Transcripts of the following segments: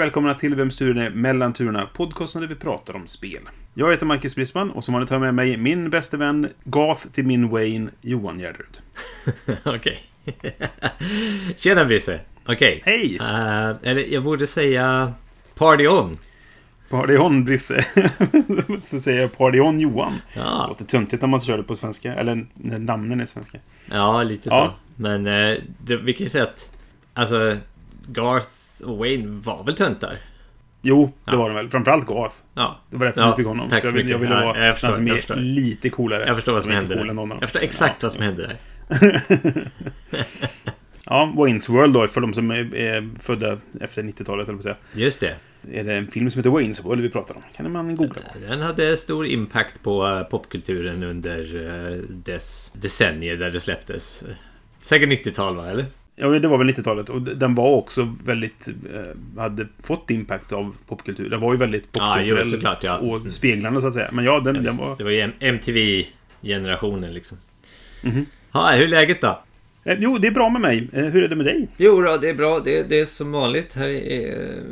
Välkomna till Vems turen är mellan turerna, podcasten där vi pratar om spel. Jag heter Marcus Brisman och som vanligt har jag med mig min bäste vän, Gath till min Wayne, Johan Gärderud. Okej. Tjena Brisse. Okej. Hej! Eh, eller jag borde säga Party On. Party on, Brisse. Så säger jag Party on, Johan. Det Ja, låter töntigt när man kör det på svenska, eller när namnen är svenska. ja lite så. Ja. Men eh, det, vi kan ju säga att alltså Garth och Wayne var väl töntar? Jo, det Ja. var de väl. Framförallt Gath. Ja. Det var därför Ja, vi fick honom. tack så jag, mycket. jag ville Ja, vara jag förstår, som är lite coolare. Jag förstår vad som hände cool där. Jag förstår exakt vad som hände där. Ja, Wayne's World då, för de som är, är födda efter 90-talet, eller på säga. Just det. Är det en film som heter Wayne's World vi pratar om? Kan man googla på. Den hade stor impact på eh, popkulturen under eh, dess decennier där det släpptes. Säkert 90-tal va, eller? Ja, det var väl 90-talet. Och den var också väldigt... Eh, hade fått impact av popkultur. Den var ju väldigt popkulturell såklart, ja. och speglande så att säga. Men ja, den, Ja, den var... Det var ju MTV-generationen liksom. Mhm. Ja, hur är läget då? Eh, jo, det är bra med mig. Eh, hur är det med dig? Jo då, det är bra. Det, det är som vanligt. Här är...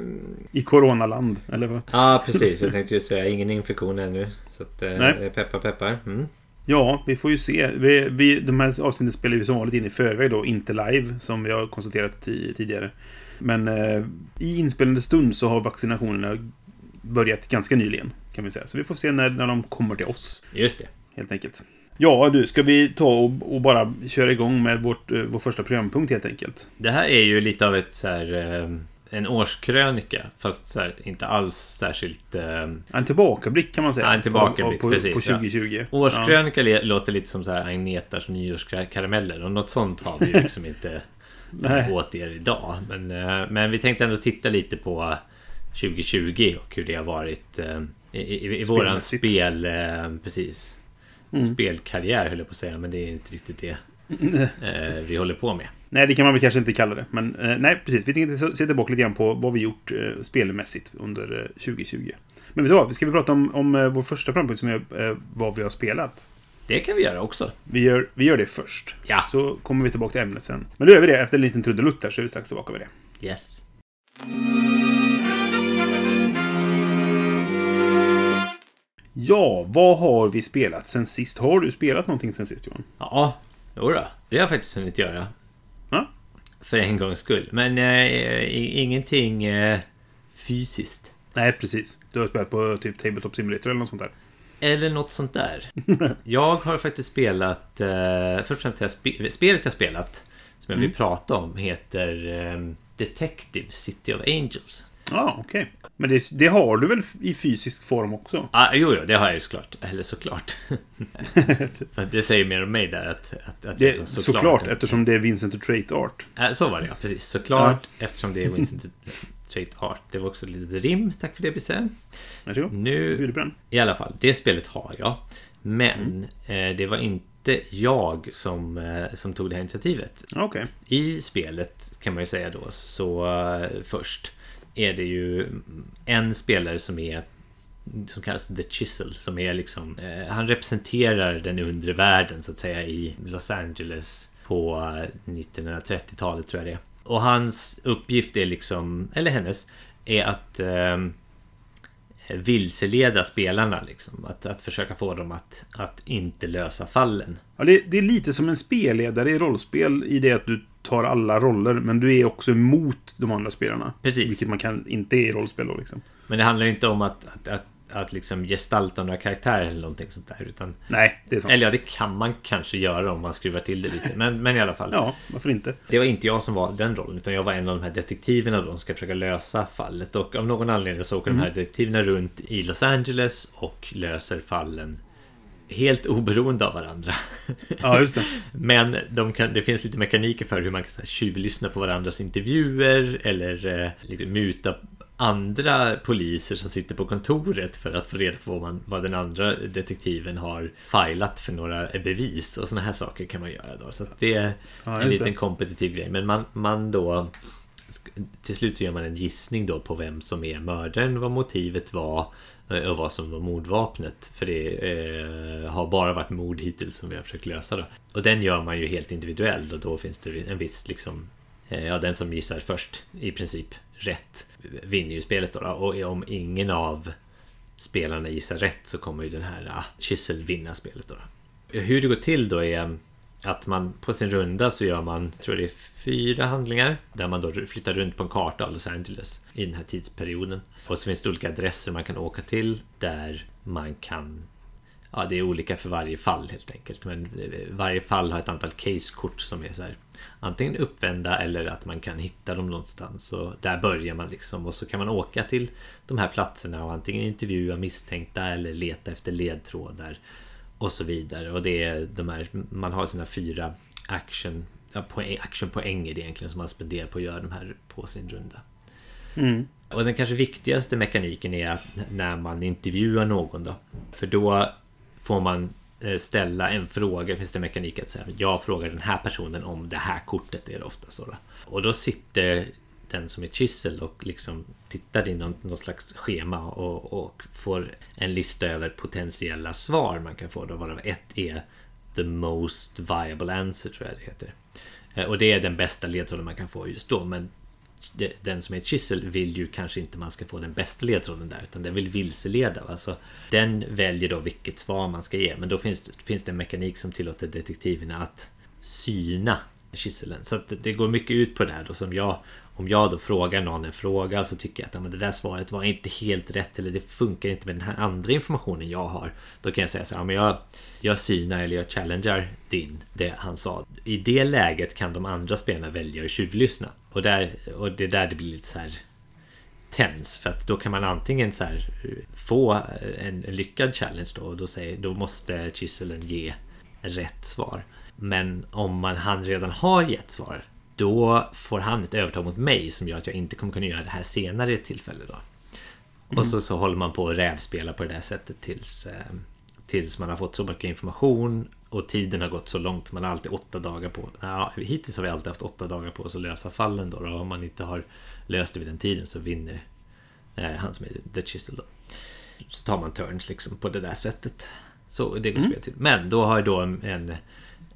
I coronaland, eller vad? Ja, precis. Jag tänkte ju säga ingen infektion ännu. Så att, eh, peppar peppar. Mm. Ja, vi får ju se. Vi, vi, de här avsnitten spelar vi som vanligt in i förväg då, inte live, som vi har konstaterat ti- tidigare. Men eh, i inspelande stund så har vaccinationerna börjat ganska nyligen, kan vi säga. Så vi får se när, när de kommer till oss, Just det. helt enkelt. Ja, du, ska vi ta och, och bara köra igång med vårt, eh, vår första programpunkt, helt enkelt? Det här är ju lite av ett så här... Eh, en årskrönika. Fast här, inte alls särskilt... Eh, En tillbakablick, kan man säga. Ja, en tillbakablick, på, på, precis, På ja. 2020. årskrönika le- låter lite som så här Agnetas nyårskarameller. Och något sånt har vi ju liksom inte åt er idag. Men, eh, men vi tänkte ändå titta lite på 2020 och hur det har varit eh, i, i, i våran spel... Eh, precis. Mm. Spelkarriär höll jag på att säga, men det är inte riktigt det vi håller på med. Nej, det kan man väl kanske inte kalla det. Men eh, nej, precis. Vi tänkte se tillbaka lite grann på vad vi gjort eh, spelmässigt under eh, 2020. Men vet du vad? Ska vi prata om, om eh, vår första programpunkt som är eh, vad vi har spelat? Det kan vi göra också. Vi gör, vi gör det först. Ja. Så kommer vi tillbaka till ämnet sen. Men då gör vi det efter en liten trudelutt där så är vi strax tillbaka med det. Yes. Ja, vad har vi spelat sen sist? Har du spelat någonting sen sist Johan? Ja, jodå. Det har jag faktiskt hunnit göra. Ja. För en gångs skull. Men eh, ingenting eh, fysiskt. Nej, precis. Du har spelat på typ Tabletop Simulator eller något sånt där. Eller något sånt där. jag har faktiskt spelat... Eh, först och främst jag spe, spelet jag spelat, som jag vill prata om, heter eh, Detective City of Angels. Ja, okej. Men det, det har du väl i fysisk form också? Ah, jo, jo, det har jag ju såklart. Eller såklart. För det säger mer om mig där att... att, att Det, jag såklart, eftersom det är Vincent och Trait Art. Äh, så var det ja, precis. Såklart eftersom det är Vincent Trait Art. Det var också ett litet rim. Tack för det Brisse. Varsågod. Nu, i alla fall, det spelet har jag. Men eh, det var inte jag som, eh, som tog det här initiativet. Ja, Okej. I spelet kan man ju säga då så eh, först är det ju en spelare som är som kallas The Chisel som är liksom eh, Han representerar den undre världen så att säga i Los Angeles på 1930-talet tror jag det är. Och hans uppgift är liksom, eller hennes, är att eh, vilseleda spelarna liksom. Att, att försöka få dem att, att inte lösa fallen. Ja, det, det är lite som en spelledare i rollspel i det att du tar alla roller, men du är också emot de andra spelarna. Precis. Vilket man kan inte är i rollspel då liksom. Men det handlar inte om att, att, att, att liksom gestalta några karaktärer eller någonting sånt där. Utan, Nej, det är sant. eller ja, det kan man kanske göra om man skruvar till det lite. Men, men i alla fall. Ja, varför inte? Det var inte jag som var den rollen. Utan jag var en av de här detektiverna då som ska försöka lösa fallet. Och av någon anledning så åker de här detektiverna runt i Los Angeles och löser fallen helt oberoende av varandra. Ja, just det. Men de kan, det finns lite mekaniker för hur man kan så här, tjuvlyssna på varandras intervjuer eller eh, liksom muta andra poliser som sitter på kontoret för att få reda på vad, man, vad den andra detektiven har filat för några bevis och sådana här saker kan man göra då. Så det är Ja, en liten det. kompetitiv grej. Men man, man då till slut så gör man en gissning då på vem som är mördaren, vad motivet var eh, och vad som var mordvapnet. För det eh, har bara varit mord hittills som vi har försökt lösa då. Och den gör man ju helt individuell och då finns det en viss liksom eh, Ja, den som gissar först i princip rätt vinner ju spelet då. då. Och om ingen av spelarna gissar rätt så kommer ju den här ah, Chisel vinna spelet då. då. Hur det går till då är mm, att man på sin runda så gör man, jag tror det är fyra handlingar där man då flyttar runt på en karta av Los Angeles i den här tidsperioden. Och så finns det olika adresser man kan åka till där man kan Ja, det är olika för varje fall helt enkelt. Men eh, varje fall har ett antal casekort som är så här antingen uppvända eller att man kan hitta dem någonstans. Och där börjar man liksom och så kan man åka till de här platserna och antingen intervjua misstänkta eller leta efter ledtrådar och så vidare. Och det är de här, man har sina fyra action, ja, poäng, actionpoänger egentligen som man spenderar på att göra de här på sin runda. Mm. Och den kanske viktigaste mekaniken är att när man intervjuar någon då. För då får man Eh, ställa en fråga. Finns det mekanik att säga jag frågar den här personen om det här kortet är det oftast då. Och då sitter den som är kissel och liksom tittar i någon, någon slags schema och, och får en lista över potentiella svar man kan få. Då varav ett är The most viable answer tror jag det heter. Eh, och det är den bästa ledtråden man kan få just då. Men den som är ett kyssel vill ju kanske inte man ska få den bästa ledtråden där utan den vill vilseleda. va? Så den väljer då vilket svar man ska ge. Men då finns, det- finns det en mekanik som tillåter detektiverna att syna kisseln. Så att det går mycket ut på det här då som jag om jag då frågar någon en fråga så tycker jag att ja, men det där svaret var inte helt rätt eller det funkar inte med den här andra informationen jag har. Då kan jag säga så här, ja, men jag, jag synar eller jag challengear din, det han sa. I det läget kan de andra spelarna välja att tjuvlyssna. Och, där, och det är där det blir lite så här tens för att då kan man antingen så här eh, få en, en lyckad challenge då och då, säger, då måste Chiselen ge rätt svar. Men om man, han redan har gett svar då får han ett övertag mot mig som gör att jag inte kommer kunna göra det här senare tillfälle då. Och så, så håller man på att rävspela på det där sättet tills, eh, tills man har fått så mycket information och tiden har gått så långt. Man har alltid åtta dagar på ja, Hittills har vi alltid haft åtta dagar på oss att lösa fallen då. Och om man inte har löst det vid den tiden så vinner eh, han som är The Chisel då. Så tar man turns liksom på det där sättet. Så det går till. Men då har då en, en,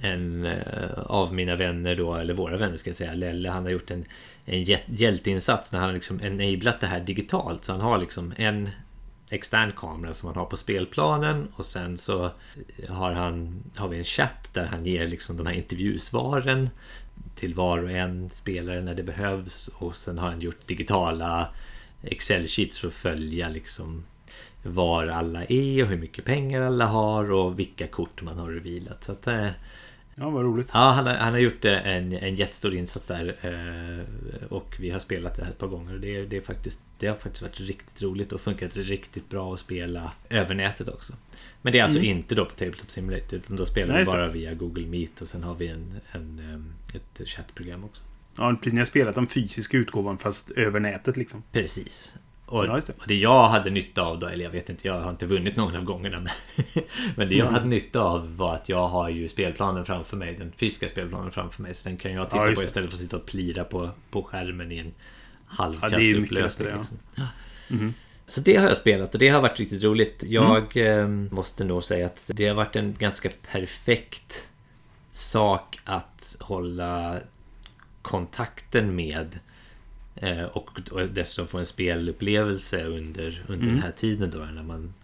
en eh, av mina vänner då, eller våra vänner ska jag säga, Lelle, han har gjort en, en hjälteinsats när han har liksom enablat det här digitalt. Så han har liksom en extern kamera som han har på spelplanen och sen så har, han, har vi en chatt där han ger liksom de här intervjusvaren till var och en spelare när det behövs och sen har han gjort digitala Excel-sheets för att följa liksom var alla är och hur mycket pengar alla har och vilka kort man har revealat. Så att, eh, Ja, vad roligt. Ja, han har, han har gjort eh, en, en jättestor insats där eh, och vi har spelat det här ett par gånger. Det, det, är faktiskt, det har faktiskt varit riktigt roligt och funkat riktigt bra att spela över nätet också. Men det är alltså inte då på Tabletop Simulator utan då spelar Nej, vi det. bara via Google Meet och sen har vi en, en, ett chattprogram också. Ja, precis. Ni har spelat den fysiska utgåvan fast över nätet liksom. Precis. Och, Ja, det. och det jag hade nytta av då, eller jag vet inte, jag har inte vunnit någon av gångerna. Men, men det jag Mm. hade nytta av var att jag har ju spelplanen framför mig, den fysiska spelplanen framför mig. Så den kan jag titta Ja, på istället för att sitta och plira på, på skärmen i en Ja, halvkass mycket upplösning. ja. liksom. Mhm. Så det har jag spelat och det har varit riktigt roligt. Jag Mm. eh, måste nog säga att det har varit en ganska perfekt sak att hålla kontakten med och, och dessutom få en spelupplevelse under, under Mm. den här tiden då när man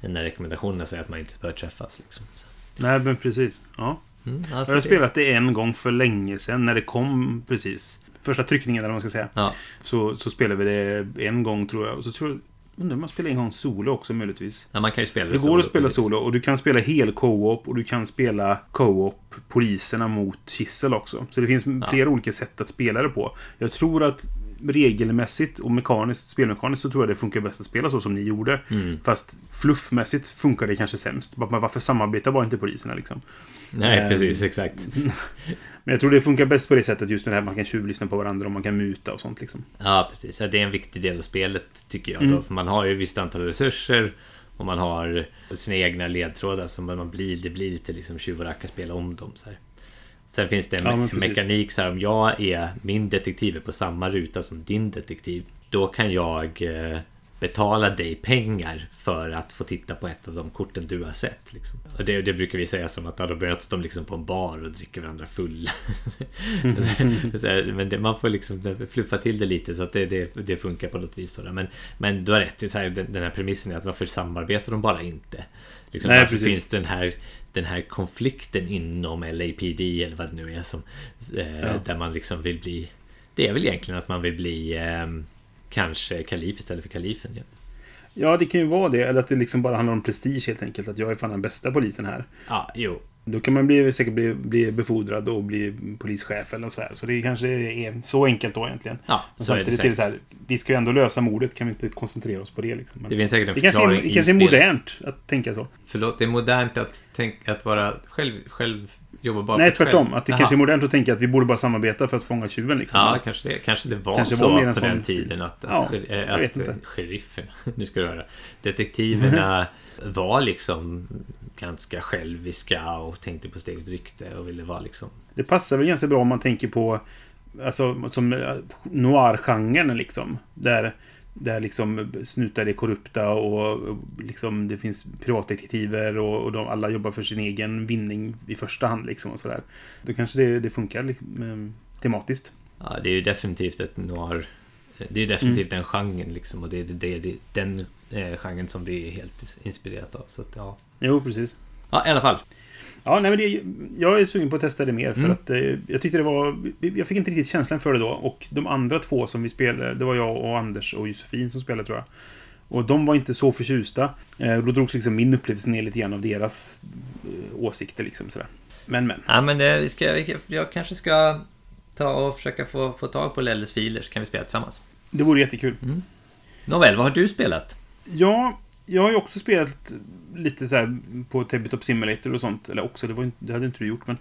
när rekommendationerna säger att man inte bör träffas. Liksom. Så, Nej, men precis. Ja. mm, Jag alltså har det- spelat det en gång för länge sedan när det kom precis. Första tryckningen eller vad man ska säga. Ja, Så, så spelade vi det en gång tror jag. Och så tror jag... Undrar om man spelar en gång solo också möjligtvis. ja, man kan ju spela det går att spela precis. solo och du kan spela hel co-op och du kan spela co-op poliserna mot Kissel också. Så det finns flera olika sätt att spela det på. Jag tror att regelmässigt och mekaniskt, spelmekaniskt så tror jag det funkar bäst att spela så som ni gjorde. Mm. Fast fluffmässigt funkar det kanske sämst. Varför samarbetar bara inte poliserna liksom? Nej, Eh, precis. Exakt. Men jag tror det funkar bäst på det sättet just med det här man kan tjuvlyssna på varandra och man kan muta och sånt liksom. Ja, precis. Ja, det är en viktig del av spelet, tycker jag. Mm. Då, för man har ju ett visst antal resurser och man har sina egna ledtrådar. Så man blir, det blir lite liksom tjuv och rackarspel om dem. Så här. Sen finns det en Ja, me- precis. mekanik så här, om jag är min detektiv är på samma ruta som din detektiv. Då kan jag eh, betala dig pengar för att få titta på ett av de korten du har sett. Liksom. Och det, det brukar vi säga som att då möts de liksom på en bar och dricker varandra fulla. Men det, man får liksom fluffa till det lite så att det, det, det funkar på något vis. Då. Men, men du har rätt, är så här, den, den här premissen är att varför samarbetar de bara inte? Liksom, Nej, varför precis. finns den här, den här konflikten inom LAPD eller vad det nu är som eh, Ja. där man liksom vill bli Det är väl egentligen att man vill bli eh, Kanske kalif istället för kalifen ja. Ja, det kan ju vara det. Eller att det liksom bara handlar om prestige helt enkelt. Att jag är fan den bästa polisen här. Ja, jo Då kan man bli, säkert bli, bli befordrad och bli polischef eller så här. Så det kanske är så enkelt då egentligen. Ja, Men så är det är det så här, vi ska ju ändå lösa mordet. Kan vi inte koncentrera oss på det liksom? Men Det finns säkert en det kanske är, förklaring det kanske är modernt att tänka så. Förlåt, det är modernt att, tänk, att vara själv, själv jobba bara Nej, tvärtom. själv. Att det Jaha. kanske är modernt att tänka att vi borde bara samarbeta för att fånga tjuven liksom. Ja, Alltså, kanske det. Kanske det var Kanske så var på den stil. tiden att, Ja, att, vet att inte. eh, sherifferna, nu ska du höra, detektiverna var liksom ganska själviska och tänkte på sitt eget rykte och ville vara liksom Det passar väl ganska bra om man tänker på Alltså som eh, noir-genren liksom. Där, där liksom snutar är korrupta och liksom det finns privatdetektiver och, och de alla jobbar för sin egen vinning i första hand liksom och sådär. Då kanske det, det funkar liksom, tematiskt. Ja, det är ju definitivt ett noir Det är definitivt Mm. den genren liksom och det är det, det, den eh, genren som det är helt inspirerat av så att ja Jo, precis. Ja, i alla fall Ja, nej, men det, jag är sugen på att testa det mer för Mm. att eh, jag tyckte det var... Jag fick inte riktigt känslan för det då och de andra två som vi spelade, det var jag och Anders och Josefin som spelade tror jag. Och de var inte så förtjusta. Eh, då drogs liksom min upplevelse ner lite grann av deras eh, åsikter liksom sådär. Men men. Ja men det, vi ska, jag kanske ska ta och försöka få, få tag på Lelles filer så kan vi spela tillsammans Det vore jättekul. Nåväl, vad har du spelat? Ja, jag har ju också spelat lite så här på Tabletop Simulator och sånt. Eller också, det, var inte, det hade inte du gjort men...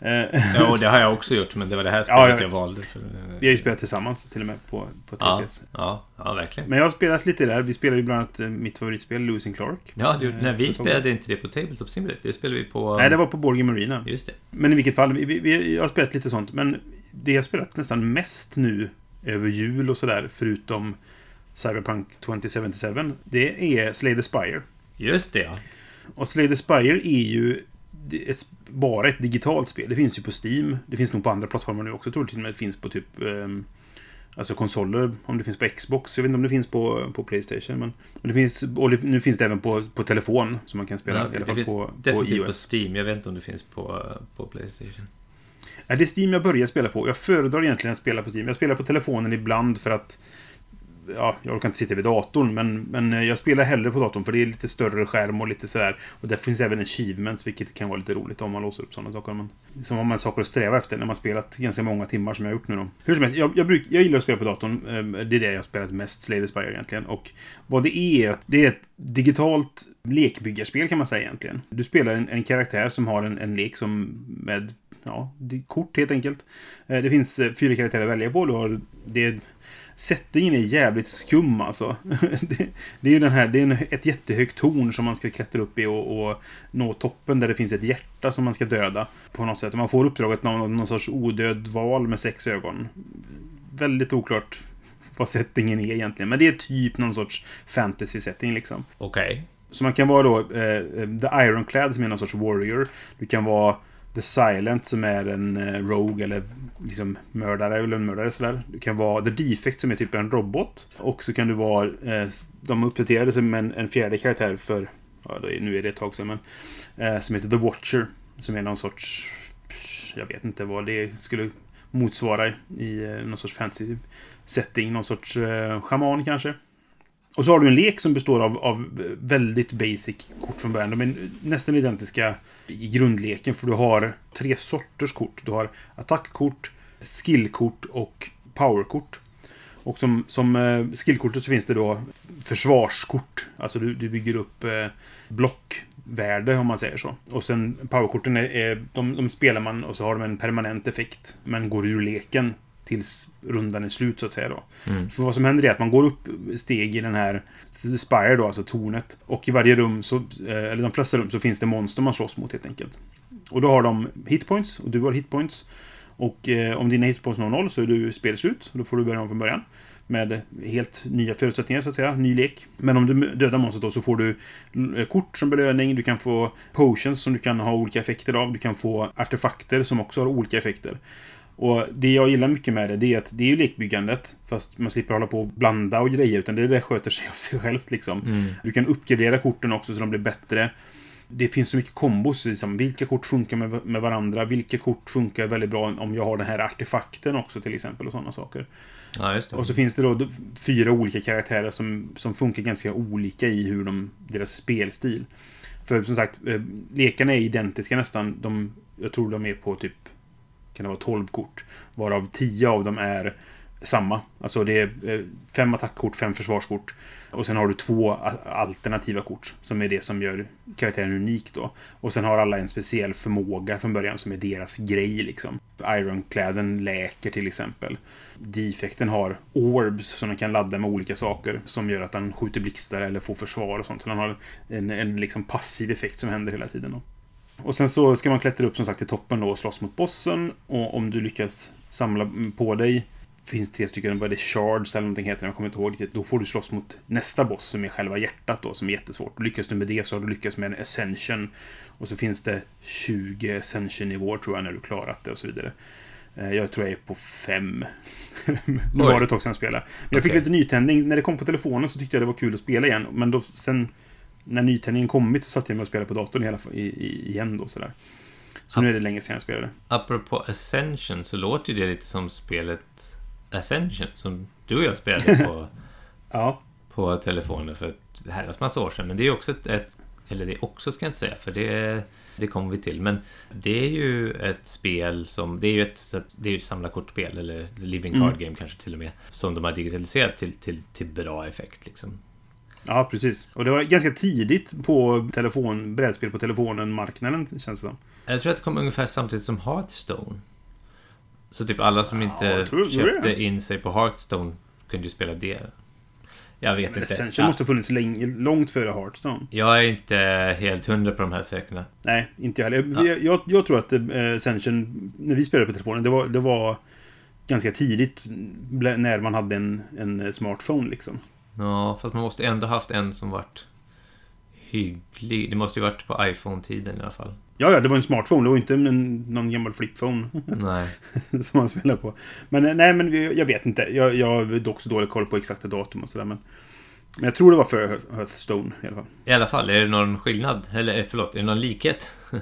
Eh, Ja, det har jag också gjort men det var det här spelet Ja, jag jag, valde för... vi har ju spelat tillsammans till och med på, på ja, TTS. ja, ja, verkligen Men jag har spelat lite där. Vi spelade ju bland annat eh, mitt favoritspel, and Clark. Ja, du, Eh, nej, vi tag spelade inte det på Tabletop Simulator. Det spelade vi på... Nej, det var på Board Game Arena. Just det. Men i vilket fall, vi, vi, vi, har spelat lite sånt. Men det jag har spelat nästan mest nu över jul och sådär, förutom Cyberpunk 2077, det är Slay the Spire. Just det, ja. Och Slay the Spire är ju ett, bara ett digitalt spel. Det finns ju på Steam. Det finns nog på andra plattformar nu också. Jag tror till och med det finns på typ... ehm, Alltså konsoler, om det finns på Xbox. Jag vet inte om det finns på, på Playstation. Men, men det finns, och det, nu finns det även på, på telefon. Som man kan spela. ja I alla det fall på, på definitivt på, iOS. Steam. Jag vet inte om det finns på, på Playstation. Ja, det är Steam jag börjar spela på. Jag föredrar egentligen att spela på Steam. Jag spelar på telefonen ibland för att... Ja, jag orkar inte sitta vid datorn, men, men eh, jag spelar hellre på datorn för det är lite större skärm och lite sådär. Och där finns även achievements, vilket kan vara lite roligt om man låser upp sådana saker. Man, som har man saker att sträva efter när man spelat ganska många timmar som jag har gjort nu då. Hur som helst, jag, jag, bruk, jag gillar att spela på datorn. Ehm, det är det jag har spelat mest, Slay Spire egentligen. Och vad det är, det är ett digitalt lekbyggarspel kan man säga egentligen. Du spelar en, en karaktär som har en, en lek som med ja, kort helt enkelt. Eh, Det finns eh, fyra karaktärer att välja på. Du har, det, settingen är jävligt skum alltså. det, det är ju den här, det är en, ett jättehögt torn som man ska klättra upp i och, och nå toppen där det finns ett hjärta som man ska döda. På något sätt. Man får uppdraget någon, någon sorts odöd val med sex ögon. Väldigt oklart vad settingen är egentligen. Men det är typ någon sorts fantasy-setting liksom. Okej. Så man kan vara då eh, The Ironclad som är någon sorts warrior. Du kan vara The Silent som är en eh, rogue eller liksom mördare eller mördare sådär. Du kan vara The Defect som är typ en robot. Och så kan du vara... Eh, de uppdaterade sig med en, en fjärde karaktär för... Ja, nu är det ett tag sedan men... Eh, som heter The Watcher. Som är någon sorts... Jag vet inte vad det skulle motsvara i eh, någon sorts fancy setting. Någon sorts eh, shaman kanske. Och så har du en lek som består av, av väldigt basic kort från början. De är nästan identiska i grundleken för du har tre sorters kort. Du har attackkort, skillkort och powerkort. Och som, som eh, skillkortet så finns det då försvarskort. Alltså du, du bygger upp eh, blockvärde om man säger så. Och sen powerkorten är, är de, de spelar man och så har de en permanent effekt. Men går ur leken tills rundan är slut så att säga då. Mm. För vad som händer är att man går upp steg i den här Spire då, alltså tornet. Och i varje rum, så, eh, eller de flesta rum, så finns det monster man slåss mot helt enkelt. Och då har de hitpoints och du har hitpoints. Och eh, om dina hitpoints når noll så är du spelslut. Då får du börja om från början. Med helt nya förutsättningar så att säga, ny lek. Men om du dödar monstret då så får du eh, kort som belöning, du kan få potions som du kan ha olika effekter av, du kan få artefakter som också har olika effekter. Och det jag gillar mycket med det, det är att det är ju lekbyggandet. Fast man slipper hålla på och blanda och grejer, utan det där sköter sig av sig självt liksom. Mm. Du kan uppgradera korten också så de blir bättre. Det finns så mycket kombos. Liksom. Vilka kort funkar med, med varandra? Vilka kort funkar väldigt bra om jag har den här artefakten också till exempel och sådana saker. Ja. Och så finns det då fyra olika karaktärer som, som funkar ganska olika i hur de, deras spelstil. För som sagt, eh, lekarna är identiska nästan. De, jag tror de är på typ kan det vara 12 kort. Varav 10 av dem är samma. Alltså det är eh, fem attackkort, fem försvarskort. Och sen har du två alternativa kort. Som är det som gör karaktären unik då. Och sen har alla en speciell förmåga från början som är deras grej liksom. Ironkläden läker till exempel. Defekten har orbs som den kan ladda med olika saker. Som gör att den skjuter blixtar eller får försvar och sånt. Så den har en, en liksom passiv effekt som händer hela tiden. Då. Och sen så ska man klättra upp som sagt till toppen då och slåss mot bossen. Och om du lyckas samla på dig finns tre stycken, vad är det, shards eller någonting heter det, jag kommer inte ihåg riktigt. Då får du slåss mot nästa boss som är själva hjärtat då, som är jättesvårt. Lyckas du med det så har du lyckats med en ascension. Och så finns det 20 ascension-nivåer tror jag när du klarat det och så vidare. Eh, Jag tror jag är på fem. nu var det ett tag sedan jag spelade. Men jag fick lite nytändning. När det kom på telefonen så tyckte jag det var kul att spela igen. Men då sen när nytändningen kommit så satt jag mig och spelade på datorn hela, i, i, igen då sådär. Så Ja. nu är det länge sedan jag spelade. Apropå Ascension så låter ju det lite som spelet Ascension som du och jag spelade på, Ja. på telefonen för ett herrans massa år sedan. Men det är ju också ett, ett eller det är också ska jag inte säga för det, det kommer vi till. Men det är ju ett spel som, det är ju ett, det är ju ett samlarkortspel eller living card Mm. game kanske till och med. Som de har digitaliserat till, till, till bra effekt liksom. Ja, precis. Och det var ganska tidigt på telefon, brädspel på telefonen-marknaden, känns det som. Jag tror att det kom ungefär samtidigt som Hearthstone. Så typ alla som Ja, inte tror- tror köpte det. in sig på Hearthstone kunde ju spela det. Jag vet Men inte. Ascension Ja, måste ha funnits länge, långt före Hearthstone. Jag är inte helt hundra på de här säkerna. Nej, inte jag heller. Ja. Jag, jag, tror att eh, Ascension, när vi spelade på telefonen, det var, det var ganska tidigt när man hade en, en smartphone liksom. Ja, fast man måste ändå haft en som varit hygglig. Det måste ju varit på iPhone-tiden i alla fall. Ja, ja, det var en smartphone. Det var inte en, någon gammal flipphone Nej. som man spelade på. Men eh, nej, men jag vet inte. Jag, jag har också dålig koll på exakta datum och sådär. Men, men jag tror det var för Hearthstone i alla fall. I alla fall, är det någon skillnad? Eller eh, förlåt, är det någon likhet?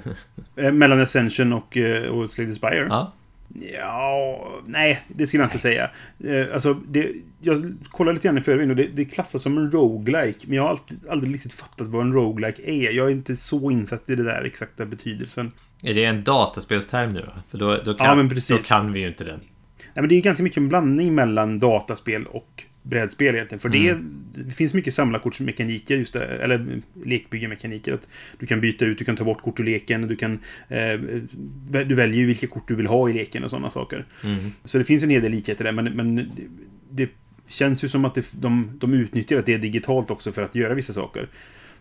Eh, Mellan Ascension och, och Slay the Spire? Ja. Ja, nej, det skulle jag inte säga. Eh, alltså, det, jag kollade lite grann i förväg och det, det klassas som en roguelike. Men jag har alltid, aldrig riktigt fattat vad en roguelike är. Jag är inte så insatt i det där exakta betydelsen. Är det en dataspelsterm nu då? För då, då, kan, Ja, då kan vi ju inte den. Nej, men det är ganska mycket en blandning mellan dataspel och brädspel egentligen. För det, det finns mycket samlarkortsmekaniker, just det, eller lekbyggemekaniker. Att du kan byta ut, du kan ta bort kort ur leken, du kan... Eh, du väljer vilka kort du vill ha i leken och sådana saker. Mm. Så det finns en hel del likheter där, men, men det, det känns ju som att det, de, de utnyttjar att det är digitalt också för att göra vissa saker.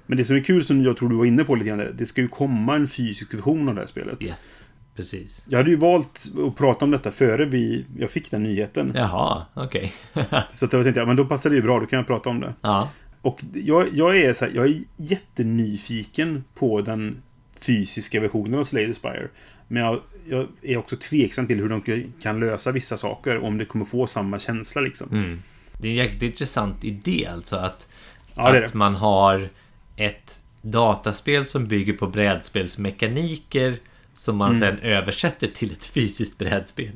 Men det som är kul, som jag tror du var inne på lite grann, där, det ska ju komma en fysisk version av det här spelet. Yes, precis. Jag hade ju valt att prata om detta före vi, jag fick den nyheten. Jaha, okej. Så att jag tänkte, ja, men då passar det ju bra, då kan jag prata om det. ja. Och jag, jag är så här, jag är jättenyfiken på den fysiska versionen av Slay the Spire. Men jag, jag är också tveksam till hur de kan lösa vissa saker, om det kommer få samma känsla liksom. Mm. Det är en jäkligt intressant idé alltså att, Ja, det är att det. man har ett dataspel som bygger på brädspelsmekaniker som man Mm. sen översätter till ett fysiskt brädspel.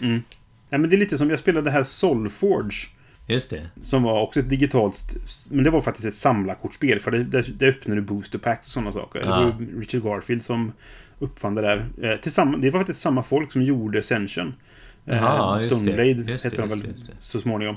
Mm. Ja, men det är lite som, jag spelade det här Solforge. Just det. Som var också ett digitalt... Men det var faktiskt ett samlarkortspel. För det, där, där öppnade booster packs och sådana saker. Det Ja. var ju Richard Garfield som uppfann det där. Eh, tillsammans, det var faktiskt samma folk som gjorde Ascension. Eh, det. Stoneblade det, hette de väl det, just det. så småningom.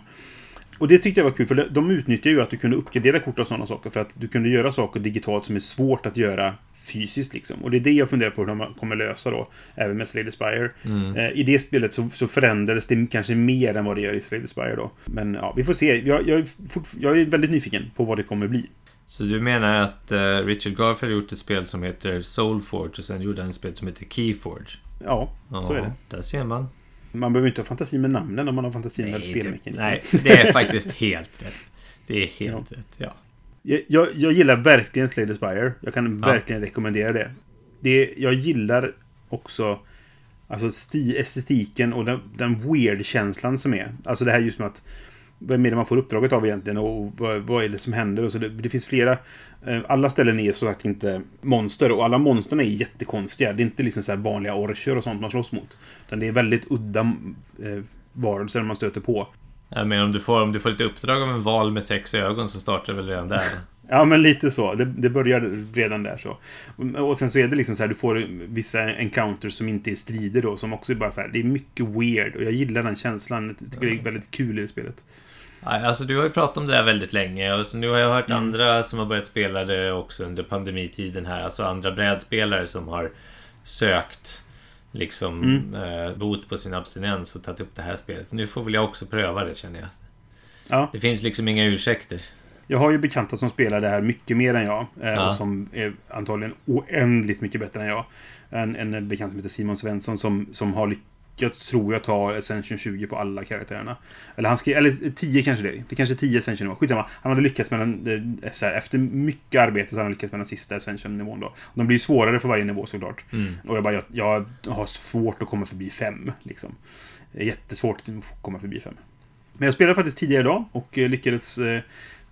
Och det tyckte jag var kul, för de utnyttjar ju att du kunde uppgradera kort och sådana saker. För att du kunde göra saker digitalt som är svårt att göra fysiskt liksom. Och det är det jag funderar på hur de kommer lösa då. Även med Slay the Spire. Mm. Eh, I det spelet så, så förändrades det kanske mer än vad det gör i Slay the Spire då. Men ja, vi får se. Jag, jag, är, fort, jag är väldigt nyfiken på vad det kommer bli. Så du menar att eh, Richard Garfield har gjort ett spel som heter Soulforge och sen gjorde han ett spel som heter Keyforge? Ja, så är det. Där ser man. Man behöver inte ha fantasi med namnen om man har fantasi med spelmekaniken. nej, det är faktiskt helt rätt. Det är helt rätt, ja. Jag, jag, jag gillar verkligen Slay the Spire. Jag kan Ja. verkligen rekommendera det. det. Jag gillar också alltså sti, estetiken och den, den weird-känslan som är. Alltså det här just med att vem är det man får uppdraget av egentligen och vad, vad är det som händer? Och så det, det finns flera... eh, Alla ställen är så sagt inte monster och alla monstren är jättekonstiga. Det är inte liksom så här vanliga orcher och sånt man slåss mot. Utan det är väldigt udda eh, varelser man stöter på. Jag menar om du, får, om du får lite uppdrag av en val med sex ögon så startar det väl redan där. Ja, men lite så. Det, det börjar redan där så. Och sen så är det liksom så här, du får vissa encounters som inte är strider då, som också är bara så här, det är mycket weird. Och jag gillar den känslan. Jag tycker det är väldigt kul i det spelet. Alltså du har ju pratat om det här väldigt länge och nu har jag hört Mm. andra som har börjat spela det också under pandemitiden här. Alltså andra brädspelare som har sökt liksom Mm. eh, bot på sin abstinens och tagit upp det här spelet. Nu får väl jag också pröva det känner jag. Ja. Det finns liksom inga ursäkter. Jag har ju bekanta som spelar det här mycket mer än jag. eh, Ja. Och som är antagligen oändligt mycket bättre än jag. En, en bekant som heter Simon Svensson som, som har lyckats, tror jag, ta Ascension 20 på alla karaktärerna. Eller han skrev, eller 10 kanske det. Det kanske är 10 Ascension-nivå. Skitsamma. Han hade lyckats med den, eh, här, efter mycket arbete så hade han lyckats med den sista Ascension-nivån då. De blir ju svårare för varje nivå såklart. Mm. Och jag bara, jag, jag har svårt att komma förbi 5. Liksom. Jättesvårt att komma förbi 5. Men jag spelade faktiskt tidigare idag och eh, lyckades eh,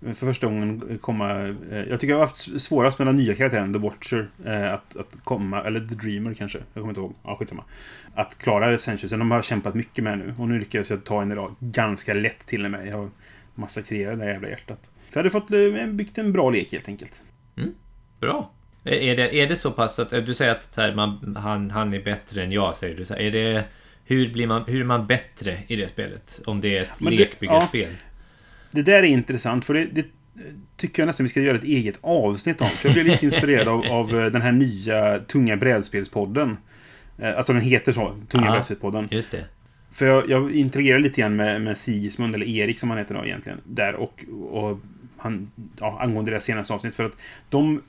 för första gången komma... eh, Jag tycker jag har haft svårast med den nya karaktären, The Watcher, eh, att, att komma... Eller The Dreamer kanske. Jag kommer inte ihåg. Ja, skitsamma. Att klara Essentials. De har kämpat mycket med nu. Och nu lyckades jag ta en idag ganska lätt till och med. Jag har massakrerat det jävla hjärtat. För jag hade fått eh, byggt en bra lek helt enkelt. Bra. Är det, är det så pass att du säger att så här, man, han, han är bättre än jag, säger du. Så här, är det, hur, blir man, hur är man bättre i det spelet? Om det är ett lekbyggarspel? Det där är intressant, för det, det tycker jag nästan vi ska göra ett eget avsnitt om. För jag blev lite inspirerad av, av eh, den här nya Tunga brädspelspodden. Eh, Alltså den heter så, Tunga Ja. brädspelspodden. Just det. För jag, jag interagerar lite grann med, med Sigismund, eller Erik som han heter då egentligen. Där och, och han, ja, angående deras senaste avsnitt. För att de,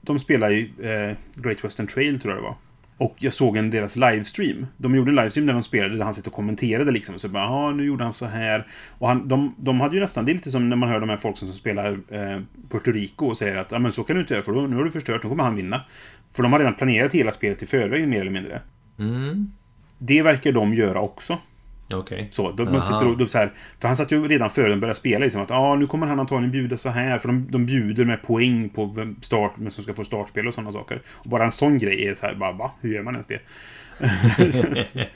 de spelar ju eh, Great Western Trail, tror jag det var. Och jag såg en deras livestream. De gjorde en livestream där de spelade, där han sitter och kommenterade liksom. Så bara, ja, nu gjorde han så här. Och han, de, de hade ju nästan, det är lite som när man hör de här folk som spelar eh, Puerto Rico och säger att, ja men så kan du inte göra för då, nu har du förstört, nu kommer han vinna. För de har redan planerat hela spelet i förväg mer eller mindre. Mm. Det verkar de göra också. Okej. Så, de, de Aha. sitter och, de, så här, för han satt ju redan före de började spela liksom att ah, nu kommer han antagligen bjuda så här. För de, de bjuder med poäng på vem, start, vem som ska få startspel och sådana saker. Och bara en sån grej är så här, bara, va? Hur gör man ens det?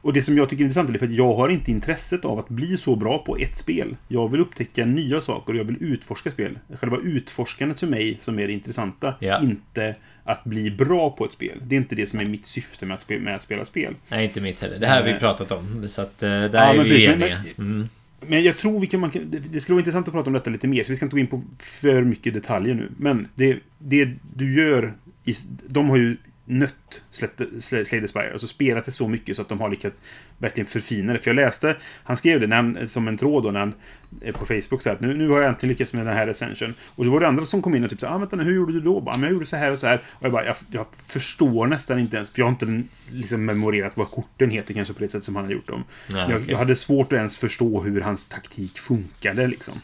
och det som jag tycker är intressant är för att jag har inte intresset av att bli så bra på ett spel. Jag vill upptäcka nya saker och jag vill utforska spel. Själva utforskandet för mig som är det intressanta. Ja. Inte att bli bra på ett spel. Det är inte det som är mitt syfte med att, spela, med att spela spel. Nej, inte mitt heller. Det här har vi pratat om. Så att eh, där Ja, är vi precis, men- eniga. Mm. Men jag tror vi kan, man det, det skulle vara intressant att prata om detta lite mer, så vi ska inte gå in på för mycket detaljer nu. Men det, det du gör, i, de har ju nött the Spire, alltså spelat det så mycket så att de har lyckats verkligen förfina det. För jag läste, han skrev det han, som en tråd då, när han, eh, på Facebook så att nu, nu har jag äntligen lyckats med den här Ascension. Och då var det andra som kom in och typ så ah, vänta nu, hur gjorde du då? Bara, men jag gjorde så här och så här. Och jag bara, jag, jag förstår nästan inte ens, för jag har inte liksom memorerat vad korten heter kanske på det sätt som han har gjort dem. Ja, jag, okej. jag hade svårt att ens förstå hur hans taktik funkade liksom.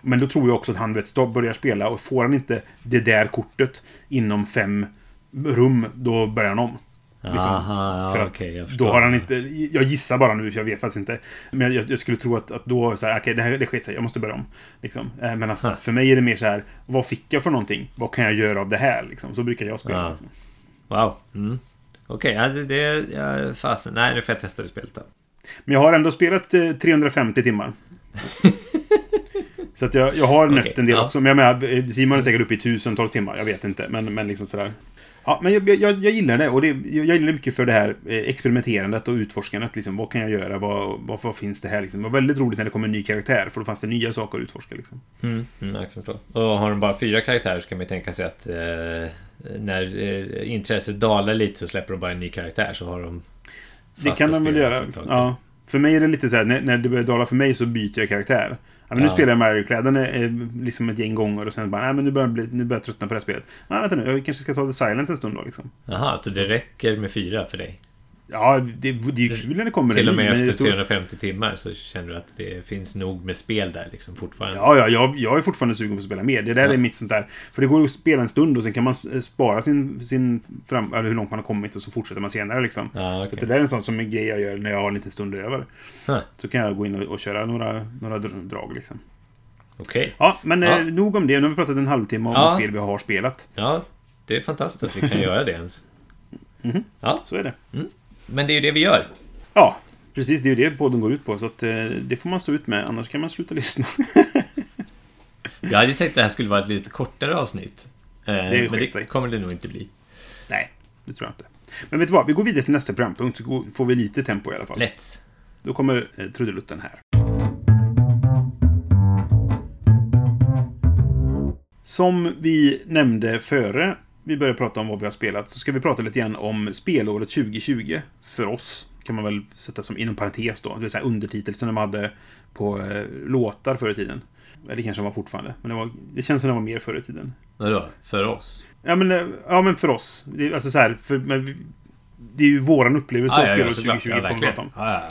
Men då tror jag också att han vet, börjar spela och får han inte det där kortet inom fem rum, då börjar han om. Liksom. Aha, för att förstår. då har han inte... Jag gissar bara nu, för jag vet faktiskt inte. Men jag, jag skulle tro att, att då, så här, okej, det här det sket sig, jag måste börja om. Liksom. Eh, Men alltså, för mig är det mer så här, vad fick jag för någonting? Vad kan jag göra av det här? Liksom. Så brukar jag spela. Ja. Wow. Mm. Okej, ja, det... det ja, fasen. Nej, nu får jag testa det spelet då. Men jag har ändå spelat eh, 350 timmar. så att jag, jag har nött Okej, en del ja. också. Men jag menar, Simon är säkert uppe i tusentals timmar. Jag vet inte. Men, men liksom sådär. Ja, men jag, jag, jag gillar det. Och det, jag gillar mycket för det här eh, experimenterandet och utforskandet. Liksom. Vad kan jag göra? Vad, vad, vad finns det här? Liksom. Det var väldigt roligt när det kom en ny karaktär. För då fanns det nya saker att utforska. Liksom. Mm, mm, jag kan förstå. Och har de bara fyra karaktärer så kan man ju tänka sig att eh, när eh, intresset dalar lite så släpper de bara en ny karaktär så har de Det kan de väl göra. Ja. För mig är det lite så här, när, när det börjar dala för mig så byter jag karaktär. Ja, men nu Ja. spelar jag Mario-kläderna eh, liksom ett gäng gånger och sen bara, nej men nu börjar, bli, nu börjar jag tröttna på det här spelet. Nej, vänta nu, jag kanske ska ta det silent en stund då liksom. Jaha, så det räcker med fyra för dig? Ja, det, det är ju kul när det kommer Till en och med efter står- 350 timmar så känner du att det finns nog med spel där liksom fortfarande? Ja, ja, jag, jag är fortfarande sugen på att spela mer. Det där Ja. är mitt sånt där. För det går att spela en stund och sen kan man s- spara sin, sin fram, eller hur långt man har kommit och så fortsätter man senare liksom. Ja, Så okej. att det där är en sån som en grej jag gör när jag har lite stund över. Huh. Så kan jag gå in och, och köra några, några dr- drag liksom. Okej. Ja, men Ja. Eh, nog om det. Nu har vi pratat en halvtimme om Ja. spel vi har spelat. Ja, det är fantastiskt att vi kan göra det ens. Mhm. Ja, Så är det. Men det är ju det vi gör. Ja, precis. Det är ju det podden går ut på. Så att, eh, det får man stå ut med. Annars kan man sluta lyssna. Jag hade tänkt att det här skulle vara ett lite kortare avsnitt. Eh, är men skit sig. det kommer det nog inte bli. Nej, det tror jag inte. Men vet du vad? Vi går vidare till nästa programpunkt så får vi lite tempo i alla fall. Let's. Då kommer eh, trudelutten här. Som vi nämnde före vi började prata om vad vi har spelat så ska vi prata lite grann om spelåret 2020 för oss. Kan man väl sätta som inom parentes då. Det vill säga undertitel som de hade på eh, låtar förr i tiden. Eller det kanske de var fortfarande. Men det, var, det känns som det var mer förr i tiden. Vadå? För oss? Ja men, eh, ja, men för oss. Det, är- alltså så här, för, men, det är ju våran upplevelse av spelåret såklart. 2020 vi kommer prata om. Ja, ja.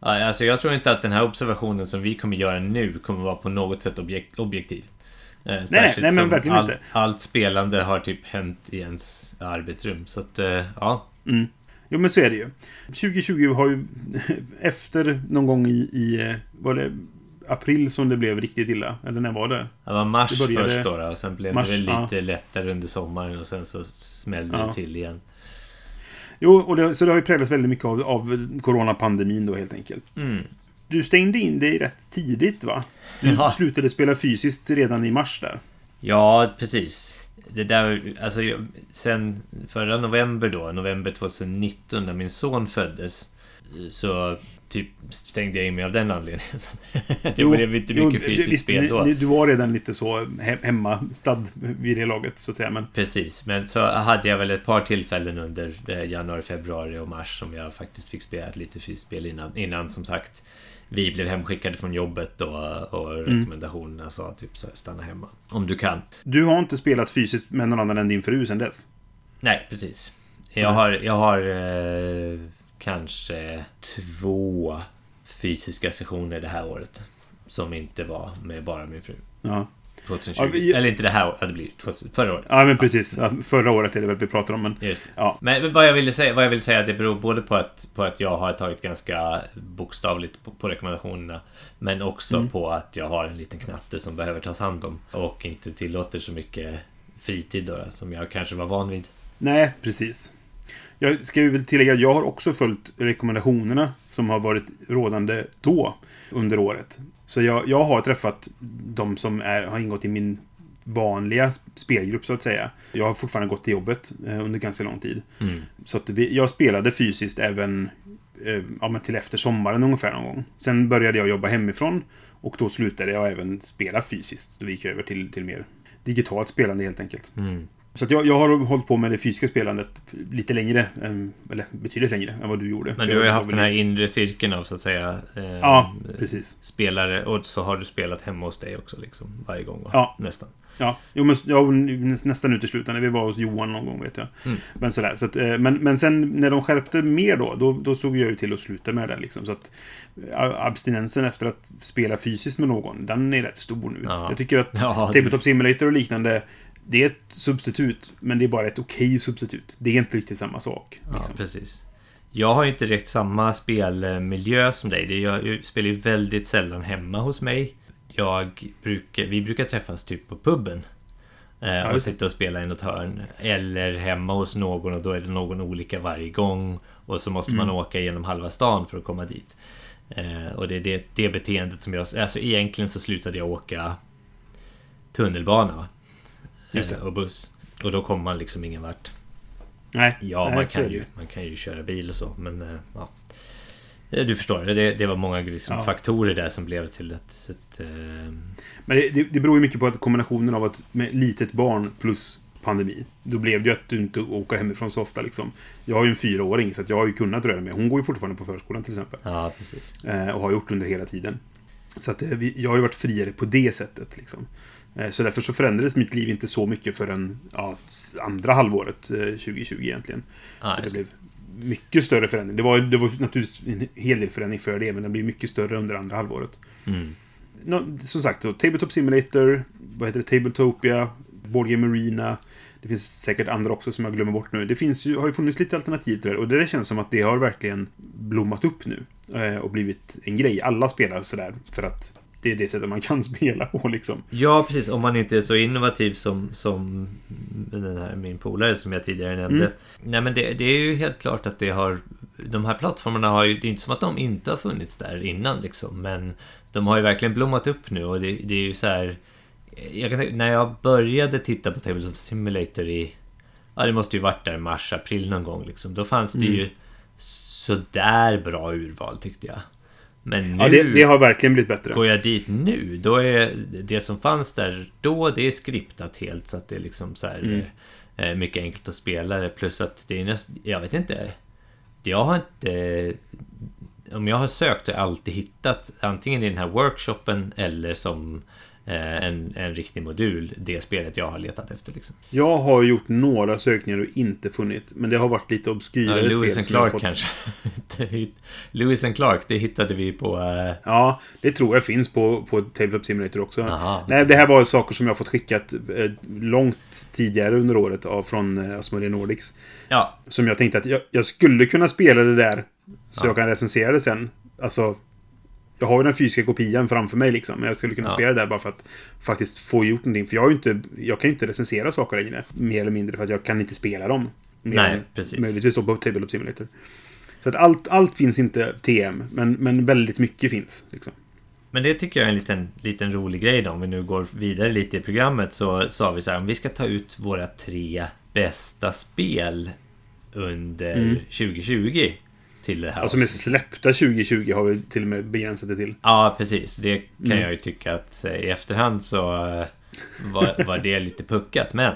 Ja, alltså jag tror inte att den här observationen som vi kommer göra nu kommer vara på något sätt objek- objektiv. Eh, nej, särskilt nej, men verkligen all, inte. Allt spelande har typ hänt i ens arbetsrum. Så att, eh, ja. Mm. Jo, men så är det ju. 2020 har ju efter någon gång i, i eh, var det april som det blev riktigt illa? Eller när var det? Det var mars Det började- först då, då och sen blev Mars, det väl ja. lite lättare under sommaren och sen så smällde Ja. det till igen. Jo, och det, så det har ju präglats väldigt mycket av, av coronapandemin då helt enkelt. Mm. Du stängde in dig rätt tidigt va? Du Ja. slutade spela fysiskt redan i mars där. Ja, precis. Det där, alltså sen förra november då, november 2019 när min son föddes. Så typ stängde jag in mig av den anledningen. det Jo, blev inte jo, mycket det- fysiskt visst, spel då. ni- Du var redan lite så he- hemmastad vid det laget så att säga. Men Precis, men så hade jag väl ett par tillfällen under eh, januari, februari och mars som jag faktiskt fick spela lite fysiskt spel innan, innan som sagt vi blev hemskickade från jobbet och, och Mm. rekommendationerna sa typ så här, stanna hemma om du kan. du har inte spelat fysiskt med någon annan än din fru sedan dess? Nej, precis. Jag har, jag har eh, kanske två fysiska sessioner det här året. Som inte var med bara min fru. Ja. 2020. Ja, Eller inte det här året, det blir 2000, förra året. Ja, men precis. Ja, förra året är det väl vi pratar om. Men Just det. Ja. Men vad jag ville säga, vad jag vill säga det beror både på att, på att jag har tagit ganska bokstavligt på, på rekommendationerna. Men också Mm. på att jag har en liten knatte som behöver tas hand om. Och inte tillåter så mycket fritid då, som jag kanske var van vid. Nej, precis. Jag ska ju väl tillägga att jag har också följt rekommendationerna som har varit rådande då under året. Så jag, jag har träffat de som är, har ingått i min vanliga spelgrupp så att säga. Jag har fortfarande gått till jobbet eh, under ganska lång tid. Mm. Så att vi, jag spelade fysiskt även eh, ja, till efter sommaren ungefär någon gång. Sen började jag jobba hemifrån och då slutade jag även spela fysiskt. Då gick jag över till, till mer digitalt spelande helt enkelt. Mm. Så jag, jag har hållit på med det fysiska spelandet lite längre, än- eller betydligt längre än vad du gjorde. Men du har ju haft den här inre cirkeln av så att säga eh, Ja, precis. Spelare och så har du spelat hemma hos dig också liksom varje gång va? Ja. Nästan. Ja, jo, men, ja, nästan uteslutande. Vi var hos Johan någon gång vet jag. Mm. Men, sådär, så att, eh, men, men sen när de skärpte mer då, då, då såg jag ju till att sluta med det. Liksom, så att eh, abstinensen efter att spela fysiskt med någon, den är rätt stor nu. Ja. Jag tycker att Ja, Tabletop Simulator och liknande, det är ett substitut, men det är bara ett okej substitut. Det är inte riktigt samma sak. Ja, Liksom. precis. Jag har ju inte direkt samma spelmiljö som dig. Jag spelar ju väldigt sällan hemma hos mig. Jag brukar, vi brukar träffas typ på puben. Eh, och sitta och spela i något hörn. Eller hemma hos någon och då är det någon olika varje gång. Och så måste man Mm. åka genom halva stan för att komma dit. Eh, och det är det, det beteendet som jag... Alltså egentligen så slutade jag åka tunnelbana. Just det. Eh, och buss. Och då kommer man liksom ingen vart. Nej. Ja, Nej, man, kan det ju, man kan ju köra bil och så, men eh, ja. Eh, Du förstår, det, det var många liksom, Ja. faktorer där som blev till ett... ett eh, Men det, det, det beror ju mycket på att kombinationen av att med litet barn plus pandemi. Då blev det ju att du inte åker hemifrån så ofta liksom. Jag har ju en fyraåring så jag har ju kunnat röra mig. Hon går ju fortfarande på förskolan till exempel. ja, precis. Eh, och har gjort under hela tiden. Så att vi, jag har ju varit friare på det sättet liksom. Eh, så därför så förändrades mitt liv inte så mycket förrän ja, andra halvåret eh, 2020 egentligen. Ja, det blev mycket större förändring. Det var, det var naturligtvis en hel del förändring för det, men den blev mycket större under andra halvåret. Mm. Nå, som sagt, då, Tabletop Simulator, vad heter det, Tabletopia, Board Game Arena. Det finns säkert andra också som jag glömmer bort nu. Det finns ju, har ju funnits lite alternativ till det och det känns som att det har verkligen blommat upp nu. Eh, och blivit en grej. Alla spelar sådär för att det är det sättet man kan spela på liksom. Ja, precis. Om man inte är så innovativ som, som den här, min polare som jag tidigare nämnde. Mm. Nej, men det, det är ju helt klart att det har... De här plattformarna har ju... Det är inte som att de inte har funnits där innan liksom. Men de har ju verkligen blommat upp nu och det, det är ju så här... Jag kan, när jag började titta på Tabletop Simulator i... Ja, det måste ju varit där mars, april någon gång liksom. Då fanns det Mm. ju sådär bra urval tyckte jag. Men nu... Ja, det, det har verkligen blivit bättre. Går jag dit nu, då är det som fanns där då, det är skriptat helt så att det är liksom så här Mm. eh, mycket enkelt att spela det. Plus att det är nästan, jag vet inte. Jag har inte... Om jag har sökt har jag alltid hittat antingen i den här workshopen eller som eh, en, en riktig modul, det spelet jag har letat efter. Liksom. Jag har gjort några sökningar och inte funnit. Men det har varit lite Ja, obskyrare Lewis spel har Clark kanske. Lewis and Clark, det hittade vi på... Eh, Ja, det tror jag finns på, på Tabletop Simulator också. Aha. Nej, det här var saker som jag fått skickat eh, långt tidigare under året av, från eh, Asmodee Nordics. ja, Som jag tänkte att jag, jag skulle kunna spela det där så Ja. jag kan recensera det sen. Alltså, jag har ju den fysiska kopian framför mig liksom. Men jag skulle kunna Ja. spela det där bara för att faktiskt få gjort någonting. För jag, har inte, jag kan ju inte recensera saker längre. Mer eller mindre för att jag kan inte spela dem. Mer Nej, precis. Möjligtvis då på Tabletop Simulator. Så att allt, allt finns inte TM, men, men väldigt mycket finns. Liksom. Men det tycker jag är en liten, liten rolig grej då. Om vi nu går vidare lite i programmet så sa vi så här. Om vi ska ta ut våra tre bästa spel under Mm. 2020 till det här Ja, som är släppta 2020 har vi till och med begränsat det till. Ja, precis. Det kan Mm. jag ju tycka att eh, i efterhand så eh, var, var det lite puckat. Men eh,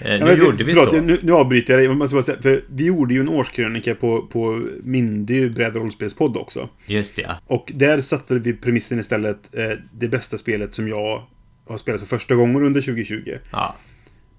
nu Ja, men, gjorde vi förlåt, så. Nu, nu avbryter jag dig. Måste bara säga, för vi gjorde ju en årskrönika på, på Mindy bräd och rollspelspodd också. Just det. Och där satte vi premissen istället. Eh, det bästa spelet som jag har spelat för första gången under 2020. ja.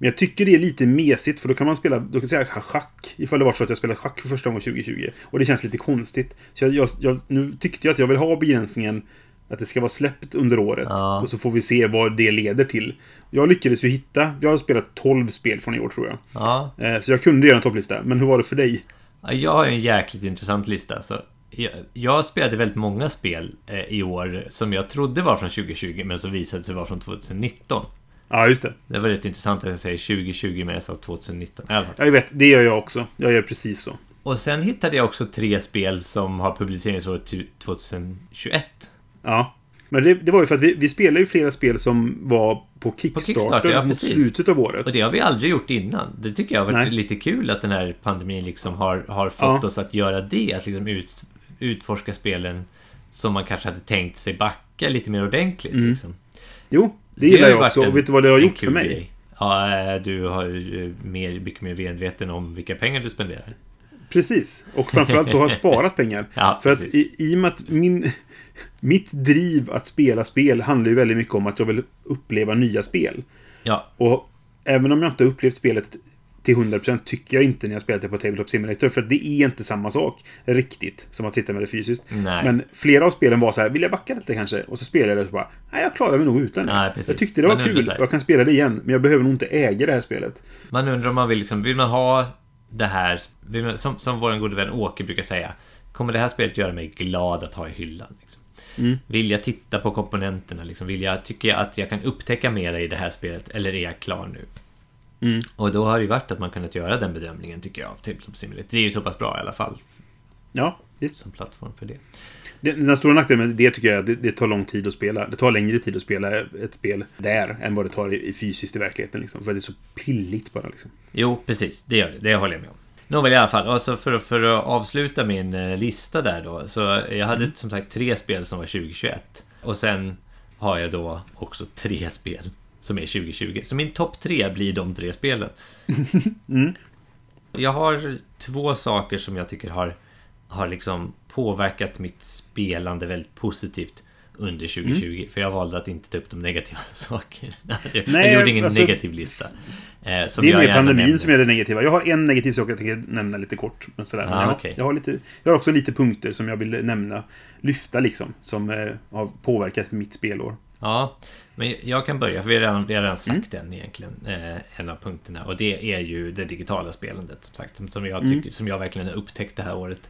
Men jag tycker det är lite mesigt för då kan man spela, då kan jag säga schack. Ifall det var så att jag spelade schack för första gången 2020. Och det känns lite konstigt. Så jag, jag, nu tyckte jag att jag vill ha begränsningen att det ska vara släppt under året. Ja. Och så får vi se vad det leder till. Jag lyckades ju hitta, jag har spelat 12 spel från i år tror jag. ja. Eh, Så jag kunde göra en topplista. Men hur var det för dig? Ja, Jag har en jäkligt intressant lista. Så jag, jag spelade väldigt många spel eh, i år som jag trodde var från 2020 men som visade sig vara från 2019. Ja, just det. Det var rätt intressant att jag säger 2020 men jag sa 2019. I alla fall. Jag vet, det gör jag också. Jag gör precis så. Och sen hittade jag också tre spel som har publiceringsåret till 2021. Ja. Men det, det var ju för att vi, vi spelade ju flera spel som var på Kickstarter, Kickstarter, ja, mot precis. slutet av året. Och det har vi aldrig gjort innan. Det tycker jag har varit Nej. lite kul att den här pandemin liksom har, har fått Ja. oss att göra det. Att liksom ut, utforska spelen som man kanske hade tänkt sig backa lite mer ordentligt. Mm. Liksom. Jo, det gillar jag också. en- Och vet du vad det har gjort för mig? grej. Ja, eh, du har ju eh, mer, mycket mer medveten om vilka pengar du spenderar. Precis. Och framförallt så har jag sparat pengar. Ja, för att precis. i, i och med att min... Mitt driv att spela spel handlar ju väldigt mycket om att jag vill uppleva nya spel. Ja, Och även om jag inte upplevt spelet till 100% tycker jag inte när jag spelat det på Tabletop Simulator. För det är inte samma sak riktigt som att sitta med det fysiskt. nej. Men flera av spelen var så här, vill jag backa lite kanske? Och så spelade jag det och så bara, nej jag klarar mig nog utan det. Nej, precis. jag tyckte det var kul, jag kan spela det igen. Men jag behöver nog inte äga det här spelet. Man undrar om man vill liksom, vill man ha det här, man, som, som vår gode vän Åke brukar säga. Kommer det här spelet göra mig glad att ha i hyllan? Liksom? Mm. Vill jag titta på komponenterna? Liksom? Vill jag, tycker jag att jag kan upptäcka mera i det här spelet? Eller är jag klar nu? Mm. Och då har det ju varit att man kunnat göra den bedömningen tycker jag av Tabletop Simulator. Det är ju så pass bra i alla fall Ja, visst. som plattform för det. Den stora nackdelen med det tycker jag är att det, det tar lång tid att spela. Det tar längre tid att spela ett spel där än vad det tar i, i fysiskt i verkligheten. Liksom, för det är så pilligt bara. Liksom. Jo, precis. Det gör det. Det håller jag med om. Nåväl i alla fall, alltså för, för att avsluta min eh, lista där då. Så jag hade som sagt tre spel som var 2021. Och sen har jag då också tre spel som är 2020. Så min topp tre blir de tre spelen. Mm. Jag har två saker som jag tycker har, har liksom påverkat mitt spelande väldigt positivt under 2020. För jag valde att inte ta upp de negativa sakerna. Jag, Nej, jag gjorde ingen alltså, negativ lista. Eh, som Det är mer pandemin nämner. som är det negativa. Jag har en negativ sak jag tänker nämna lite kort. Men sådär. Ah, jag, har- okej. jag, har lite, jag har också lite punkter som jag vill nämna. Lyfta liksom. Som eh, har påverkat mitt spelår. Ja, men jag kan börja för vi har redan, vi har redan Mm. sagt den egentligen. Eh, en av punkterna. Och det är ju det digitala spelandet som sagt. Som, som, jag, Mm. tycker, som jag verkligen har upptäckt det här året.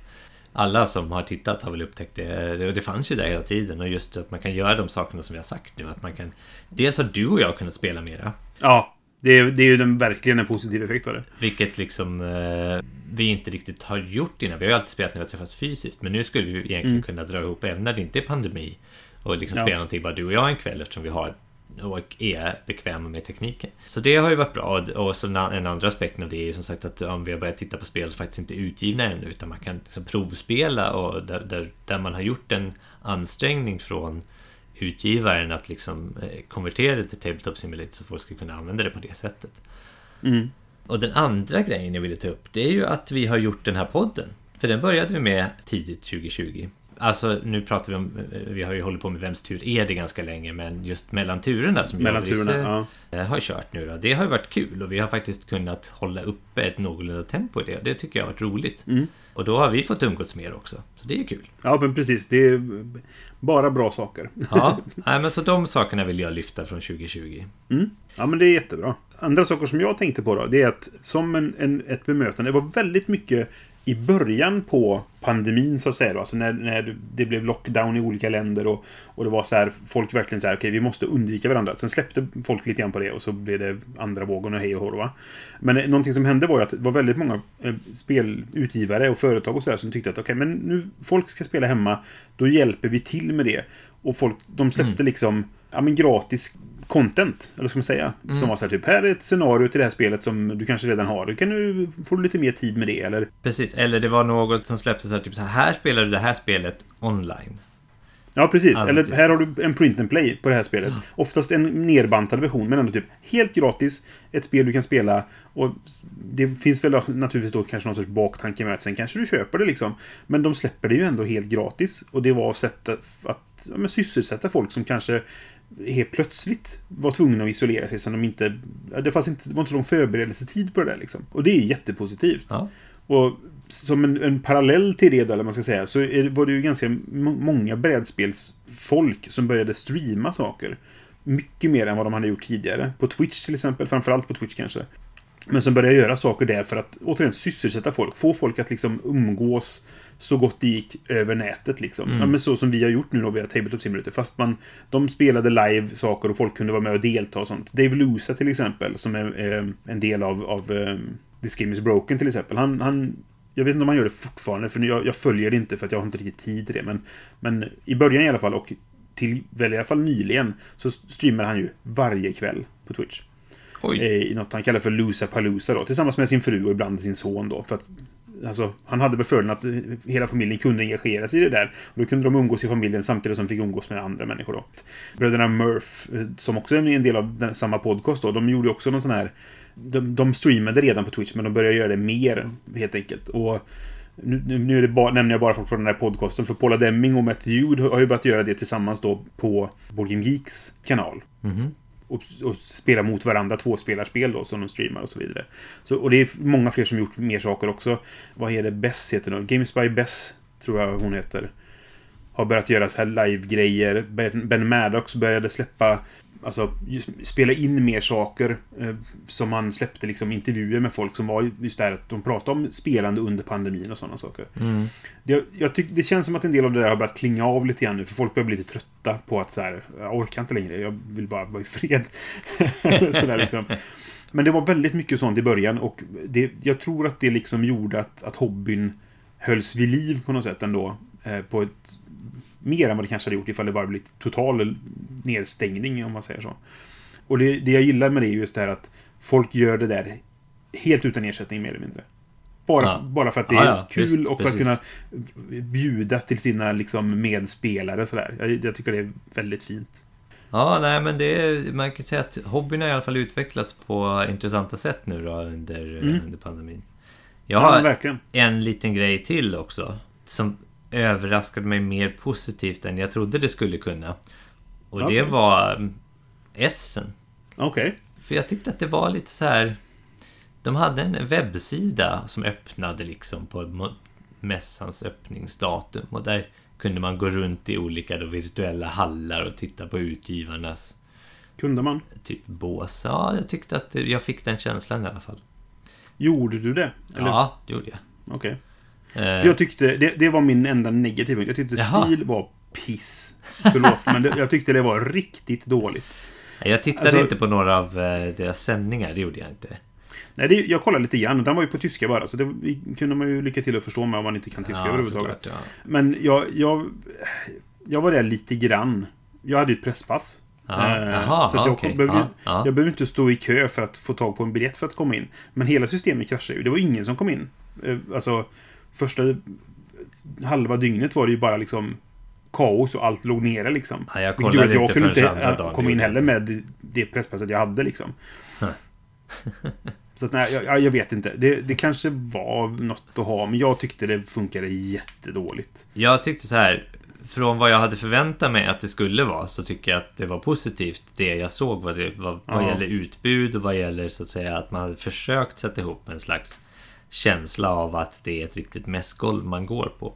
Alla som har tittat har väl upptäckt det. Och det fanns ju där hela tiden. Och just att man kan göra de sakerna som vi har sagt nu. Att man kan... Dels har du och jag kunnat spela mera. Ja, det är, det är ju den, verkligen en positiv effekt av det. Vilket liksom eh, vi inte riktigt har gjort innan. Vi har ju alltid spelat när vi har träffats fysiskt. Men nu skulle vi egentligen Mm. kunna dra ihop även när det inte är pandemi. Och liksom Ja. spela någonting bara du och jag en kväll eftersom vi har och är bekväma med tekniken. Så det har ju varit bra. Och- så en andra aspekten av det är ju som sagt att om vi har börjat titta på spel som faktiskt inte är utgivna ännu utan man kan liksom provspela och där, där, där man har gjort en ansträngning från utgivaren att liksom eh, konvertera det till Tabletop Simulator så folk ska kunna använda det på det sättet. Mm. Och den andra grejen jag ville ta upp det är ju att vi har gjort den här podden. För den började vi med tidigt 2020. Alltså nu pratar vi om, vi har ju hållit på med Vems tur är det ganska länge men just mellan turerna som Mellan jag turerna. Ja. eh, har kört nu då. Det har varit kul och vi har faktiskt kunnat hålla uppe ett någorlunda tempo i det. Det tycker jag har varit roligt. Mm. Och då har vi fått umgåtts mer också. Så det är ju kul. ja, men precis. Det är bara bra saker. Ja, nej, men så de sakerna vill jag lyfta från 2020. Mm. Ja, men det är jättebra. Andra saker som jag tänkte på då, det är att som en, en, ett bemötande, det var väldigt mycket i början på pandemin så att säga. Då, alltså när, när det blev lockdown i olika länder och, och det var så här, folk verkligen så här, okej, vi måste undvika varandra. Sen släppte folk lite grann på det och så blev det andra vågen och hej och hå. då, va? Men eh, någonting som hände var ju att det var väldigt många eh, spelutgivare och företag och så där som tyckte att okej, men nu folk ska spela hemma, då hjälper vi till med det. Och folk, de släppte liksom, ja men gratis content, eller vad ska man säga? Som var så här typ, här är ett scenario till det här spelet som du kanske redan har. Du kan nu få lite mer tid med det, eller? Precis, eller det var något som släpptes så här, typ så här, här spelar du det här spelet online. Ja, precis. Alltså, eller typ. här har du en print and play på det här spelet. Oftast en nerbantad version, men ändå typ helt gratis. Ett spel du kan spela. Och det finns väl naturligtvis då kanske någon sorts baktanke med att sen kanske du köper det liksom. Men de släpper det ju ändå helt gratis. Och det var sätt att, att ja, men sysselsätta folk som kanske helt plötsligt var tvungna att isolera sig som de inte... Det, fanns inte, det var inte så lång förberedelsetid på det där liksom. Och det är jättepositivt. Ja. Och som en, en parallell till det då, eller man ska säga, så är, var det ju ganska må- många brädspelsfolk som började streama saker. Mycket mer än vad de hade gjort tidigare. På Twitch till exempel, framförallt på Twitch kanske. Men som började göra saker där för att återigen sysselsätta folk. Få folk att liksom umgås så gott det gick över nätet liksom. Mm. Ja, men så som vi har gjort nu då via Tabletop Simulator. Fast man, de spelade live saker och folk kunde vara med och delta och sånt. Dave Lusa till exempel, som är eh, en del av, av eh, This Game Is Broken till exempel. Han, han, jag vet inte om han gör det fortfarande, för jag, jag följer det inte för att jag har inte riktigt tid till det. Men, men i början i alla fall, och till väl i alla fall nyligen, så streamar han ju varje kväll på Twitch. Oj. Eh, I något han kallar för Lusa Palusa då, tillsammans med sin fru och ibland sin son då. För att, alltså, han hade väl fördelen att eh, hela familjen kunde engagera sig i det där. Och då kunde de umgås i familjen samtidigt som de fick umgås med andra människor då. Bröderna Murph, eh, som också är en del av den, samma podcast då, de gjorde också någon sån här... De, de streamade redan på Twitch, men de började göra det mer, helt enkelt. Och nu, nu- är det bara, nämner jag bara folk från den här podcasten, för Paula Deming och Matt Jude har ju börjat göra det tillsammans då på Borgim Geeks kanal Mhm och, och spela mot varandra, tvåspelarspel då, som de streamar och så vidare. Så, och det är många fler som gjort mer saker också. Vad är det Bess heter nu? Games by Bess, tror jag hon heter. Har börjat göra så här live-grejer. Ben, ben Maddox började släppa, alltså spela in mer saker. Eh, som han släppte liksom intervjuer med folk som var just där att de pratade om spelande under pandemin och sådana saker. Mm. Det, jag tyck, det känns som att en del av det där har börjat klinga av lite grann nu, för folk börjar bli lite trötta på att så här, jag orkar inte längre, jag vill bara vara i fred. så liksom. Men det var väldigt mycket sånt i början och det, jag tror att det liksom gjorde att, att hobbyn hölls vid liv på något sätt ändå. Eh, på ett, mer än vad det kanske hade gjort ifall det bara blivit total nedstängning, om man säger så. Och det, det jag gillar med det är just det här att folk gör det där helt utan ersättning mer eller mindre. Bara, Ja. bara för att det Ja, är ja, kul visst, och för att precis. kunna bjuda till sina liksom, medspelare. Sådär. Jag, jag tycker det är väldigt fint. Ja, nej men det är, man kan säga att hobbyn har i alla fall utvecklats på intressanta sätt nu då under, Mm. under pandemin. Jag Ja, har verkligen. en liten grej till också. Som överraskade mig mer positivt än jag trodde det skulle kunna. Och det Okej. var mm, Essen. Okej. För jag tyckte att det var lite så här... De hade en webbsida som öppnade liksom på mässans öppningsdatum. Och där kunde man gå runt i olika då virtuella hallar och titta på utgivarnas Kunde man? typ bås. Ja, jag tyckte att det- jag fick den känslan i alla fall. Gjorde du det? Eller? Ja, det gjorde jag. Okej. Eh, För jag tyckte, det, det var min enda negativa punkt. Jag tyckte Jaha. stil var piss. Förlåt, men det, jag tyckte det var riktigt dåligt. jag tittade alltså- inte på några av eh, deras sändningar, det gjorde jag inte. Nej, det, jag kollade lite grann. Den var ju på tyska bara, så det kunde man ju lycka till att förstå med om man inte kan tyska överhuvudtaget. såklart, ja. Men jag, jag, jag var där lite grann. Jag hade ju ett presspass. Ja, Eh, jaha, så jag, okej. behövde, Ja, ja. jag behövde inte stå i kö för att få tag på en biljett för att komma in. Men hela systemet kraschade ju. Det var ingen som kom in. Eh, Alltså, första halva dygnet var det ju bara liksom kaos och allt låg nere liksom. Ja, jag Vilket kollade att jag inte kunde inte äh, komma in heller med det presspasset jag hade liksom. Så att, nej, jag, jag vet inte. Det, det kanske var något att ha, men jag tyckte det funkade jättedåligt. Jag tyckte så här Från vad jag hade förväntat mig att det skulle vara så tycker jag att det var positivt Det jag såg vad, det, vad, vad Ja. gäller utbud och vad gäller så att säga att man hade försökt sätta ihop en slags Känsla av att det är ett riktigt mässgolv man går på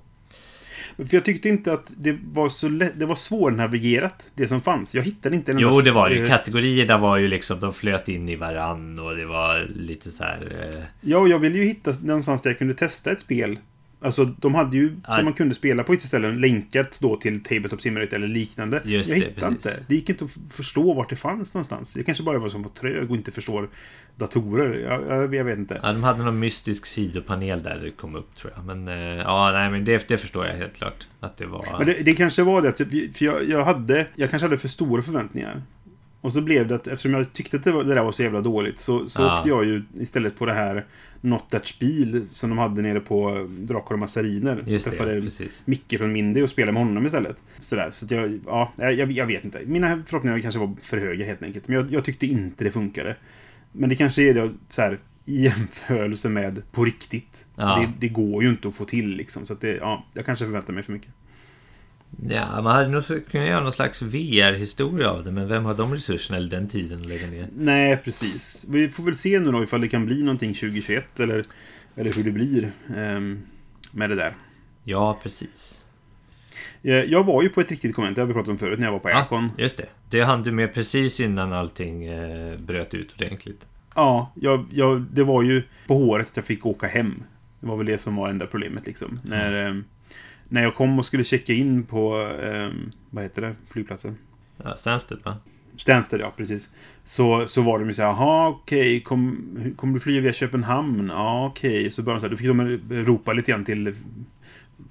För jag tyckte inte att det var så lätt, det var svårnavigerat, det som fanns. Jag hittade inte en Jo det var ju eh, Kategorierna var ju liksom De flöt in i varann och det var lite så här eh, Ja, och jag ville ju hitta någonstans där jag kunde testa ett spel. Alltså, de hade ju, Ja. som man kunde spela på vissa ställen, länkat då till Tabletop Simulator eller liknande. Just jag det, hittade precis. inte. Det gick inte att förstå vart det fanns någonstans. Det kanske bara var som var trög och inte förstår datorer. Jag, jag, jag vet inte. Ja, de hade någon mystisk sidopanel där det kom upp tror jag. Men eh, ja, nej men det, det förstår jag helt klart. Att det var... Men det, det kanske var det, att- för jag, jag hade, jag kanske hade för stora förväntningar. Och så blev det att eftersom jag tyckte att det, var, det där var så jävla dåligt så, så Ja. åkte jag ju istället på det här Not That Spiel som de hade nere på Drakar och Massariner. Just det, Träffade ja, precis. Micke från Mindy och spelade med honom istället. Sådär, så att jag, ja, jag, jag vet inte. Mina förhoppningar kanske var för höga helt enkelt. Men jag, jag tyckte inte det funkade. Men det kanske är det så här i jämförelse med på riktigt. Ja. Det, det går ju inte att få till liksom. Så att det, ja, jag kanske förväntar mig för mycket. Ja, man hade nog kunnat göra någon slags VR-historia av det. Men vem har de resurserna eller den tiden att lägga ner? Nej, precis. Vi får väl se nu då ifall det kan bli någonting 2021 eller, eller hur det blir ehm, med det där. Ja, precis. Eh, Jag var ju på ett riktigt konvent, det har vi pratat om förut, när jag var på Aircon. Ja, just det. Det hann du med precis innan allting eh, bröt ut ordentligt. Ja, jag, jag, det var ju på håret att jag fick åka hem. Det var väl det som var enda problemet liksom. När, ehm, när jag kom och skulle checka in på, ehm, vad heter det, flygplatsen? Ja, Stansted va? Stansted, ja precis. Så, så var de ju så här, jaha okej, kom, hur- kommer du flyga via Köpenhamn? Ja okej. Så började de så här, då fick de ropa lite grann till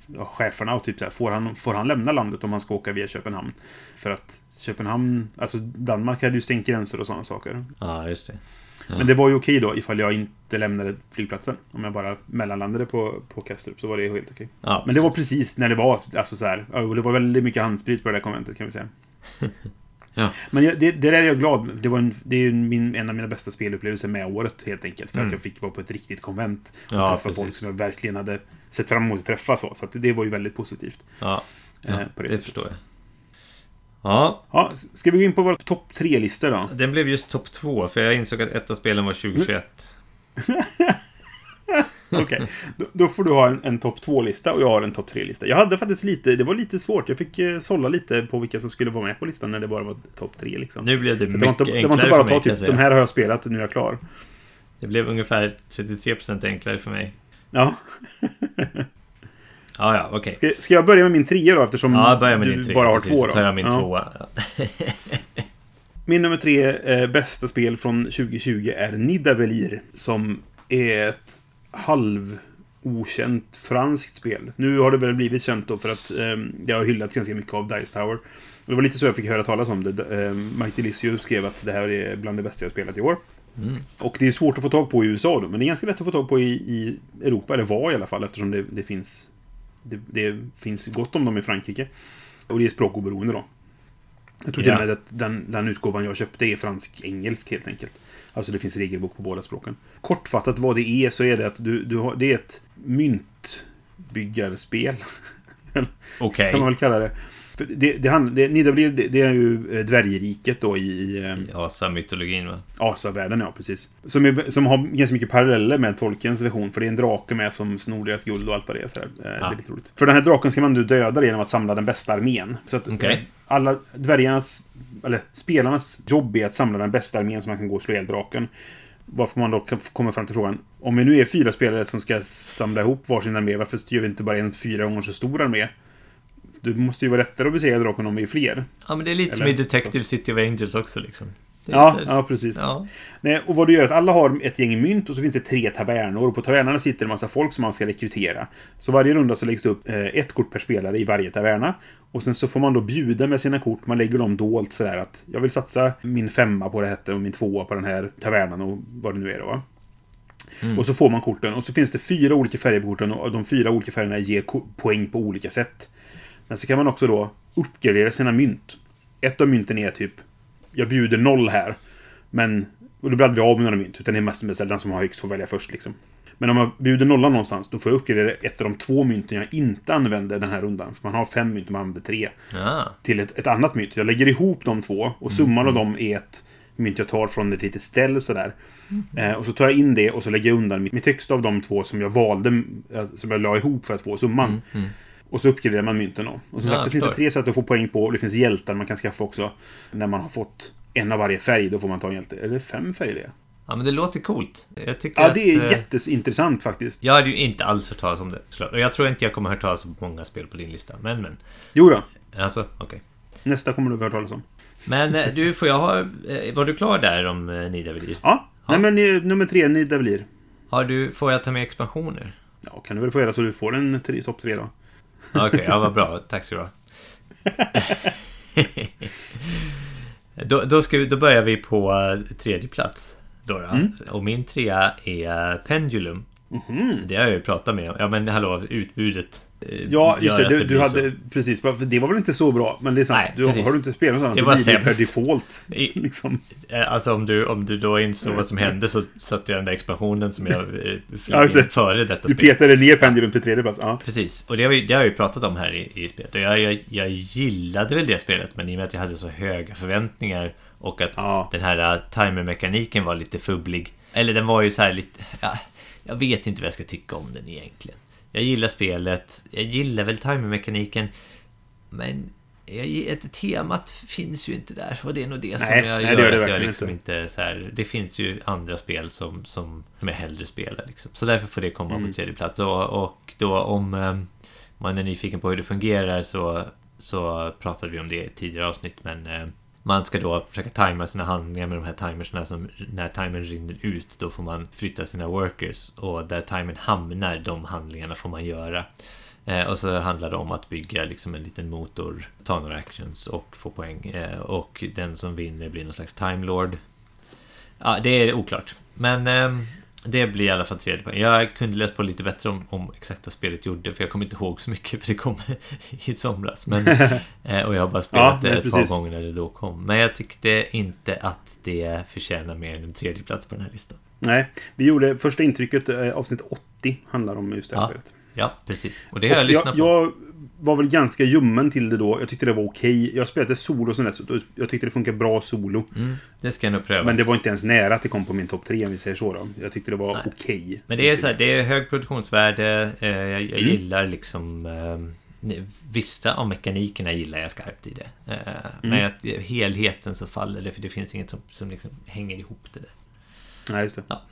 ja, cheferna och typ så här, får han, får han lämna landet om han ska åka via Köpenhamn? För att Köpenhamn, alltså Danmark hade ju stängt gränser och sådana saker. Ja, just det. Men det var ju okej då ifall jag inte lämnade flygplatsen. Om jag bara mellanlandade på, på Kastrup så var det helt okej. Ja, Men det var precis när det var, alltså så här, det var väldigt mycket handsprit på det där konventet kan vi säga. Ja. Men jag, det, det där är jag glad. Det, var en, det är min, en av mina bästa spelupplevelser med året helt enkelt. För Mm. att jag fick vara på ett riktigt konvent. Och Ja, träffa precis. folk som jag verkligen hade sett fram emot att träffa. Så, så det var ju väldigt positivt. Ja, ja eh, på det, det förstår jag. Ja, Ja, ska vi gå in på våra topp tre-listor då? den blev just topp två för jag insåg att ett av spelen var 2021. Okej, då, då får du ha en, en topp två-lista och jag har en topp tre-lista. Jag hade faktiskt lite, det var lite svårt. Jag fick eh, sålla lite på vilka som skulle vara med på listan när det bara var topp tre liksom. Nu blev det det mycket inte, det var enklare inte bara att ta typ, de här har jag spelat, nu är jag klar. Det blev ungefär 33% enklare för mig. Ja. Ja, ja, okej. Ska, ska jag börja med min trea då eftersom Ja, jag börjar med du din tre. bara har precis, två då? tar jag min ja. tvåa. Min nummer tre eh, bästa spel från 2020 är Nidavellir. Som är ett halv okänt franskt spel. Nu har det väl blivit känt då för att eh, det har hyllats ganska mycket av Dice Tower. Det var lite så jag fick höra talas om det. Eh, Mike Delisio skrev att det här är bland det bästa jag spelat i år. Mm. Och det är svårt att få tag på i USA då, men det är ganska lätt att få tag på i, i Europa, eller var i alla fall, eftersom det, det finns det, det finns gott om dem i Frankrike. Och det är språkoberoende då. Jag tror till och med att den, den utgåvan jag köpte är fransk-engelsk helt enkelt. Alltså det finns regelbok på båda språken. Kortfattat vad det är så är det att du, du har, det är ett myntbyggarspel. Okej. Kan man väl kalla det. För det, det, hand- det, Nidavellir, det, det är ju eh, dvärgriket då i, i eh, I Asa-mytologin va? Asavärlden, ja precis. Som, är, som har ganska mycket paralleller med Tolkiens version, för det är en drake med som snor deras guld och allt vad det är. Så här. Eh, Det är lite roligt. För den här draken ska man nu döda genom att samla den bästa armén. Så att eh, alla dvärgarnas, eller spelarnas jobb är att samla den bästa armén så man kan gå och slå ihjäl draken. Varför man då komma fram till frågan, om vi nu är fyra spelare som ska samla ihop varsin armé, varför gör vi inte bara en fyra gånger så stor armé? Det måste ju vara lättare att besegra draken om vi är fler. Ja men det är lite som Eller- i Detective City of Angels också liksom. Ja, så ja precis. ja. Nej, och vad du gör är att alla har ett gäng mynt och så finns det tre tavernor. Och på tavernorna sitter en massa folk som man ska rekrytera. Så varje runda så läggs det upp eh, ett kort per spelare i varje taverna. Och sen så får man då bjuda med sina kort. Man lägger dem dolt sådär att jag vill satsa min femma på det här och min tvåa på den här tavernan och vad det nu är då. va? Och så får man korten. Och så finns det fyra olika färger på korten och de fyra olika färgerna ger poäng på olika sätt. Men så kan man också då uppgradera sina mynt. Ett av mynten är typ jag bjuder noll här. Men, och då blir aldrig av med några mynt, utan det är den som har högst får välja först liksom. Men om jag bjuder nollan någonstans, då får jag uppgradera ett av de två mynten jag inte använder den här rundan. För man har fem mynt och man använder tre. Ja. Till ett, ett annat mynt. Jag lägger ihop de två och summan av dem är ett mynt jag tar från ett litet ställ sådär. Eh, och så tar jag in det och så lägger jag undan mitt, mitt högsta av de två som jag valde, eh, som jag la ihop för att få summan. Och så uppgraderar man mynten då. Och som Ja, sagt så finns det tre sätt att få poäng på. Och det finns hjältar man kan skaffa också. När man har fått en av varje färg, då får man ta en hjälte. Eller fem färger det. ja, men det låter coolt. Jag tycker Ja, det är att, eh, jätteintressant faktiskt. Jag hade ju inte alls hört talas om det. Och jag tror inte jag kommer hört talas om många spel på din lista. Men, men. Jo då. Alltså, okej. Nästa kommer du få höra talas om. Men eh, du, får jag ha... eh, Var du klar där om Nidavellir? Ja. Ja. Nej, men nummer tre, Nidavellir. Har du... Får jag ta med expansioner? Ja, kan du väl få göra så du får en topp tre då. Okej, ja vad bra. Tack ska du ha. då, då, ska vi, då börjar vi på eh, tredje plats. Då, då. Mm. Och min trea är Pendulum. Mhm. Det har jag ju pratat med om. Ja men hallå, utbudet. Eh, Ja, just det. Du, du hade... så. Precis. för Det var väl inte så bra, men det är sant. Nej, du, precis. har du inte spelat något annat Det så blir det per default. I- Liksom. Eh, Alltså om du, om du då insåg vad som hände så satte jag den där expansionen som jag eh, Ja, före detta Du spel. petade ner Pendulum till tredje plats. Ja. Precis, och det har, vi, det har jag ju pratat om här i, i spelet. Och jag, jag, jag gillade väl det spelet, men i och med att jag hade så höga förväntningar och att Ja. den här timermekaniken var lite fubblig. Eller den var ju så här lite... Ja, jag vet inte vad jag ska tycka om den egentligen. Jag gillar spelet, jag gillar väl timermekaniken, men ett, temat finns ju inte där och det är nog det som Nej, jag nej, det gör det att jag liksom inte så här, Det finns ju andra spel som, som, som jag hellre spelar liksom. Så därför får det komma Mm. på tredje plats. Och, och då om eh, man är nyfiken på hur det fungerar så, så pratade vi om det i tidigare avsnitt. Men eh, man ska då försöka tajma sina handlingar med de här timersna som när timern rinner ut då får man flytta sina workers och där timern hamnar de handlingarna får man göra. Eh, och så handlar det om att bygga liksom en liten motor, ta några actions och få poäng. Eh, och den som vinner blir någon slags timelord. Ja, det är oklart. Men Eh, det blir i alla fall tredje poäng. Jag kunde läsa på lite bättre om, om exakt vad spelet gjorde, för jag kommer inte ihåg så mycket, för det kom i somras. Men, eh, och jag har bara spelat Ja, det ett precis. par gånger när det då kom. Men jag tyckte inte att det förtjänar mer än en tredje plats på den här listan. Nej, vi gjorde första intrycket, eh, avsnitt 80, handlar om just det här Ja. spelet. Ja, precis. Och det har jag Och lyssnat jag, på. jag var väl ganska ljummen till det då. Jag tyckte det var okej. Jag spelade solo så då- jag tyckte det funkar bra solo. Mm, det ska jag nog pröva. Men det var inte ens nära att det kom på min topp tre om vi säger så då. Jag tyckte det var okej. Men det är så här, det är hög produktionsvärde. Eh, jag jag Mm. gillar liksom... Eh, vissa av mekanikerna gillar jag skarpt i det. Eh, Men Mm. att helheten så faller det, för det finns inget som, som liksom hänger ihop det där. Nej, just det. Ja.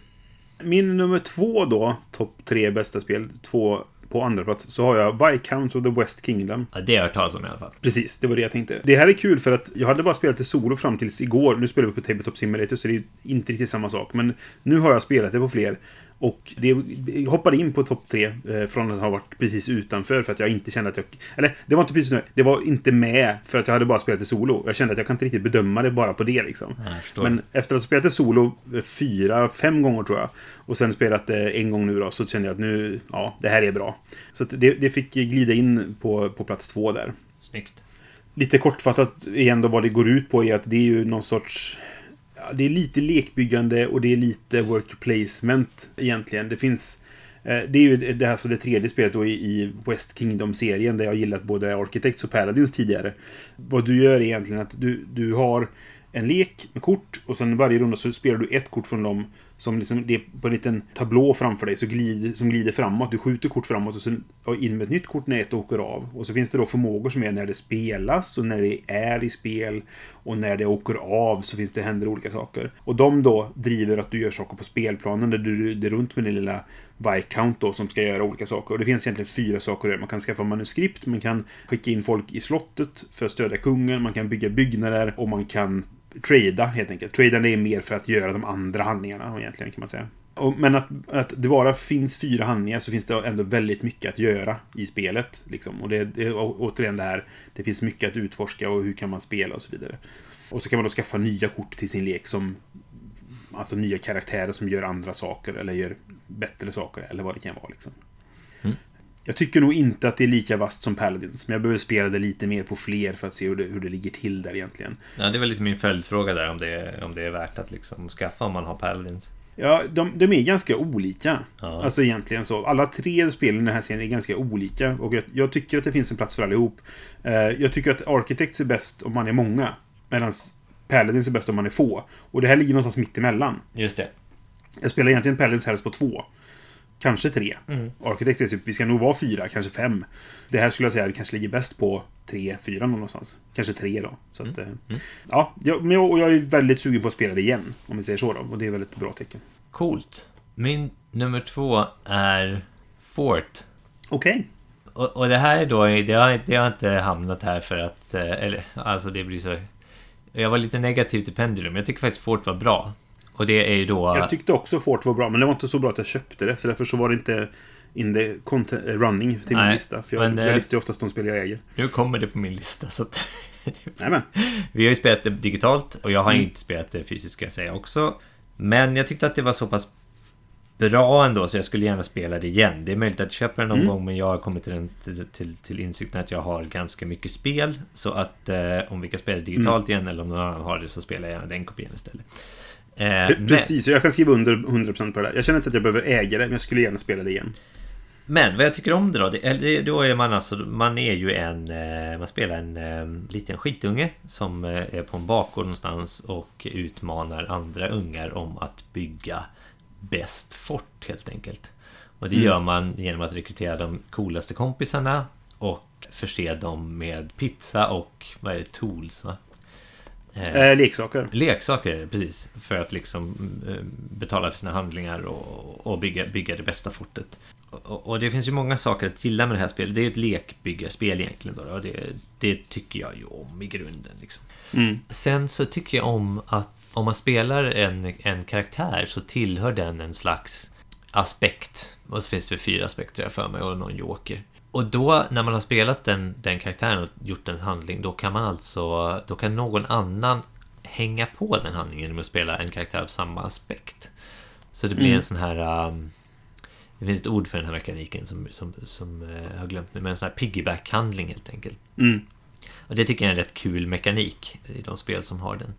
Min nummer två då, topp tre bästa spel, två på andra plats så har jag Viscounts of the West Kingdom. Ja, det har jag hört talas om i alla fall. Precis, det var det jag tänkte. Det här är kul för att jag hade bara spelat det solo fram tills igår. Nu spelar vi på Tabletop Simulator så det är inte riktigt samma sak. Men nu har jag spelat det på fler. Och det hoppade in på topp tre eh, från att ha varit precis utanför för att jag inte kände att jag... Eller det var inte precis utanför, det var inte med för att jag hade bara spelat det solo. Jag kände att jag kan inte riktigt bedöma det bara på det liksom. Ja. Men efter att ha spelat det solo eh, fyra, fem gånger tror jag. Och sen spelat det en gång nu då, så kände jag att nu, ja, det här är bra. Så det, det fick glida in på, på plats två där. Snyggt. Lite kortfattat igen då vad det går ut på är att det är ju någon sorts... Det är lite lekbyggande och det är lite work placement egentligen. Det finns... Eh, det är ju det, här, så det tredje spelet då i, West Kingdom-serien där jag gillat både Architects och Paladins tidigare. Vad du gör är egentligen att du, du har en lek med kort och sen varje runda så spelar du ett kort från dem som liksom, det är på en liten tablå framför dig så glider, som glider framåt. Du skjuter kort framåt och sen in med ett nytt kort när ett åker av. Och så finns det då förmågor som är när det spelas och när det är i spel. Och när det åker av så finns det, händer olika saker. Och de då driver att du gör saker på spelplanen där du är runt med din lilla Viscount då som ska göra olika saker. Och det finns egentligen fyra saker att göra. Man kan skaffa manuskript, man kan skicka in folk i slottet för att stödja kungen, man kan bygga byggnader och man kan trada helt enkelt. Tradande är mer för att göra de andra handlingarna egentligen kan man säga. Och, men att, att det bara finns fyra handlingar så finns det ändå väldigt mycket att göra i spelet. Liksom. Och det, det är återigen det här, det finns mycket att utforska och hur kan man spela och så vidare. Och så kan man då skaffa nya kort till sin lek som Alltså nya karaktärer som gör andra saker eller gör bättre saker eller vad det kan vara liksom. Jag tycker nog inte att det är lika vast som Paladins, men jag behöver spela det lite mer på fler för att se hur det, hur det ligger till där egentligen. Ja, det var lite min följdfråga där om det, om det är värt att liksom skaffa om man har Paladins. Ja, de, de är ganska olika. Ja. Alltså egentligen så. Alla tre spelen i den här serien är ganska olika. Och jag, jag tycker att det finns en plats för allihop. Eh, jag tycker att Architects är bäst om man är många. Medan Paladins är bäst om man är få. Och det här ligger någonstans mitt emellan. Just det. Jag spelar egentligen Paladins helst på två. Kanske tre. Mm. Architects är typ, vi ska nog vara fyra, kanske fem. Det här skulle jag säga kanske ligger bäst på tre, fyra någonstans. Kanske tre då. Så att, Mm. eh, Ja, jag, men jag, och jag är väldigt sugen på att spela det igen. Om vi säger så då. Och det är väl ett bra tecken. Coolt. Min nummer två är Fort. Okej. Och, och det här är då, det har, det har inte hamnat här för att, eh, eller alltså det blir så... Jag var lite negativ till Pendulum. Jag tycker faktiskt Fort var bra. Och det är ju då... Jag tyckte också Fort var bra, men det var inte så bra att jag köpte det. Så därför så var det inte in the content, eh, running till min Nej, lista. För jag, men, jag eh, listar ju oftast de spel jag äger. Nu kommer det på min lista så att... Nej. Vi har ju spelat det digitalt och jag har Mm. inte spelat det fysiskt ska jag säga också. Men jag tyckte att det var så pass bra ändå så jag skulle gärna spela det igen. Det är möjligt att jag köper det någon Mm. gång men jag har kommit till, den, till, till, till insikten att jag har ganska mycket spel. Så att eh, om vi kan spela det digitalt igen eller om någon annan har det så spelar jag gärna den kopian istället. Eh, men, Precis, och jag kan skriva under 100% på det där. Jag känner inte att jag behöver äga det, men jag skulle gärna spela det igen. men vad jag tycker om det då, det, då är man alltså, man är ju en, eh, man spelar en eh, liten skitunge som eh, är på en bakgård någonstans och utmanar andra ungar om att bygga bäst fort helt enkelt. Och det Mm. gör man genom att rekrytera de coolaste kompisarna och förse dem med pizza och vad är det, tools va? Eh, Eh, leksaker. Leksaker, precis. För att liksom eh, betala för sina handlingar och, och bygga, bygga det bästa fortet. Och, och det finns ju många saker att gilla med det här spelet. Det är ett lekbyggarspel egentligen. Då, och det, det tycker jag ju om i grunden. Liksom. Mm. Sen så tycker jag om att om man spelar en, en karaktär så tillhör den en slags aspekt. Och så finns det fyra aspekter jag för mig och någon joker. Och då när man har spelat den, den karaktären och gjort en handling då kan man alltså Då kan någon annan hänga på den handlingen genom att spela en karaktär av samma aspekt. Så det blir Mm. en sån här um, Det finns ett ord för den här mekaniken som, som, som eh, jag har glömt nu men en sån här piggyback-handling helt enkelt. Mm. Och det tycker jag är en rätt kul mekanik i de spel som har den.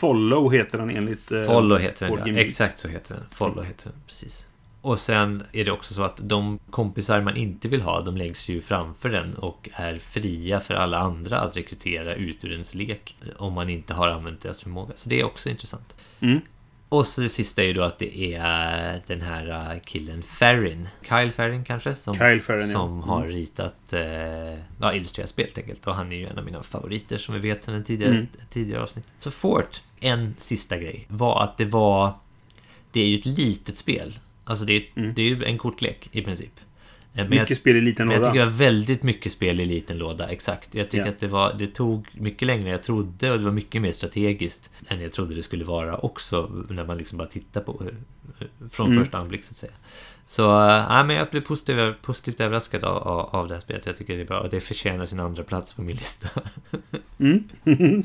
Follow heter den enligt... eh, Follow heter den, ja. Exakt så heter den. Follow heter den, precis. Och sen är det också så att de kompisar man inte vill ha, de läggs ju framför den och är fria för alla andra att rekrytera ut ur ens lek om man inte har använt deras förmåga. Så det är också intressant. Mm. Och så det sista är ju då att det är den här uh, killen Ferrin. Kyle Ferrin kanske? Som, Ferrin, ja. Som Mm. har ritat, eh, ja, illustrerat spel helt enkelt. Och han är ju en av mina favoriter som vi vet sedan en tidigare, Mm. tidigare avsnitt. Så Fort, en sista grej, var att det var... Det är ju ett litet spel. Alltså det är, Mm. det är ju en kortlek i princip. Eh, Men Mycket jag, spel i liten men jag låda. tycker det var väldigt mycket spel i liten låda, exakt. Jag tycker Ja. att det, var, det tog mycket längre än jag trodde och det var mycket mer strategiskt än jag trodde det skulle vara också när man liksom bara tittar på hur, Från Mm. första anblick så att säga. Så äh, men jag blir positiv, positivt överraskad av, av, av det här spelet. Jag tycker det är bra och det förtjänar sin andra plats på min lista. Mm.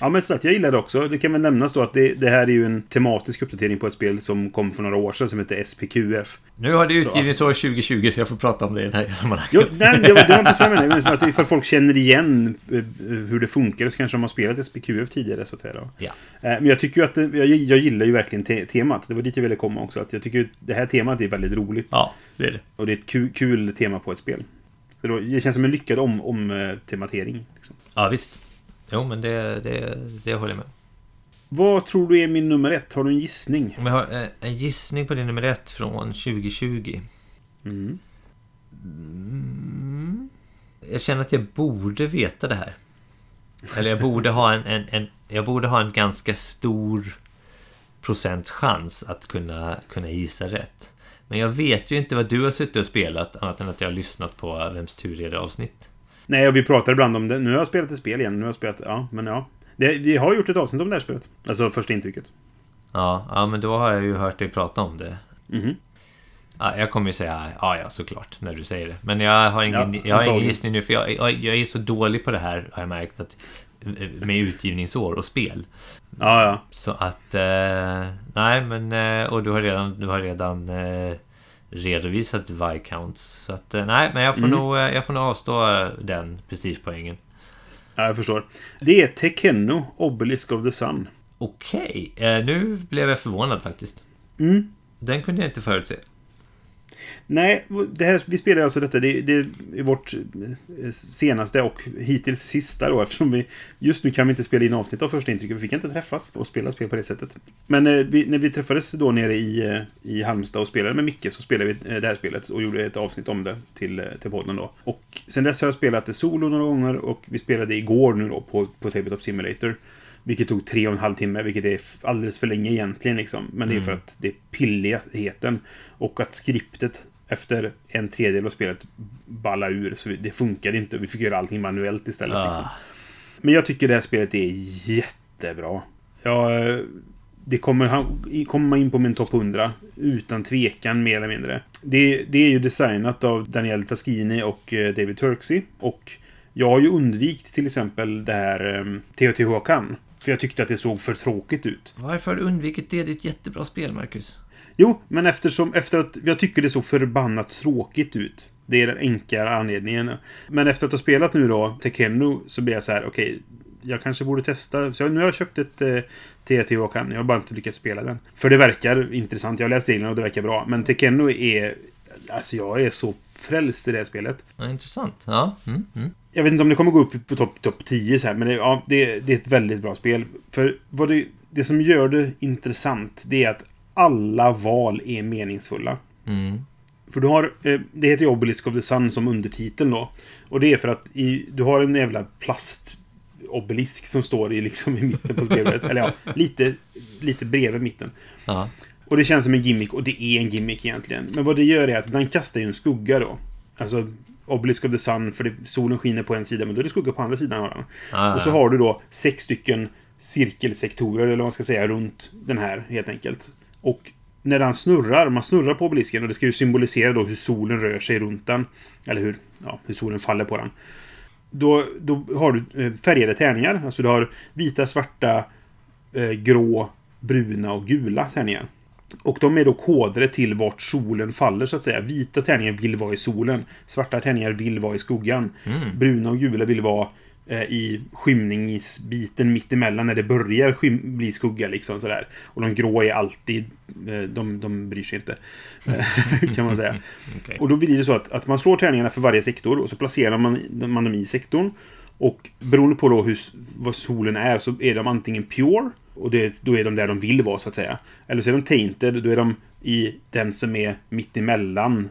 ja, men så att jag gillar det också. Det kan väl nämnas då att det, det här är ju en tematisk uppdatering på ett spel som kom för några år sedan som heter SPQF. Nu har det Så, utgivningsår 2020 så jag får prata om det i den här sammanhanget. Jo, nej, det, var- det var inte så jag menade. Men att ifall folk känner igen eh, hur det funkar så kanske de har spelat SPQF tidigare så att säga. Då. Ja. Eh, Men jag tycker ju att jag, jag gillar ju verkligen te temat. Det var dit jag ville komma också. Att jag tycker det här temat är väldigt roligt. Ja, det är det. Och det är ett kul, kul tema på ett spel. Så då, det känns som en lyckad om, om eh, tematering. Liksom. Ja, visst. Jo, men det, det, det håller jag med. Vad tror du är min nummer ett? Har du en gissning? Om jag har eh, en gissning på din nummer ett från 2020. Mm. Mm. Jag känner att jag borde veta det här. Eller jag borde ha en, en, en, jag borde ha en ganska stor procents chans att kunna, kunna gissa rätt. Men jag vet ju inte vad du har suttit och spelat annat än att jag har lyssnat på Vems tur är det avsnitt. Nej, och vi pratar ibland om det. Nu har jag spelat ett spel igen. Nu har jag spelat... Ja, men ja. Det, vi har gjort ett avsnitt om det här spelet. Alltså första intrycket. Ja, ja, men då har jag ju hört dig prata om det. Mhm. Ja, jag kommer ju säga ja, ja, såklart, när du säger det. Men jag har ingen, Ja, jag har ingen gissning nu, för jag, jag, jag är så dålig på det här, har jag märkt, att, med utgivningsår och spel. Ja, ja. Så att, eh, nej men, eh, och du har redan, du har redan eh, redovisat Viscounts. Så att, eh, nej, men jag får, Mm. nog, eh, jag får nog avstå den prestigepoängen. Ja, jag förstår. Det är Tekenno, Obelisk of the Sun. Okej, eh, nu blev jag förvånad faktiskt. Mm. Den kunde jag inte förutse. Nej, här, vi spelar alltså detta. Det, det är vårt eh, senaste och hittills sista då eftersom vi just nu kan vi inte spela in avsnitt av första intrycket. Vi fick inte träffas och spela spel på det sättet. Men eh, vi, när vi träffades då nere i, eh, i Halmstad och spelade med Micke så spelade vi eh, det här spelet och gjorde ett avsnitt om det till, till podden då. Och sen dess har jag spelat det solo några gånger och vi spelade igår nu då på, på Tabletop Simulator. Vilket tog tre och en halv timme, vilket är alldeles för länge egentligen. Liksom. Men det är för att det är pilligheten. Och att skriptet efter en tredjedel av spelet balla ur. Så det funkade inte. Vi fick göra allting manuellt istället. Liksom. Ah, Men jag tycker det här spelet är jättebra. Eh, det kommer, kommer man in på min topp 100. Utan tvekan, mer eller mindre. Det, det är ju designat av Daniel Taschini och eh, David Turksey. Och jag har ju undvikit till exempel det här um, Teotihuacan. För jag tyckte att det såg för tråkigt ut. varför har du undvikit det? Det är ett jättebra spel, Marcus. Jo, men eftersom efter att jag tycker det såg förbannat tråkigt ut. Det är den enkla anledningen. Men efter att ha spelat nu då, Tekenno, så blir jag så här, okej, jag kanske borde testa. Så jag, nu har jag köpt ett eh, Teotihuacan. Jag har bara inte lyckats spela den. För det verkar intressant. Jag har läst reglerna och det verkar bra. Men Tekenno är... Alltså jag är så frälst i det här spelet. Ja, intressant. Ja. Mm, mm. Jag vet inte om det kommer gå upp på topp top 10 så här, men det, ja, det, det är ett väldigt bra spel. För vad det, det som gör det intressant, det är att alla val är meningsfulla. Mm. För du har, eh, det heter ju Obelisk of the Sun som undertiteln då. Och det är för att i, du har en jävla plastobelisk som står i, liksom, i mitten på spelet. Eller ja, lite, lite bredvid mitten. Ja. Och det känns som en gimmick, och det är en gimmick egentligen. Men vad det gör är att den kastar ju en skugga då. Alltså, Obelisk of the Sun, för det, solen skiner på en sida, men då är det skugga på andra sidan av den. Ah, Och så har du då sex stycken cirkelsektorer, eller vad man ska säga, runt den här helt enkelt. Och när den snurrar, man snurrar på obelisken och det ska ju symbolisera då hur solen rör sig runt den. Eller hur, ja, hur solen faller på den. Då, då har du eh, färgade tärningar. Alltså du har vita, svarta, eh, grå, bruna och gula tärningar. Och de är då kodade till vart solen faller så att säga. Vita tärningar vill vara i solen. Svarta tärningar vill vara i skuggan. Mm. Bruna och gula vill vara i skymningsbiten mittemellan när det börjar bli skugga liksom sådär. Och de grå är alltid, eh, de, de bryr sig inte. eh, kan man säga. Okej. Och då blir det så att, att man slår tärningarna för varje sektor och så placerar man, man dem i sektorn. Och beroende på då hur, vad solen är så är de antingen pure och det, då är de där de vill vara så att säga. Eller så är de tainted, då är de i den som är mittemellan.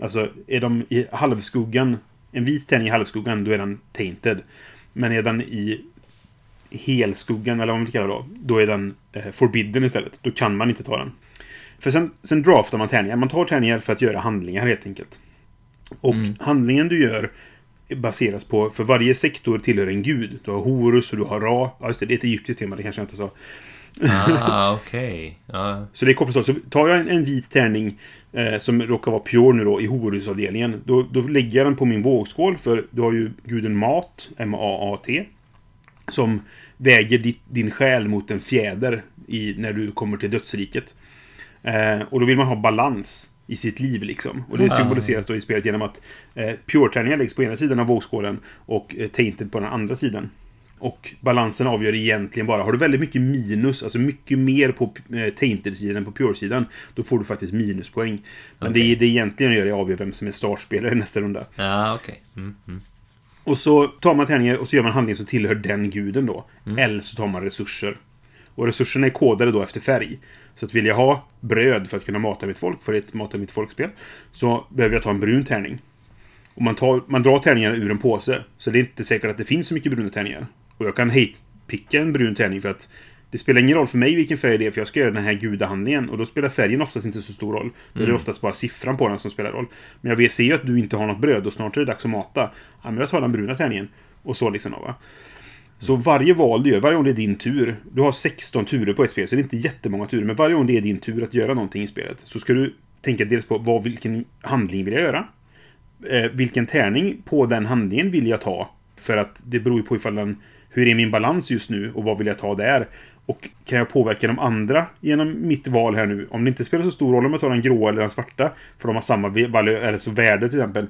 Alltså är de i halvskuggan, en vit tärning i halvskuggan, då är den tainted. Men är den i helskuggan, eller vad man kallar det då, då är den eh, forbidden istället. Då kan man inte ta den. För sen, sen draftar man tärningar. Man tar tärningar för att göra handlingar helt enkelt. Och Mm. handlingen du gör baseras på, för varje sektor tillhör en gud. Du har Horus och du har Ra. Ja, just det, det är ett egyptiskt tema, det kanske jag inte sa. Ah, okej. Ja. Så det är kopplat så. Så tar jag en, en vit tärning eh, som råkar vara pure nu då i horusavdelningen. Då, då lägger jag den på min vågskål för du har ju guden Mat, M-A-A-T. Som väger ditt, din själ mot en fjäder i, när du kommer till dödsriket. Eh, och då vill man ha balans i sitt liv liksom. Och det Ah. symboliseras då i spelet genom att eh, pure-tärningar läggs på ena sidan av vågskålen och eh, tainted på den andra sidan. Och balansen avgör egentligen bara, har du väldigt mycket minus, alltså mycket mer på eh, tainted-sidan än på pure-sidan, då får du faktiskt minuspoäng. Men Okej. det, det egentligen gör det avgör vem som är startspelare nästa runda. Ja, okej. Mm, mm. Och så tar man tärningar och så gör man handling som tillhör den guden då. Mm. Eller så tar man resurser. Och resurserna är kodade då efter färg. Så att vill jag ha bröd för att kunna mata mitt folk, för ett mata mitt folkspel, så behöver jag ta en brun tärning. Och man, tar, man drar tärningarna ur en påse. Så det är inte säkert att det finns så mycket bruna tärningar. Och jag kan hate-picka en brun tärning för att det spelar ingen roll för mig vilken färg det är, för jag ska göra den här gudahandlingen. Och då spelar färgen oftast inte så stor roll. Då är det oftast bara siffran på den som spelar roll. Men jag vill se att du inte har något bröd och snart är det dags att mata. Ja, men jag tar den bruna tärningen. Och så liksom va. Så varje val du gör, varje gång det är din tur. Du har 16 turer på ett spel, så det är inte jättemånga turer. Men varje gång det är din tur att göra någonting i spelet. Så ska du tänka dels på vad, vilken handling vill jag göra? Eh, vilken tärning på den handlingen vill jag ta? För att det beror ju på ifall den... Hur är min balans just nu och vad vill jag ta där? Och kan jag påverka de andra genom mitt val här nu? Om det inte spelar så stor roll om jag tar den grå eller den svarta. För de har samma valö, eller så värde till exempel.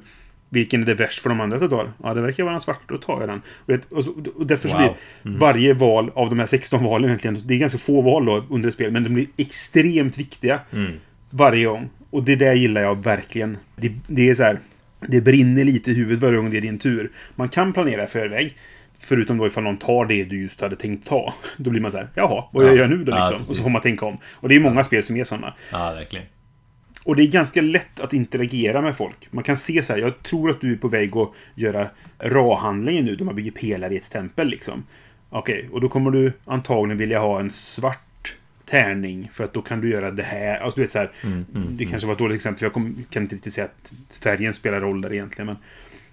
Vilken är det värst för de andra att jag tar? Ja, det verkar vara den svarta. Då tar jag den. Och, och, så, och därför så Wow. blir varje val av de här 16 valen egentligen. Det är ganska få val då under ett spel. Men de blir extremt viktiga. Mm. Varje gång. Och det där gillar jag verkligen. Det, det är så här. Det brinner lite i huvudet varje gång det är din tur. Man kan planera i förväg. Förutom då ifall någon tar det du just hade tänkt ta. Då blir man så här, jaha, vad Ja. jag gör nu då Ja, liksom? och precis. så får man tänka om. Och det är många spel som är sådana. Ja, verkligen. Och det är ganska lätt att interagera med folk. Man kan se så här, jag tror att du är på väg att göra ra-handlingen nu, då man bygger pelare i ett tempel liksom. Okej, och då kommer du antagligen vilja ha en svart tärning för att då kan du göra det här. Alltså du vet så här, det kanske var ett dåligt exempel för jag kom, kan inte riktigt säga att färgen spelar roll där egentligen. Men,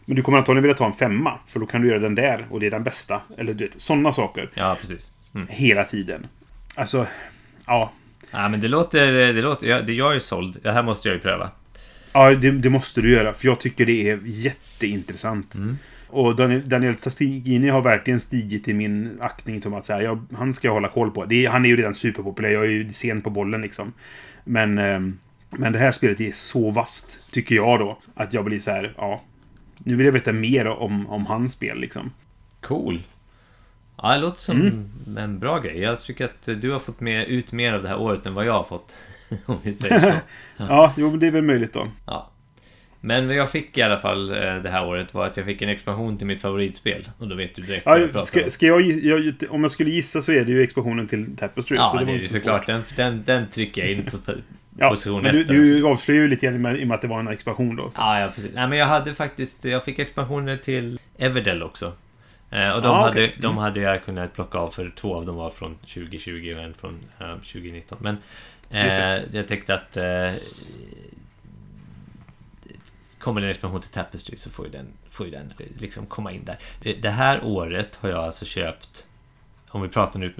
men du kommer antagligen vilja ta en femma, för då kan du göra den där och det är den bästa. Eller du vet, sådana saker. Ja, precis. Mm. Hela tiden. Alltså, ja. Ja, men det låter... Det låter jag, det, jag är såld. Det här måste jag ju pröva. Ja, det, det måste du göra. För jag tycker det är jätteintressant. Och Daniel, Daniel Tastigini har verkligen stigit i min aktning till att säga, jag, han ska jag hålla koll på. Det, han är ju redan superpopulär. Jag är ju sen på bollen liksom. Men, ehm, men det här spelet är så vast, tycker jag då. Att jag blir så här, ja. Nu vill jag veta mer om, om hans spel liksom. Cool. Ja, det låter som Mm. en bra grej. Jag tycker att du har fått med, ut mer av det här året än vad jag har fått. Om vi säger så. Ja, jo, men det är väl möjligt då. Ja. Men vad jag fick i alla fall eh, det här året var att jag fick en expansion till mitt favoritspel. Och då vet du direkt vad jag Ja, pratar ska, om. ska jag, jag, om jag skulle gissa så är det ju expansionen till Tapestry. Ja, så det, var är ju så såklart. Den, den, den trycker jag in på Ja, position men du, du avslöjar ju lite grann i och med att det var en expansion då. Så. Ja, ja, precis. Nej, men jag hade faktiskt... Jag fick expansioner till Everdell också. Eh, och de, Ah, hade, de Mm. hade jag kunnat plocka av för två av dem var från 2020 och en från eh, 2019. Men eh, jag tänkte att... Eh, kommer det en expansion till Tapestry så får ju den, får ju den liksom komma in där. Det, det här året har jag alltså köpt... Om vi pratar nu,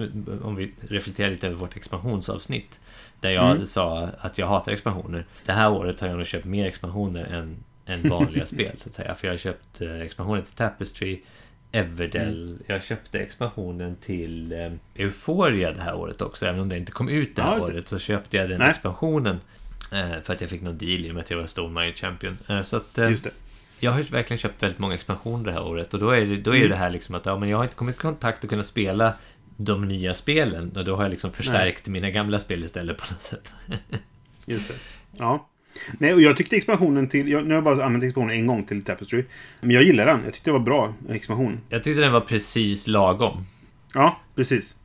om vi reflekterar lite över vårt expansionsavsnitt. Där jag Mm. sa att jag hatar expansioner. Det här året har jag nog köpt mer expansioner än, än vanliga spel så att säga. För jag har köpt eh, expansionen till Tapestry, Everdell. Jag köpte expansionen till eh, Euphoria det här året också. Även om det inte kom ut det här Ja, året så köpte jag den Nej. expansionen. Eh, för att jag fick någon deal i och med att jag var Stone Mind Champion. Eh, så att eh, Just det. jag har verkligen köpt väldigt många expansioner det här året. Och då är det, då är Mm. det här liksom att ja, men jag har inte kommit i kontakt och kunnat spela de nya spelen. Och då har jag liksom förstärkt mina gamla spel istället på något sätt. Just det. Ja. Nej, och jag tyckte expansionen till... Jag, nu har jag bara använt expansionen en gång till Tapestry. Men jag gillar den. Jag tyckte det var bra expansion. Jag tyckte den var precis lagom. Ja, precis.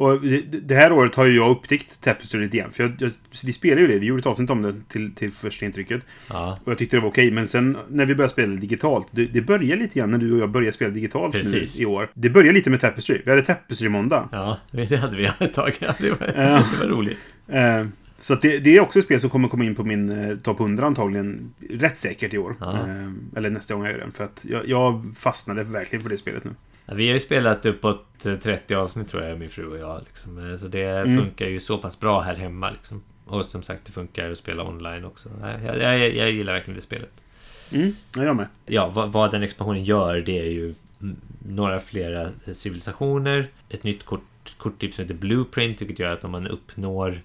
Och det, här året har ju jag upptäckt Tapestry lite grann. För jag, jag, vi spelade ju det. Vi gjorde ett avsnitt om det till, till första intrycket. Ja, Och jag tyckte det var okej. Men sen när vi började spela digitalt. Det, det börjar lite grann när du och jag började spela digitalt Precis. nu i år. Det börjar lite med Tapestry. Vi hade Tapestry-måndag. ja det hade vi ett tag. Ja, det, var, Ja. det var roligt. Eh, Så det, det är också ett spel som kommer komma in på min eh, topp 100 antagligen rätt säkert i år. Ja. Eh, eller nästa gång jag gör den. För att jag, jag fastnade verkligen för det spelet nu. Vi har ju spelat uppåt eh, 30 avsnitt tror jag, min fru och jag. Liksom. Eh, Så det Mm. funkar ju så pass bra här hemma. Liksom. Och som sagt, det funkar att spela online också. Nej, Jag, jag, jag gillar verkligen det spelet. Mm, ja, jag med. Ja, vad, vad den expansionen gör det är ju några flera eh, civilisationer. Ett nytt kort, korttyp som heter Blueprint, vilket gör att om man uppnår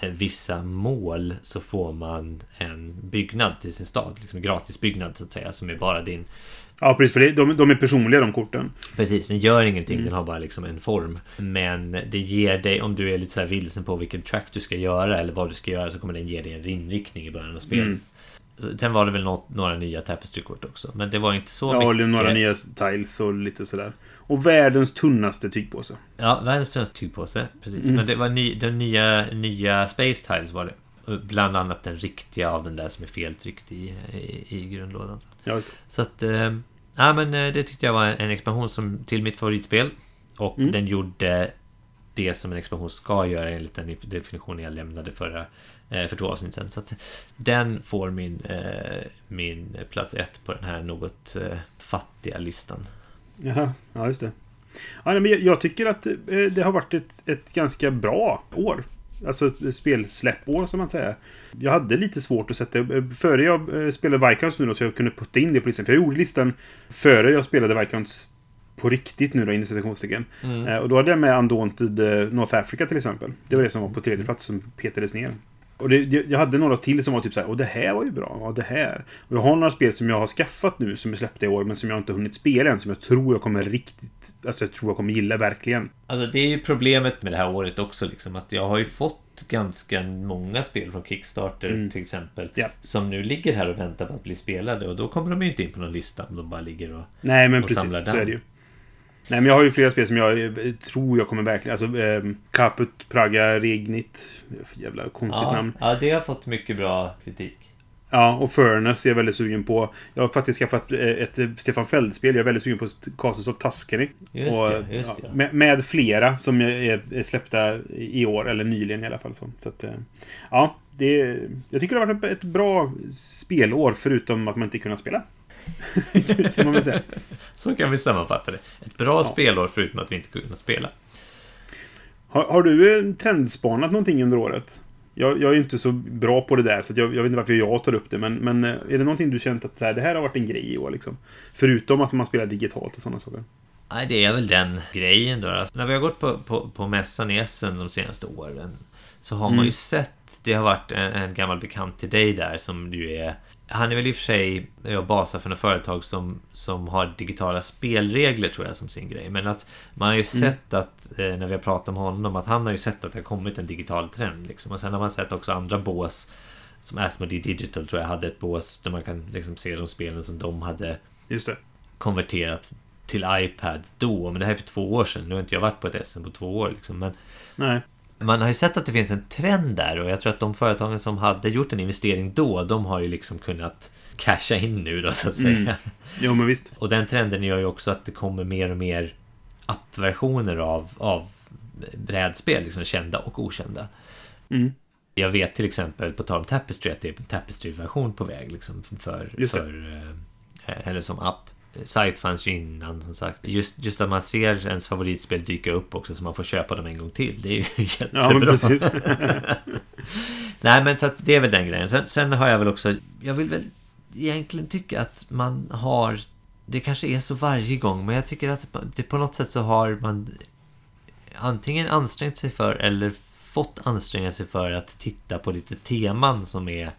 eh, vissa mål så får man en byggnad till sin stad. Liksom en gratis byggnad så att säga, som är bara din. Ja, precis. För de, de är personliga de korten. Precis, den gör ingenting, den har bara liksom en form. Men det ger dig, om du är lite så här vilsen på vilken track du ska göra eller vad du ska göra, så kommer den ge dig en inriktning i början av spelet. Mm. Sen var det väl något, några nya Tapestry-kort också, men det var inte så Ja, mycket. några nya tiles och lite sådär. Och världens tunnaste tygpåse. Ja, världens tunnaste tygpåse. Precis. Mm. Men det var ny, den nya, nya Space Tiles var det. Bland annat den riktiga av den där som är feltryckt i, i, i grundlådan. Ja. Så att... Eh, ja, men eh, det tyckte jag var en expansion som, till mitt favoritspel. Och Mm. den gjorde det som en expansion ska göra enligt den definitionen jag lämnade förra, eh, för två avsnitt sedan. Så att den får min, min plats ett på den här något fattiga listan. Jaha, ja just det. Ja, men jag, tycker att det har varit ett, ett ganska bra år. Alltså spelsläppår som man säger. Jag hade lite svårt att sätta... eh, Före jag eh, spelade Viscounts nu då, så jag kunde putta in det på listan. För jag gjorde listan före jag spelade Viscounts på riktigt nu då, inom citationstecken. Mm. Eh, Och då hade jag med Undaunted North Africa till exempel. Det var det som var på tredje plats som petades ner. Och det, jag hade några till som var typ så här, och det här var ju bra, och det här. Och jag har några spel som jag har skaffat nu som är släppta i år, men som jag inte hunnit spela än, som jag tror jag kommer riktigt... Alltså jag tror jag kommer gilla verkligen. Alltså det är ju problemet med det här året också liksom att jag har ju fått ganska många spel från Kickstarter Mm. till exempel Ja. Som nu ligger här och väntar på att bli spelade och då kommer de ju inte in på någon lista om de bara ligger och... Nej, men Och precis, samlar så damm. är det ju. Nej, men jag har ju flera spel som jag eh, tror jag kommer verkligen... Alltså, eh, Caput, Praga, Regnit. Jävla konstigt Ja, namn. ja, det har fått mycket bra kritik. Ja, och Furnace är jag väldigt sugen på. Jag har faktiskt skaffat eh, ett eh, Stefan Feld-spel. Jag är väldigt sugen på Castles of Tuscany. Just och, det, just ja, med, med flera som är, släppta i år, eller nyligen i alla fall. Så, att, ja, det, jag tycker det har varit ett, ett bra spelår, förutom att man inte kunnat spela. Kan man säga. Så kan vi sammanfatta det. Ett bra spelår förutom att vi inte kunnat spela. Har, har du eh, trendspanat någonting under året? Jag, jag är ju inte så bra på det där, så jag, jag vet inte varför jag tar upp det. Men, men eh, är det någonting du känt att så här, det här har varit en grej i år? Liksom? Förutom att man spelar digitalt och sådana saker. Nej, det är väl den grejen då. Alltså, när vi har gått på, på, på mässan i Essen de senaste åren så har man ju Mm. sett, det har varit en, en gammal bekant till dig där som ju är han är väl i och för sig jag basar för något företag som, som har digitala spelregler tror jag som sin grej. Men att man har ju sett att eh, när vi har pratat om honom att han har ju sett att det har kommit en digital trend. Liksom. Och sen har man sett också andra bås som Asmodee Digital tror jag hade ett bås där man kan liksom se de spelen som de hade konverterat till iPad då. Men det här är för två år sedan. Nu har inte jag varit på ett SM på två år. Liksom. Men Nej. Man har ju sett att det finns en trend där och jag tror att de företagen som hade gjort en investering då, de har ju liksom kunnat casha in nu då så att säga. Mm. Jo, men visst. Och den trenden gör ju också att det kommer mer och mer appversioner av, av brädspel, liksom kända och okända. Mm. Jag vet till exempel, på tal om Tapestry, att det är en Tapestry-version på väg liksom för, för eh, eller som app. Site fanns ju innan som sagt. Just, just att man ser ens favoritspel dyka upp också så man får köpa dem en gång till. Det är ju jättebra. Ja, men precis. Nej men så att det är väl den grejen. Sen, sen har jag väl också... Jag vill väl egentligen tycka att man har... Det kanske är så varje gång men jag tycker att det på något sätt så har man antingen ansträngt sig för eller fått anstränga sig för att titta på lite teman som är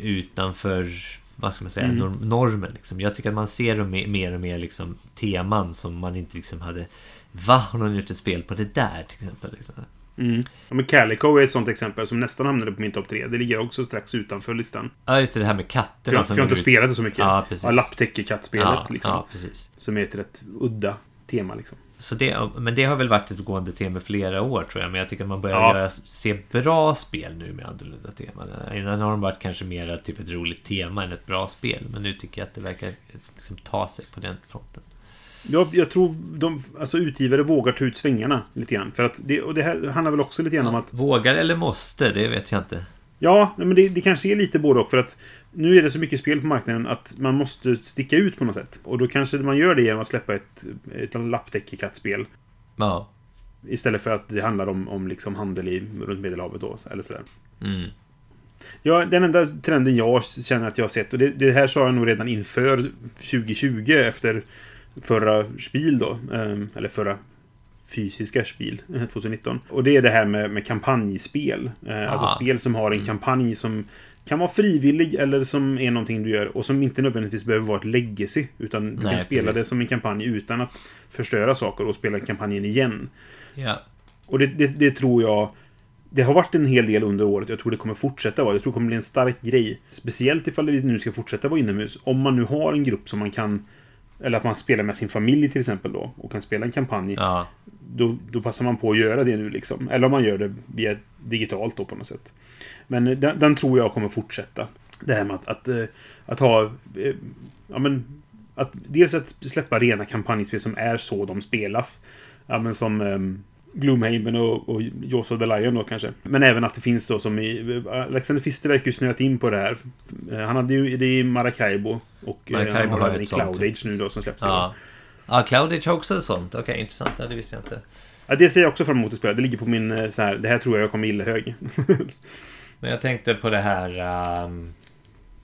utanför vad ska man säga, Mm. norm- normen. Liksom. Jag tycker att man ser mer och mer liksom, teman som man inte liksom hade Va? Har någon gjort ett spel på det där till exempel? Liksom. Mm. Ja, men Calico är ett sånt exempel som nästan hamnade på min topp tre. Det ligger också strax utanför listan. Ja just det, det här med För jag, katterna för jag har inte ut- spelat det så mycket. Ja, precis. Ja, Lapptäcke-kattspelet, ja, liksom. ja, precis. Som är ett rätt udda tema, liksom. Så det, men det har väl varit ett gående tema i flera år tror jag. Men jag tycker att man börjar Ja. göra, se bra spel nu med annorlunda teman. Innan har de varit kanske mer typ ett roligt tema än ett bra spel. Men nu tycker jag att det verkar liksom ta sig på den fronten. Jag, jag tror de, alltså utgivare vågar ta ut svängarna lite grann. För att det, och det här handlar väl också lite grann om att... Vågar eller måste, det vet jag inte. Ja, men det, det kanske är lite både och. För att nu är det så mycket spel på marknaden att man måste sticka ut på något sätt. Och då kanske man gör det genom att släppa ett, ett lapptäckekattspel. Ja. Istället för att det handlar om, om liksom handel i, runt Medelhavet då, eller sådär. Mm. Ja, den enda trenden jag känner att jag har sett, och det, det här sa jag nog redan inför 2020 efter förra spel då, ehm, eller förra fysiska spel 2019. Och det är det här med, med kampanjspel. Eh, alltså spel som har en Mm. kampanj som kan vara frivillig eller som är någonting du gör och som inte nödvändigtvis behöver vara ett legacy. Utan du Nej, kan spela precis. det som en kampanj utan att förstöra saker och spela kampanjen igen. Ja. Och det, det, det tror jag... Det har varit en hel del under året. Jag tror det kommer fortsätta vara. Jag tror det kommer bli en stark grej. Speciellt ifall vi nu ska fortsätta vara inomhus. Om man nu har en grupp som man kan... Eller att man spelar med sin familj till exempel då. Och kan spela en kampanj. Ja. Då, då passar man på att göra det nu liksom. Eller om man gör det via digitalt då på något sätt. Men eh, den, den tror jag kommer fortsätta. Det här med att, att, eh, att ha... eh, Ja men... Att, dels att släppa rena kampanjspel som är så de spelas. Ja men som... Um, Gloomhaven och, och Jaws of the Lion då kanske. Men även att det finns då som i... Alexander Fister verkar ju snöat in på det här. Eh, Han hade ju det i Maracaibo. Och eh, Maracaibo han har även i ett sånt. Cloud Age nu då som släpps. Ja. Ja, Cloudage har också ett sånt. Okej, intressant. Ja, det visste jag inte. Ja, det ser jag också fram emot att spela. Det ligger på min eh, så här, det här tror jag jag kommer gilla hög. Men jag tänkte på det här... ehm,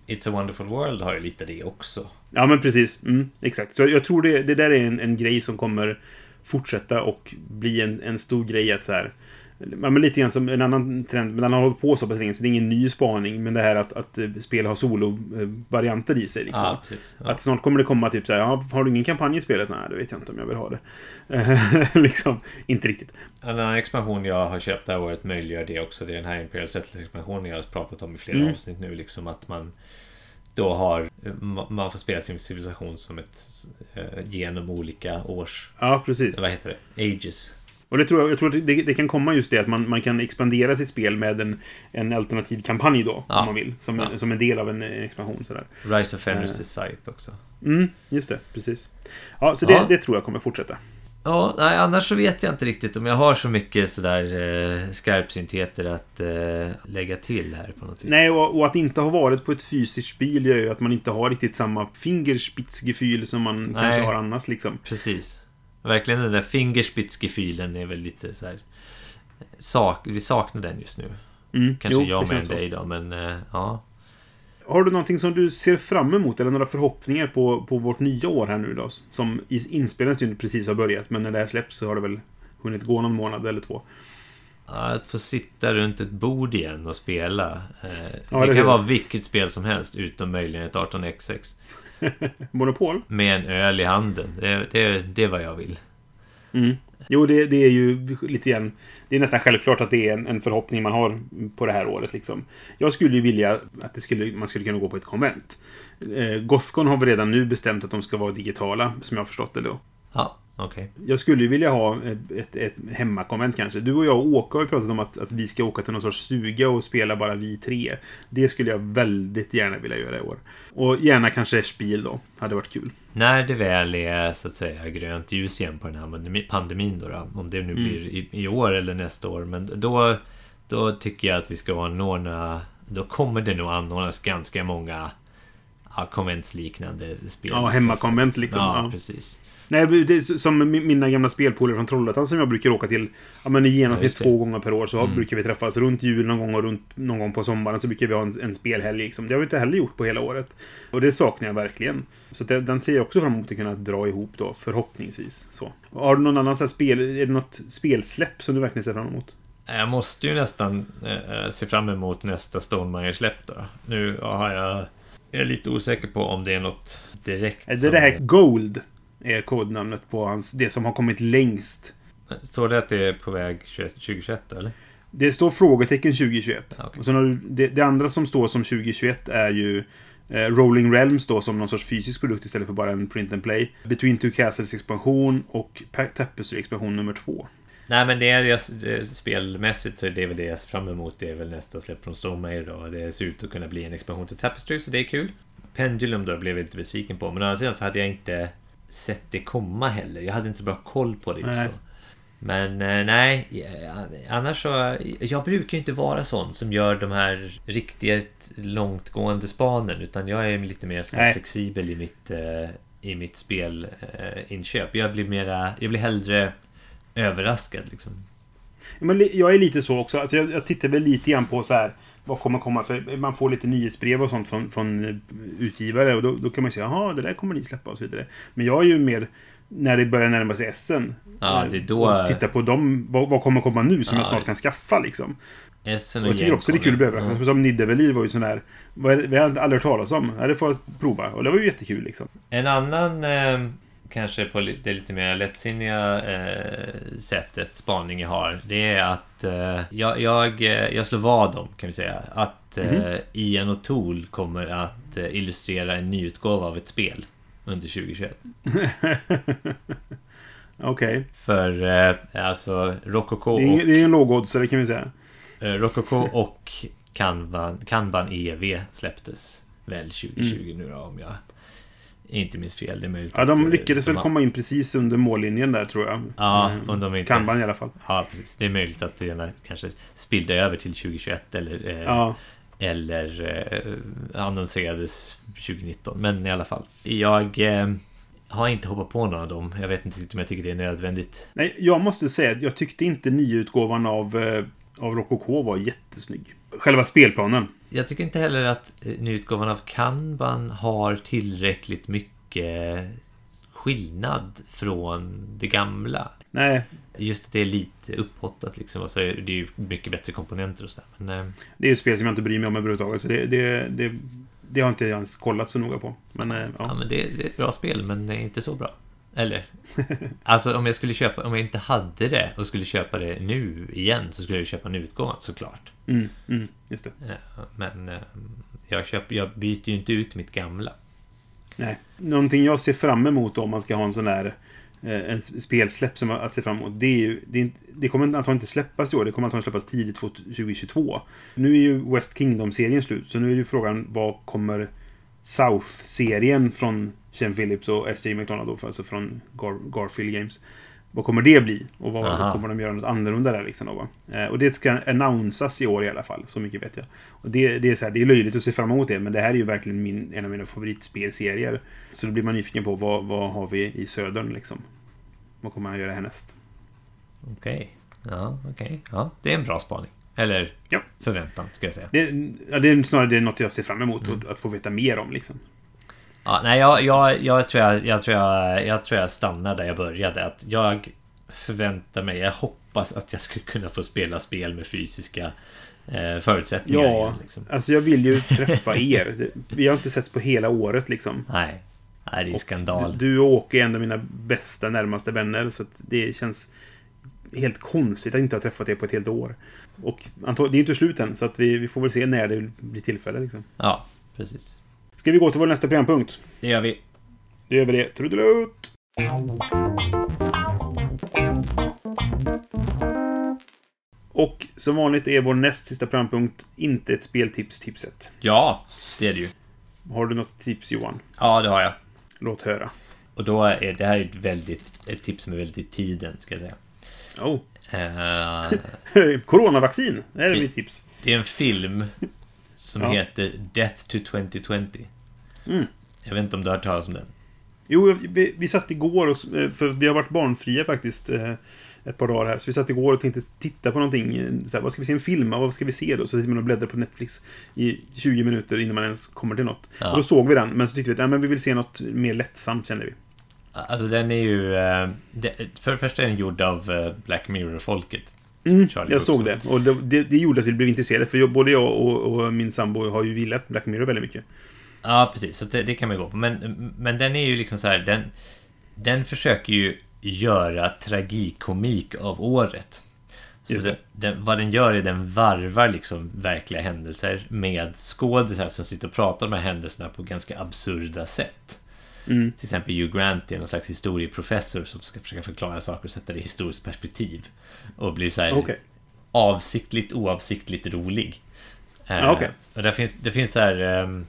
It's a wonderful world har ju lite det också. ja, men precis. Mm, exakt. Så jag tror det, det där är en, en grej som kommer fortsätta och bli en, en stor grej att så här... Ja, men lite grann som en annan trend, men den har hållit på så pass länge så det är ingen ny spaning. Men det här att, att eh, spel har solo-varianter i sig. Liksom. Precis. Ja. Att snart kommer det komma typ så här, ja, har du ingen kampanj i spelet? Nej, det vet jag inte om jag vill ha det. Liksom, inte riktigt. En annan expansion jag har köpt det här året möjliggör det också. Det är den här Imperial Settlers-expansionen jag har pratat om i flera Mm. avsnitt nu. Liksom att man då har... ma- Man får spela sin civilisation som ett... eh, genom olika års... Ja, precis. Vad heter det? Ages. Och det tror jag, jag tror att det, det kan komma just det att man, man kan expandera sitt spel med en, en alternativ kampanj då, Ja. om man vill. Som, Ja. som en del av en, en expansion sådär. Rise of Eh. to Scythe också. Mm, just det. Precis. Ja, så det, Ja. det tror jag kommer fortsätta. Ja, nej, annars så vet jag inte riktigt om jag har så mycket sådär eh, skarpsyntheter att eh, lägga till här på något vis. Nej, och, och att inte ha varit på ett fysiskt spel gör ju att man inte har riktigt samma fingerspitzgefühl som man Nej. kanske har annars liksom. Precis. Verkligen den där fingerspitzgefühlen är väl lite så här. Sak, vi saknar den just nu. Mm, Kanske jo, jag med än dig då, men eh, ja. Har du någonting som du ser fram emot eller några förhoppningar på, på vårt nya år här nu då? Som inspelningen ju precis har börjat, men när det här släpps så har det väl hunnit gå någon månad eller två. Att få sitta runt ett bord igen och spela. Eh, Ja, det det kan vara vilket spel som helst utom möjligen ett 18xx. Monopol? Med en öl i handen. Det, det, det är vad jag vill. Mm. Jo, det, det är ju lite grann... Det är nästan självklart att det är en, en förhoppning man har på det här året. Liksom. Jag skulle ju vilja att det skulle, man skulle kunna gå på ett konvent. Eh, Gothcon har vi redan nu bestämt att de ska vara digitala, som jag har förstått det då. Ja, okej. Jag skulle ju vilja ha ett, ett, ett hemmakonvent kanske. Du och jag och Åke har ju pratat om att, att vi ska åka till någon sorts stuga och spela bara vi tre. Det skulle jag väldigt gärna vilja göra i år. Och gärna kanske Spiel då. Hade varit kul. När det väl är så att säga grönt ljus igen på den här pandemi- pandemin då, då om det nu Mm. blir i, i år eller nästa år. Men då, då tycker jag att vi ska anordna... Då kommer det nog anordnas ganska många ja, konventsliknande spel. Ja, hemmakonvent liksom. Ja, Ja. precis. Nej, det är som mi- mina gamla spelpolare från Trollhättan som jag brukar åka till ja, men i Ja, genomsnitt det. två gånger per år. Så Mm. brukar vi träffas runt jul någon gång och runt någon gång på sommaren så brukar vi ha en, en spelhelg. Liksom. Det har vi inte heller gjort på hela året. Och det saknar jag verkligen. Så det, den ser jag också fram emot att kunna dra ihop då, förhoppningsvis. Så. Har du någon annan så här spel, är det något spelsläpp som du verkligen ser fram emot? Jag måste ju nästan eh, se fram emot nästa Stonemaier-släpp då. Nu har jag... Jag är lite osäker på om det är något direkt. Är det som det här är- Gold? Är kodnamnet på hans, det som har kommit längst. Står det att det är på väg 21, 2021 eller? Det står frågetecken 2021. Okej. Och sen har du, det, det andra som står som 2021 är ju eh, Rolling Realms då som någon sorts fysisk produkt istället för bara en print and play. Between Two Castles expansion och Tapestry expansion nummer två. Nej men det är jag, det- spelmässigt så är det väl det jag ser fram emot. Det är väl nästa släpp från Stonemaier då. Det ser ut att kunna bli en expansion till Tapestry så det är kul. Pendulum då blev jag lite besviken på. Men å andra sidan så hade jag inte sett det komma heller. Jag hade inte så bra koll på det just Nej. då. Men eh, nej, eh, annars så... Jag brukar ju inte vara sån som gör de här riktigt långtgående spanen. Utan jag är lite mer så flexibel i mitt, eh, i mitt spelinköp. Jag blir mera... Jag blir hellre överraskad liksom. Men jag är lite så också. Alltså jag, jag tittar väl lite grann på så här. Vad kommer komma? För man får lite nyhetsbrev och sånt från, från utgivare. Och då, då kan man ju säga jaha, det där kommer ni släppa och så vidare. Men jag är ju mer när det börjar närma sig SN. Ja, eh, det är då- Och titta på dem. Vad, vad kommer komma nu som Ja, jag snart kan skaffa liksom. Essen Och jag tycker också det är kul att bli överraskad. Som Nidavellir var ju sån där. Vi har aldrig hört talas om. Ja, det får jag prova. Och det var ju jättekul liksom. En annan, eh, kanske på det lite mer lättsinniga eh, sättet jag har. Det är att eh, jag, jag, eh, jag slår vad om, kan vi säga, att eh, Mhm. Ian O'Toole kommer att eh, illustrera en nyutgåva av ett spel under 2021. Okej. För eh, alltså Det är, och, det är en lågoddsare kan vi säga. eh, Rococo och Kanban, Kanban EV släpptes väl 2020 nu då om jag inte minns fel. Det är möjligt. Ja, att, de eh, lyckades de väl har- komma in precis under mållinjen där tror jag. Ja, Eh, om de inte- Kanban i alla fall. Ja, precis. Det är möjligt att det kanske spillde över till 2021 eller, eh, Ja. eller eh, annonserades 2019. Men i alla fall. Jag eh, har inte hoppat på någon av dem. Jag vet inte om jag tycker det är nödvändigt. Nej, jag måste säga att jag tyckte inte nyutgåvan av, eh, av Rococo var jättesnygg. Själva spelplanen. Jag tycker inte heller att eh, nyutgåvan av Kanban har tillräckligt mycket skillnad från det gamla. Nej, Just att det är lite upphottat liksom. Och så är det ju mycket bättre komponenter och sådär. Men eh, det är ju ett spel som jag inte bryr mig om överhuvudtaget. Så det, det, det, det har inte jag ens kollat så noga på. Men eh, Ja, ja. men det, det är ett bra spel, men det är inte så bra. Eller? Alltså om jag skulle köpa, om jag inte hade det och skulle köpa det nu igen så skulle jag köpa en utgåva såklart. Mm, mm, just det. Men eh, jag, köper, jag byter ju inte ut mitt gamla. Nej. Någonting jag ser fram emot om man ska ha en sån här eh, en spelsläpp som att se fram emot. Det, är ju, det, är inte, det kommer antagligen inte släppas i år. Det kommer antagligen släppas tidigt 2022. Nu är ju West Kingdom-serien slut. Så nu är ju frågan vad kommer South-serien från Ken Phillips och S.J. McDonald då, alltså från Gar Garfield Games. Vad kommer det bli? Och vad Aha. kommer de göra något annorlunda där liksom då? Eh, och det ska annonsas i år i alla fall. Så mycket vet jag. Och det, det är så här, det är löjligt att se fram emot det. Men det här är ju verkligen min, en av mina favoritspelserier. Så då blir man nyfiken på vad, vad har vi i södern liksom? Vad kommer han göra härnäst? Okej. Ja, okej. Ja, det är en bra spaning. Eller Ja. förväntan, ska jag säga. Det, ja, det är snarare det är något jag ser fram emot. Att, att få veta mer om liksom. Ja, nej, jag, jag, jag, tror jag, jag, tror jag, jag tror jag stannar där jag började. Att jag förväntar mig, jag hoppas att jag skulle kunna få spela spel med fysiska eh, förutsättningar. Ja, igen, liksom. alltså jag vill ju träffa er. Vi har inte setts på hela året liksom. Nej, nej det är Och skandal. Du, du och Åke är en av mina bästa, närmaste vänner. Så det känns helt konstigt att inte ha träffat er på ett helt år. Och det är inte slut än, så att vi, vi får väl se när det blir tillfälle. Liksom. Ja, precis. Ska vi gå till vår nästa programpunkt? Det gör vi. Det gör vi det. Trudelutt! Och som vanligt är vår näst sista programpunkt inte ett speltips-tipset. Ja, det är det ju. Har du något tips Johan? Ja, det har jag. Låt höra. Och då är det här ett väldigt, ett tips som är väldigt i tiden, ska jag säga. Oh. Eh, Coronavaccin! Det är mitt tips. det är en film som Ja. heter Death to 2020. Mm. Jag vet inte om du har hört talas om den? Jo, vi, vi satt igår och, för vi har varit barnfria faktiskt eh, ett par dagar här. Så vi satt igår och tänkte titta på någonting. eh, Så här, vad ska vi se en film? Vad ska vi se då? Så sitter man och bläddrar på Netflix i 20 minuter innan man ens kommer till något. Ja. Och då såg vi den, men så tyckte vi att nej, men vi vill se något mer lättsamt, kände vi. Alltså den är ju... eh, För det första är den gjord av eh, Black Mirror-folket. Mm, jag såg Brooks. det. Och det, det, det gjorde att vi blev intresserade. För jag, både jag och, och min sambo har ju gillat Black Mirror väldigt mycket. Ja, precis. Så det, det kan man gå på. Men, men den är ju liksom så här... Den, den försöker ju göra tragikomik av året. Så den, den, vad den gör är den varvar liksom verkliga händelser med skådisar som sitter och pratar om de här händelserna på ganska absurda sätt. Mm. Till exempel Hugh Grant är någon slags historieprofessor som ska försöka förklara saker och sätta det i historiskt perspektiv. Och blir så här Okej. avsiktligt oavsiktligt rolig. Eh, okej. Och där finns, det finns så här... ehm,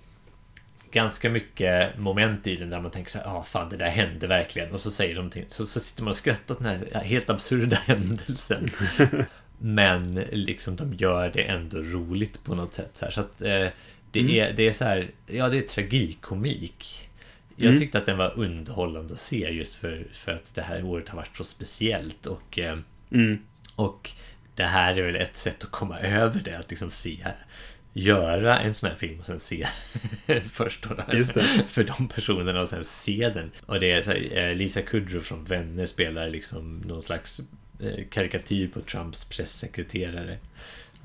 ganska mycket moment i den där man tänker så här, ja ah, fan det där hände verkligen. Och så säger de någonting, så, så sitter man och skrattar åt den här helt absurda händelsen. Men liksom de gör det ändå roligt på något sätt. Så, här, så att eh, det, mm. är, det är så här, ja det är tragikomik. Jag mm. tyckte att den var underhållande att se just för, för att det här året har varit så speciellt. Och, eh, mm. och det här är väl ett sätt att komma över det. Att liksom se göra en sån här film och sen se först då, alltså, för de personerna och sen se den. Och det är så här, eh, Lisa Kudrow från Vänner spelar liksom någon slags eh, karikatyr på Trumps pressekreterare.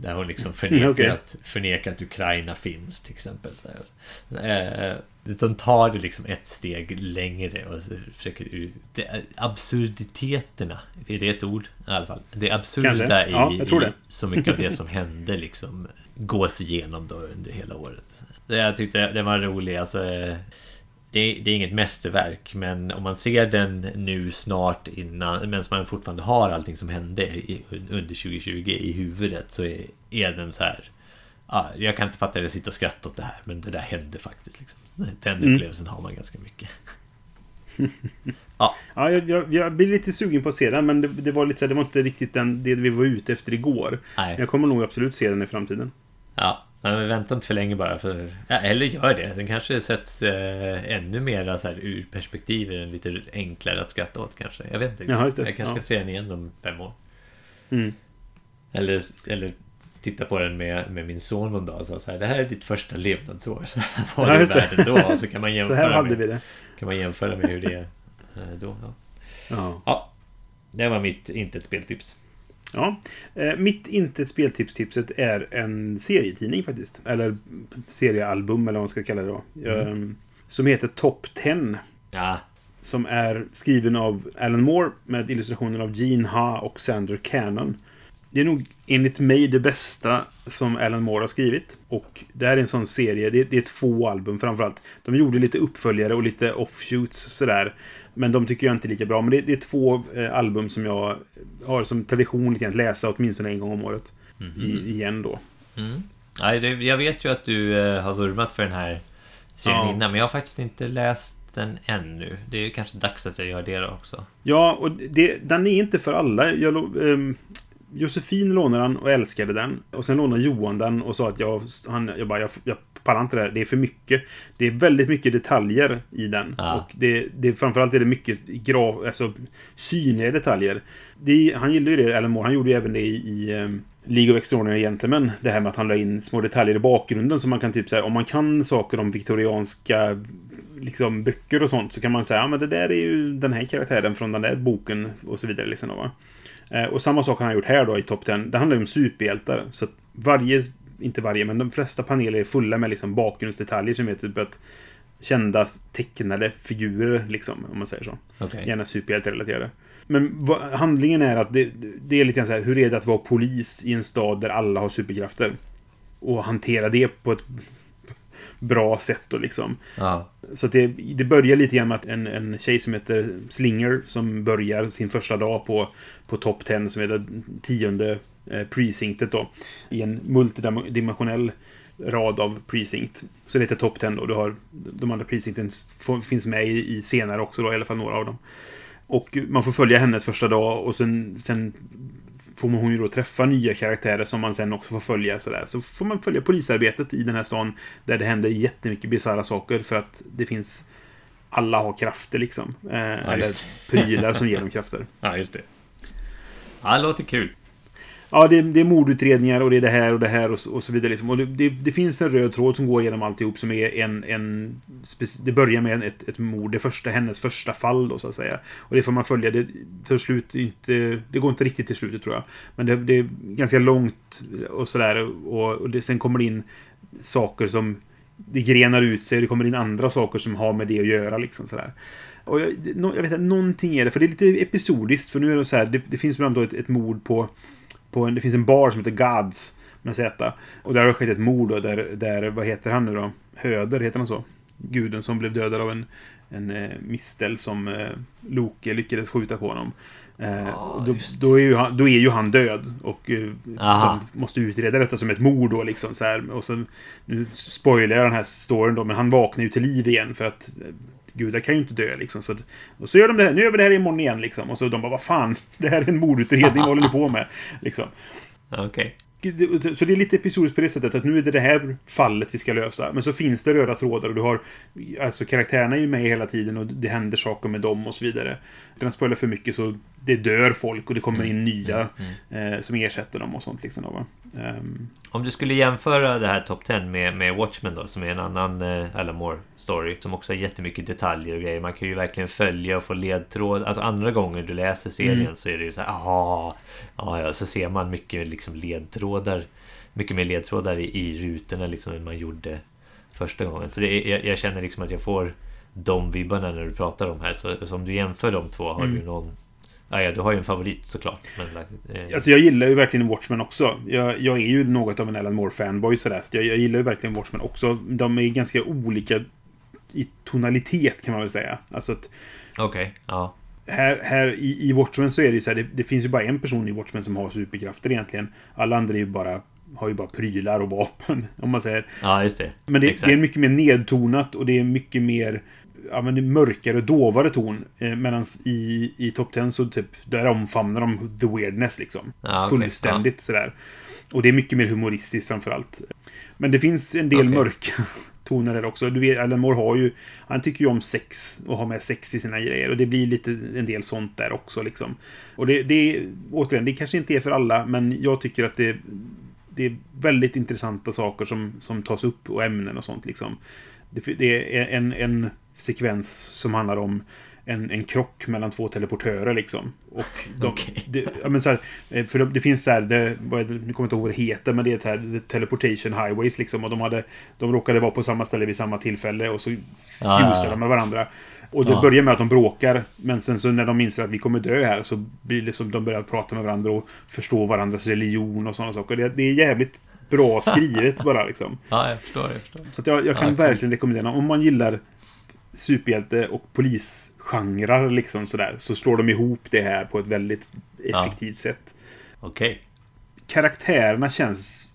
Där hon liksom förnekar, okay. att, förnekar att Ukraina finns till exempel. Så här. Eh, de tar det liksom ett steg längre och försöker det, Absurditeterna, är det ett ord? I alla fall. Det absurda ja, i, i så mycket av det som hände liksom gås igenom då under hela året. Jag tyckte det var roligt. Alltså, det, det, är inget mästerverk men om man ser den nu snart innan medan man fortfarande har allting som hände i, under 2020 i huvudet så är, är den så här ja, Jag kan inte fatta att jag sitter och skrattar åt det här men det där hände faktiskt. Liksom. Den mm. upplevelsen har man ganska mycket. ja, ja jag, jag, jag, blir lite sugen på att se den men det, det var lite så här, det var inte riktigt den, det vi var ute efter igår. Nej. Jag kommer nog absolut se den i framtiden. Ja, men vänta inte för länge bara. För, ja, eller gör det. Den kanske sätts eh, ännu mer så här, ur perspektiv. Lite enklare att skratta åt kanske. Jag vet inte. Jaha, jag kanske ja. ska se den igen om fem år. Mm. Eller, eller titta på den med, med min son någon dag och sa så här. Det här är ditt första levnadsår. Så här var ja, det världen då. Så kan man jämföra så här hade med, vi det. Kan man jämföra med hur det är eh, då. Ja. ja. ja. Det var mitt inte ett speltips. Ja. Eh, mitt inte speltips-tipset är en serietidning faktiskt. Eller seriealbum eller vad man ska kalla det då. Mm. Ehm, som heter Top 10. Ja. Som är skriven av Alan Moore med illustrationer av Gene Ha och Sander Cannon. Det är nog enligt mig det bästa som Alan Moore har skrivit. Och det här är en sån serie. Det är, det är två album framförallt. De gjorde lite uppföljare och lite offshoots sådär. Men de tycker jag inte är lika bra. Men det, det är två eh, album som jag har som tradition att läsa åtminstone en gång om året. Mm -hmm. I, igen då. Mm. Nej, det, jag vet ju att du eh, har vurmat för den här serien ja. innan. Men jag har faktiskt inte läst den ännu. Det är kanske dags att jag gör det då också. Ja, och det, den är inte för alla. Jag, um, Josefin lånade den och älskade den. Och sen lånade Johan den och sa att jag, han, jag bara, jag, jag pallar inte det här. Det är för mycket. Det är väldigt mycket detaljer i den. Ja. Och det, det, framförallt är det mycket graf, alltså, synliga detaljer. Det, han gillade ju det, Alan Moore. Han gjorde ju även det i, i um, League of Extraordinary Gentlemen. Det här med att han la in små detaljer i bakgrunden. Så man kan typ säga, om man kan saker om viktorianska liksom, böcker och sånt så kan man säga, ja men det där är ju den här karaktären från den där boken och så vidare. Liksom, va? Eh, och samma sak har han gjort här då i Top 10. Det handlar ju om superhjältar. Så att varje, inte varje, men de flesta paneler är fulla med liksom bakgrundsdetaljer som är typ att kända tecknade figurer, liksom, om man säger så. Okay. Gärna superhjälterelaterade. Men vad, handlingen är att det, det är lite grann så här, hur är det att vara polis i en stad där alla har superkrafter? Och hantera det på ett bra sätt då liksom. Ja. Så det, det börjar lite grann med att en, en tjej som heter Slinger som börjar sin första dag på, på Top 10 som är det tionde eh, precinctet då. I en multidimensionell rad av precinct. Så det heter Top 10 då. Du har de andra precincten finns med i, i senare också då, i alla fall några av dem. Och man får följa hennes första dag och sen, sen får hon ju då träffa nya karaktärer som man sen också får följa. Sådär. Så får man följa polisarbetet i den här stan där det händer jättemycket bisarra saker för att det finns alla har krafter liksom. Eh, ja, eller prylar som ger dem krafter. Ja, just det. Ja, det låter kul. Ja, det, det är mordutredningar och det är det här och det här och, och så vidare. Liksom. Och det, det, det, finns en röd tråd som går genom alltihop som är en... en det börjar med ett, ett mord. Det första, hennes första fall då, så att säga. Och det får man följa. Det tar slut inte... Det går inte riktigt till slutet, tror jag. Men det, det är ganska långt och sådär. Och, och det, sen kommer det in saker som... Det grenar ut sig och det kommer in andra saker som har med det att göra, liksom sådär. Och jag, jag vet inte, någonting är det. För det är lite episodiskt. För nu är det så här, det, det finns ibland då ett, ett mord på på en, det finns en bar som heter Gods med Z. Och där har det skett ett mord då, där, där, vad heter han nu då? Höder, heter han så? guden som blev dödad av en, en eh, mistel som eh, Loke lyckades skjuta på honom. Eh, och då, då, är ju han, då är ju han död. Och eh, de måste utreda detta som ett mord då liksom. Så här. Och så, nu spoilar jag den här storyn då, men han vaknar ju till liv igen för att eh, gudar kan ju inte dö liksom. Så, och så gör de det här, nu gör vi det här imorgon igen liksom. Och så de bara, vad fan, det här är en mordutredning, vad håller ni på med? Liksom. Okej. Så det är lite episodiskt på det sättet att nu är det det här fallet vi ska lösa. Men så finns det röda trådar och du har... Alltså karaktärerna är ju med hela tiden och det händer saker med dem och så vidare. Utan att spoila för mycket så det dör folk och det kommer in nya eh, som ersätter dem och sånt liksom. Då? Ehm, Om du skulle jämföra det här Top 10 med, med Watchmen då, som är en annan eh, Alan Moore story, som också har jättemycket detaljer och grejer. Man kan ju verkligen följa och få ledtråd. Alltså andra gånger du läser serien Mm. så är det ju så här, aha, ja, så ser man mycket liksom ledtrådar. Mycket mer ledtrådar i, i rutorna liksom än man gjorde första gången. Så det jag, jag känner liksom att jag får de vibbarna när du pratar om här. Så, så om du jämför de två, har Mm. du någon... Ja, ja, du har ju en favorit såklart. Men, eh, Alltså jag gillar ju verkligen Watchmen också. Jag, jag är ju något av en Alan Moore-fanboy sådär. Så jag, jag gillar ju verkligen Watchmen också. De är ganska olika i tonalitet kan man väl säga. Alltså att Okej, ja. här, här i, i Watchmen så är det ju så här, det, det finns ju bara en person i Watchmen som har superkrafter egentligen. Alla andra är ju bara, har ju bara prylar och vapen, om man säger. Ja, just det. Men det, det är mycket mer nedtonat och det är mycket mer ja, men mörkare dovare ton. Eh, Medan i, i Top 10 så typ, där omfamnar de the weirdness liksom. Ja, okej. Fullständigt sådär. Och det är mycket mer humoristiskt framförallt. Men det finns en del Okej. mörka toner där också. Du vet, Alan Moore har ju... Han tycker ju om sex och har med sex i sina grejer. Och det blir lite en del sånt där också liksom. Och det, det är... Återigen, det kanske inte är för alla, men jag tycker att det... Det är väldigt intressanta saker som, som tas upp och ämnen och sånt liksom. Det, det är en, en sekvens som handlar om en, en krock mellan två teleportörer liksom. Och de, Okej. det, ja, men så här, eh, för det, det finns så här, det, vad är det, nu kommer jag inte ihåg vad det heter, men det är ett här, the teleportation highways liksom. Och de, hade, de råkade vara på samma ställe vid samma tillfälle och så ja. de med varandra. Och det Ja. börjar med att de bråkar, men sen så när de inser att vi kommer dö här så blir det som de börjar prata med varandra och förstå varandras religion och sådana saker. Det, det är jävligt bra skrivet bara liksom. Ja, jag förstår. Jag förstår. Så jag, jag kan Ja, verkligen rekommendera. Om man gillar superhjälte och polisgenrer liksom sådär, så slår de ihop det här på ett väldigt effektivt sätt. Okej. Karaktärerna känns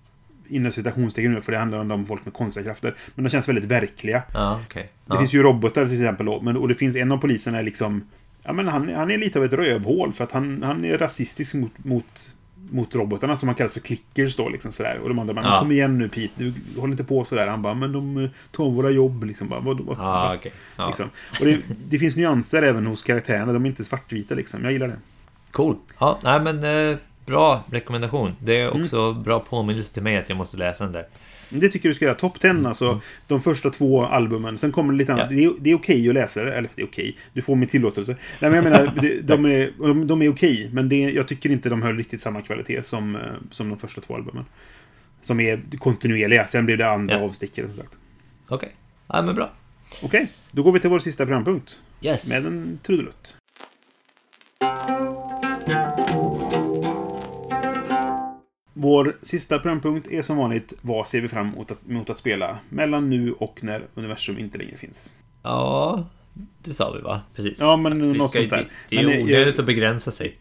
inom citationstecken nu, för det handlar om folk med konstiga krafter. Men de känns väldigt verkliga. Ja. Det Ja. finns ju robotar till exempel då, men, och det finns en av poliserna är liksom... Ja, men han, han är lite av ett rövhål för att han, han är rasistisk mot, mot, mot robotarna som han kallas för clickers då liksom sådär. Och de andra bara, Ja. kom igen nu Pete, du håller inte på sådär. Han bara, men de eh, tar våra jobb liksom. Bara, vad, vad, vad, okej. Ja. liksom. Och det, det finns nyanser även hos karaktärerna, de är inte svartvita liksom. Jag gillar det. Cool. Ja, nej men eh, bra rekommendation. Det Mm. är också bra påminnelse till mig att jag måste läsa den där. Det tycker du ska göra. Top 10 alltså. De första två albumen. Sen kommer det lite annat. Mm. Ja. Det är, det är okej att läsa det. Eller det är okej. Du får min tillåtelse. Nej, men jag menar, det, de är, de, de är okej. Men det, jag tycker inte de höll riktigt samma kvalitet som, eh, som de första två albumen. Som är kontinuerliga. Sen blir det andra Ja. avstickare som sagt. Okej. Ja, men bra. Okej, då går vi till vår sista programpunkt. Yes. Med en trudelutt. Vår sista programpunkt är som vanligt Vad ser vi fram emot att, emot att spela? Mellan nu och när universum inte längre finns. Ja, det sa vi va? Precis. Ja, men Vi något ska, sånt där. det, det är onödigt att begränsa sig.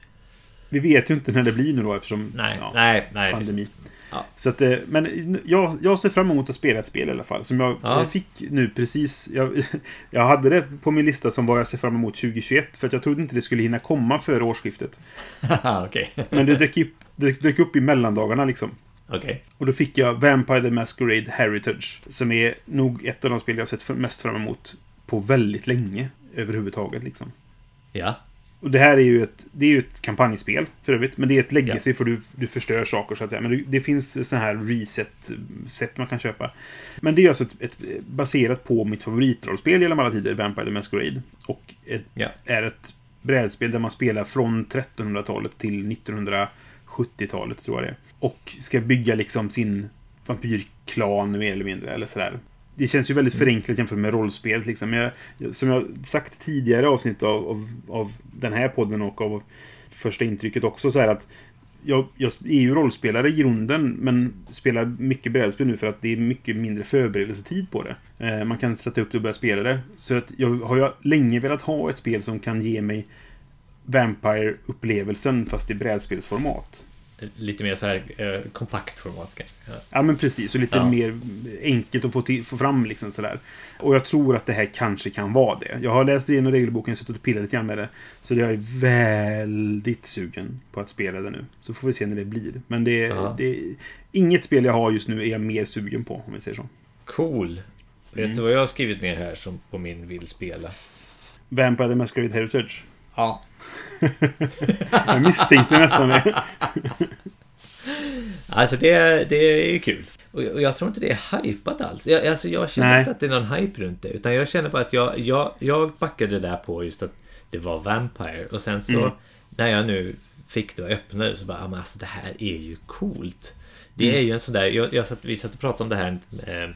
Vi vet ju inte när det blir nu då eftersom... Nej, ja, nej, nej. Pandemi. Ja. Så att, eh, men jag, jag ser fram emot att spela ett spel i alla fall. Som jag Ja. fick nu precis. Jag, jag hade det på min lista som vad jag ser fram emot 2021. För att jag trodde inte det skulle hinna komma före årsskiftet. Okej. Men det dök upp, det dök upp i mellandagarna liksom. Okej. Och då fick jag Vampire the Masquerade Heritage. Som är nog ett av de spel jag sett mest fram emot på väldigt länge. Överhuvudtaget liksom. Ja. Och det här är ju ett, det är ju ett kampanjspel för övrigt. Men det är ett legacy för du, du förstör saker så att säga. Men det, det finns så här reset-sätt man kan köpa. Men det är alltså ett, ett, baserat på mitt favoritrollspel genom alla tider, Vampire the Masquerade. Och ett, Ja. är ett brädspel där man spelar från 1300-talet till 1970-talet tror jag det är. Och ska bygga liksom sin vampyrklan mer eller mindre, eller sådär. Det känns ju väldigt förenklat jämfört med rollspel. Liksom. Jag, jag- som jag sagt tidigare avsnitt av, av, av den här podden och av första intrycket också så här att jag, jag är ju rollspelare i grunden, men spelar mycket brädspel nu för att det är mycket mindre förberedelsetid på det. Eh, man kan sätta upp det och börja spela det. Så att jag har ju länge velat ha ett spel som kan ge mig Vampire-upplevelsen fast i brädspelsformat. Lite mer så här eh, kompakt format kanske. Ja. Ja, men precis. Och lite Ja. mer enkelt att få, till, få fram liksom sådär. Och jag tror att det här kanske kan vara det. Jag har läst igenom regelboken, suttit och pillat lite grann med det. Så jag är väldigt sugen på att spela det nu. Så får vi se när det blir. Men det, Ja. det inget spel jag har just nu är jag mer sugen på, om vi säger så. Cool. Vet Mm. du vad jag har skrivit ner här som på min vill spela? Vampire the Masquerade Heritage. Ja. Jag misstänkte nästan det. Alltså det, det är ju kul. Och jag, tror inte det är hypat alls. Jag, alltså jag känner Nej. inte att det är någon hype runt det. Utan jag känner bara att jag, jag, jag backade där på just att det var Vampire. Och sen så Mm. när jag nu fick det och öppnade så bara, "Ja, men alltså det här är ju coolt. Det Mm. är ju en sån där, jag, jag satt, vi satt och pratade om det här eh,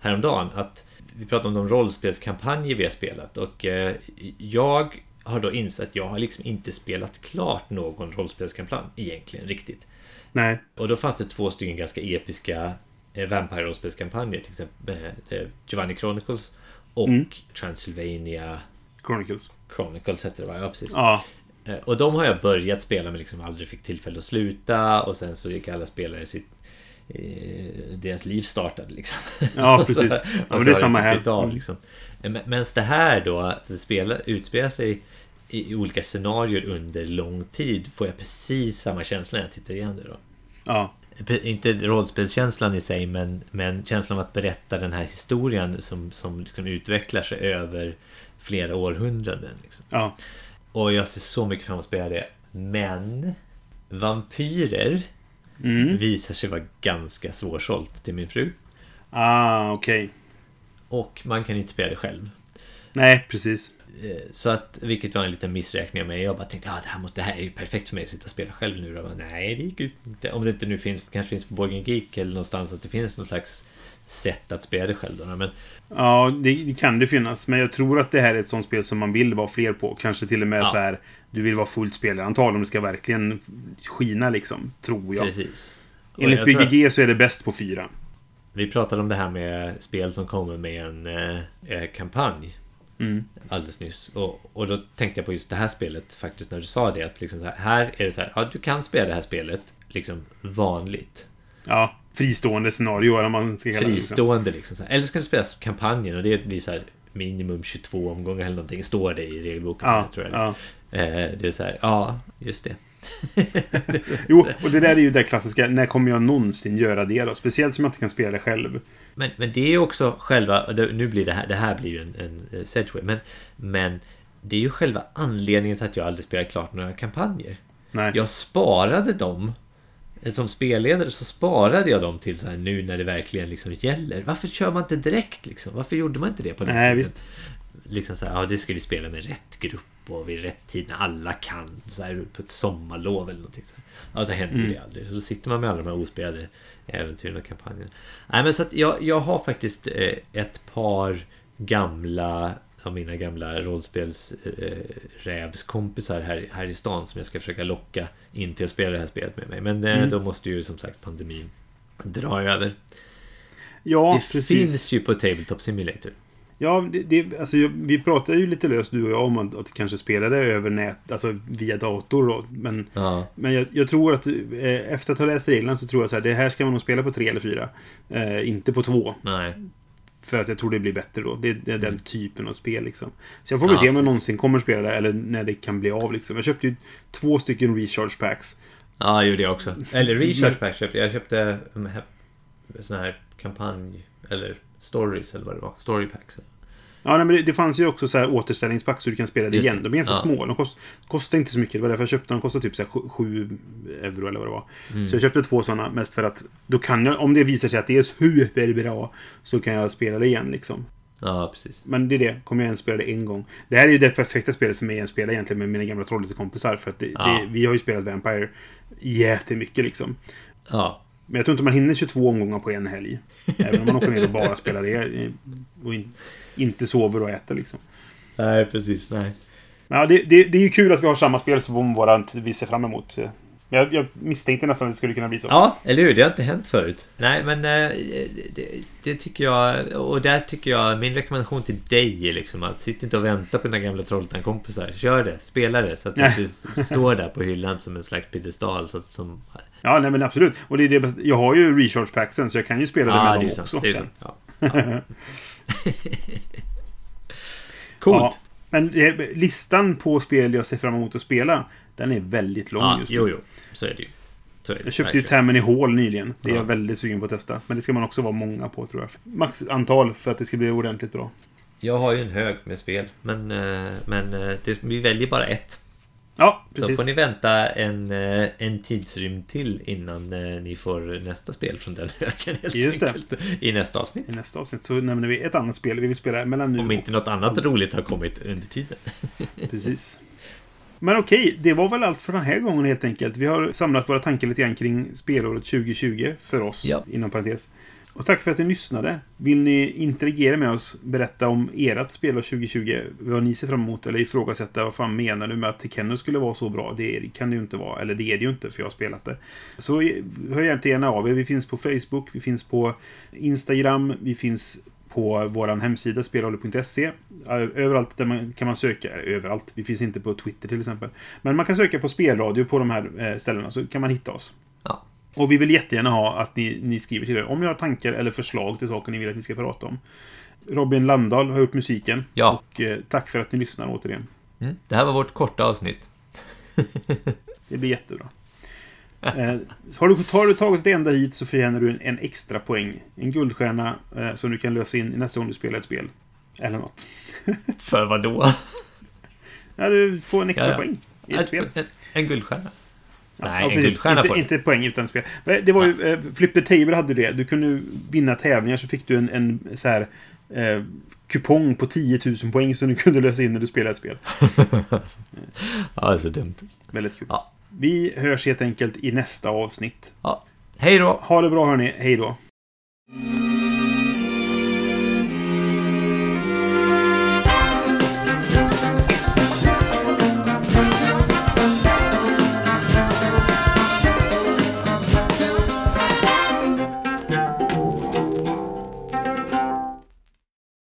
häromdagen. Att vi pratade om de rollspelskampanjer vi har spelat. Och eh, jag har då insett att jag har liksom inte spelat klart någon rollspelskampanj egentligen riktigt. Nej. Och då fanns det två stycken ganska episka eh, Vampire-rollspelskampanjer. Till exempel eh, eh, Giovanni Chronicles och Mm. Transylvania Chronicles. Chronicles hette det va? Ja, precis. Ja. Och de har jag börjat spela men liksom aldrig fick tillfälle att sluta. Och sen så gick alla spelare sitt... Eh, deras liv startade liksom. Ja, så- precis. Ja, men det är samma här. Av, Mm. liksom. Men det här då, att det spelar, utspelar sig i, i olika scenarier under lång tid får jag precis samma känsla när jag tittar igen det då. Ja. Inte rollspelskänslan i sig men, men känslan av att berätta den här historien som, som liksom utvecklar sig över flera århundraden. Liksom. Ja. Och jag ser så mycket fram emot att spela det. Men vampyrer Mm. visar sig vara ganska svårsålt till min fru. Ah, okej. Och man kan inte spela det själv. Nej, precis. Eh, Så att, vilket var en liten missräkning av mig. Jag bara tänkte, ja det här, måste, det här är ju perfekt för mig att sitta och spela själv nu. Bara, Nej, det gick ju inte. Om det inte nu finns, kanske finns på Borgen Geek eller någonstans att det finns någon slags sätt att spela det själv. Då. Men Ja, det, det kan det finnas. Men jag tror att det här är ett sånt spel som man vill vara fler på. Kanske till och med Ja. så här. Du vill vara fullt spelarantal om det ska verkligen skina liksom. Tror jag. precis. Och Enligt jag att- BGG så är det bäst på fyra. Vi pratade om det här med spel som kommer med en eh, eh, kampanj Mm. alldeles nyss. Och, och då tänkte jag på just det här spelet faktiskt när du sa det. Att liksom så här, här är det så här, ja du kan spela det här spelet liksom vanligt. Ja, fristående scenario eller man ska kalla det. Liksom. Fristående liksom. Eller så kan du spela kampanjen och det blir så här minimum 22 omgångar eller någonting. Står det i regelboken. Ja, tror jag. ja. Eh, det är så här, ja just det. Jo, och det där är ju det klassiska. När kommer jag någonsin göra det då? Speciellt som jag inte kan spela det själv. Men, men det är ju också själva, nu blir det här, det här blir ju en, en eh, segway, men, men det är ju själva anledningen till att jag aldrig spelar klart några kampanjer. Nej. Jag sparade dem som spelledare så sparade jag dem till så här nu när det verkligen liksom gäller. Varför kör man inte direkt liksom? Varför gjorde man inte det på den Nej, tiden? visst. Liksom så här, ja det ska vi spela med rätt grupp och vid rätt tid när alla kan. Så här på ett sommarlov eller någonting. Så här. Ja, så händer Mm. det aldrig. Så då sitter man med alla de här ospelade äventyren och kampanjerna. Nej men så att jag, jag har faktiskt eh, ett par gamla av mina gamla rollspelsrävskompisar här, här i stan som jag ska försöka locka in till att spela det här spelet med mig. Men eh, Mm. då måste ju som sagt pandemin dra över. Ja, det precis. finns ju på Tabletop Simulator. Ja, det, det, alltså, vi pratade ju lite löst du och jag om att, att kanske spela det över nät, alltså via dator då. Men, Ja, men jag, jag tror att eh, efter att ha läst reglerna så tror jag så här, det här ska man nog spela på tre eller fyra. Eh, inte på två. nej. För att jag tror det blir bättre då. Det, det är den typen av spel liksom. Så jag får väl Ja, se om jag någonsin kommer spela det eller när det kan bli av liksom. Jag köpte ju två stycken recharge packs. Ja, det gjorde jag också. Eller recharge pack köpte jag. Jag köpte um, sån här kampanj eller stories eller vad det var. Story packs. Ja, nej, men det, det fanns ju också så här återställningspack så du kan spela det Just igen. De är ganska Ja. små. De kost, kostar inte så mycket. Det var därför jag köpte dem. De kostar typ 7 euro eller vad det var. Mm. Så jag köpte två sådana mest för att då kan jag, om det visar sig att det är superbra, så kan jag spela det igen liksom. Ja, precis. Men det är det. Kommer jag ens spela det en gång. Det här är ju det perfekta spelet för mig att spela egentligen med mina gamla Trollhättekompisar. För att det, Ja. det, vi har ju spelat Vampire jättemycket liksom. Ja, Men jag tror inte man hinner 22 omgångar på en helg. Även om man åker ner och bara spelar det. eh, Och in, inte sover och äter liksom. nej precis. Nej. Ja, det, det, det är ju kul att vi har samma spel som våra vi ser fram emot. Jag, jag misstänkte nästan att det skulle kunna bli så. Ja, eller hur? Det har inte hänt förut. Nej, men eh, det, det tycker jag... Och där tycker jag... Min rekommendation till dig är liksom att sitt inte och vänta på dina gamla Trollhättan-kompisar. Kör det, spela det. Så att det inte står där på hyllan som en slags piedestal. Så att, som... Ja, nej men absolut. Och det är det. Jag har ju recharge packsen så jag kan ju spela det Ja, med det dem ju sant. också. Det är sant. Ja. Ja. Coolt! Men eh, listan på spel jag ser fram emot att spela, den är väldigt lång Ja, just nu. jo, jo. Så är det ju. Så är det Jag köpte ju verkligen. Tammany Hall nyligen. Det är Ja. jag väldigt sugen på att testa. Men det ska man också vara många på tror jag. Maxantal för att det ska bli ordentligt bra. Jag har ju en hög med spel. Men, eh, men eh, det, vi väljer bara ett. Ja, Så precis. får ni vänta en, eh, en tidsrymd till innan eh, ni får nästa spel från den högen Just det. enkelt. I nästa avsnitt. I nästa avsnitt så nämner vi ett annat spel vi vill spela mellan nu Om inte något annat roligt har kommit under tiden. Precis. Men okej, det var väl allt för den här gången helt enkelt. Vi har samlat våra tankar lite grann kring spelåret 2020 för oss, Ja. inom parentes. Och tack för att ni lyssnade. Vill ni interagera med oss, berätta om ert spelår 2020, vad ni ser fram emot, eller ifrågasätta vad fan menar du med att Tekeno skulle vara så bra? Det kan det ju inte vara, eller det är det ju inte, för jag har spelat det. Så hör gärna av er. Vi finns på Facebook, vi finns på Instagram, vi finns på vår hemsida spelhållet.se. Överallt där man kan man söka, eller överallt, vi finns inte på Twitter till exempel. Men man kan söka på spelradio på de här eh, ställena så kan man hitta oss. Ja. Och vi vill jättegärna ha att ni, ni skriver till er om ni har tankar eller förslag till saker ni vill att vi ska prata om. Robin Landahl har gjort musiken. Ja. Och eh, tack för att ni lyssnar återigen. Mm. Det här var vårt korta avsnitt. Det blir jättebra. Eh, har, du, har du tagit det enda hit så förtjänar du en, en extra poäng. En guldstjärna eh, som du kan lösa in nästa gång du spelar ett spel. Eller något. För vad då? Ja, du får en extra Ja, ja. poäng i ett spel. En, en guldstjärna? Nej, Ja, en guldstjärna inte, får inte poäng utan spel. Det var ju, eh, Flip the Table hade det. Du kunde vinna tävlingar så fick du en, en så här eh, kupong på 10 000 poäng som du kunde lösa in när du spelade ett spel. Ja, det är så dumt. Väldigt kul. Ja. Vi hörs helt enkelt i nästa avsnitt. Ja. Hej då! Ha det bra hörni. Hej då.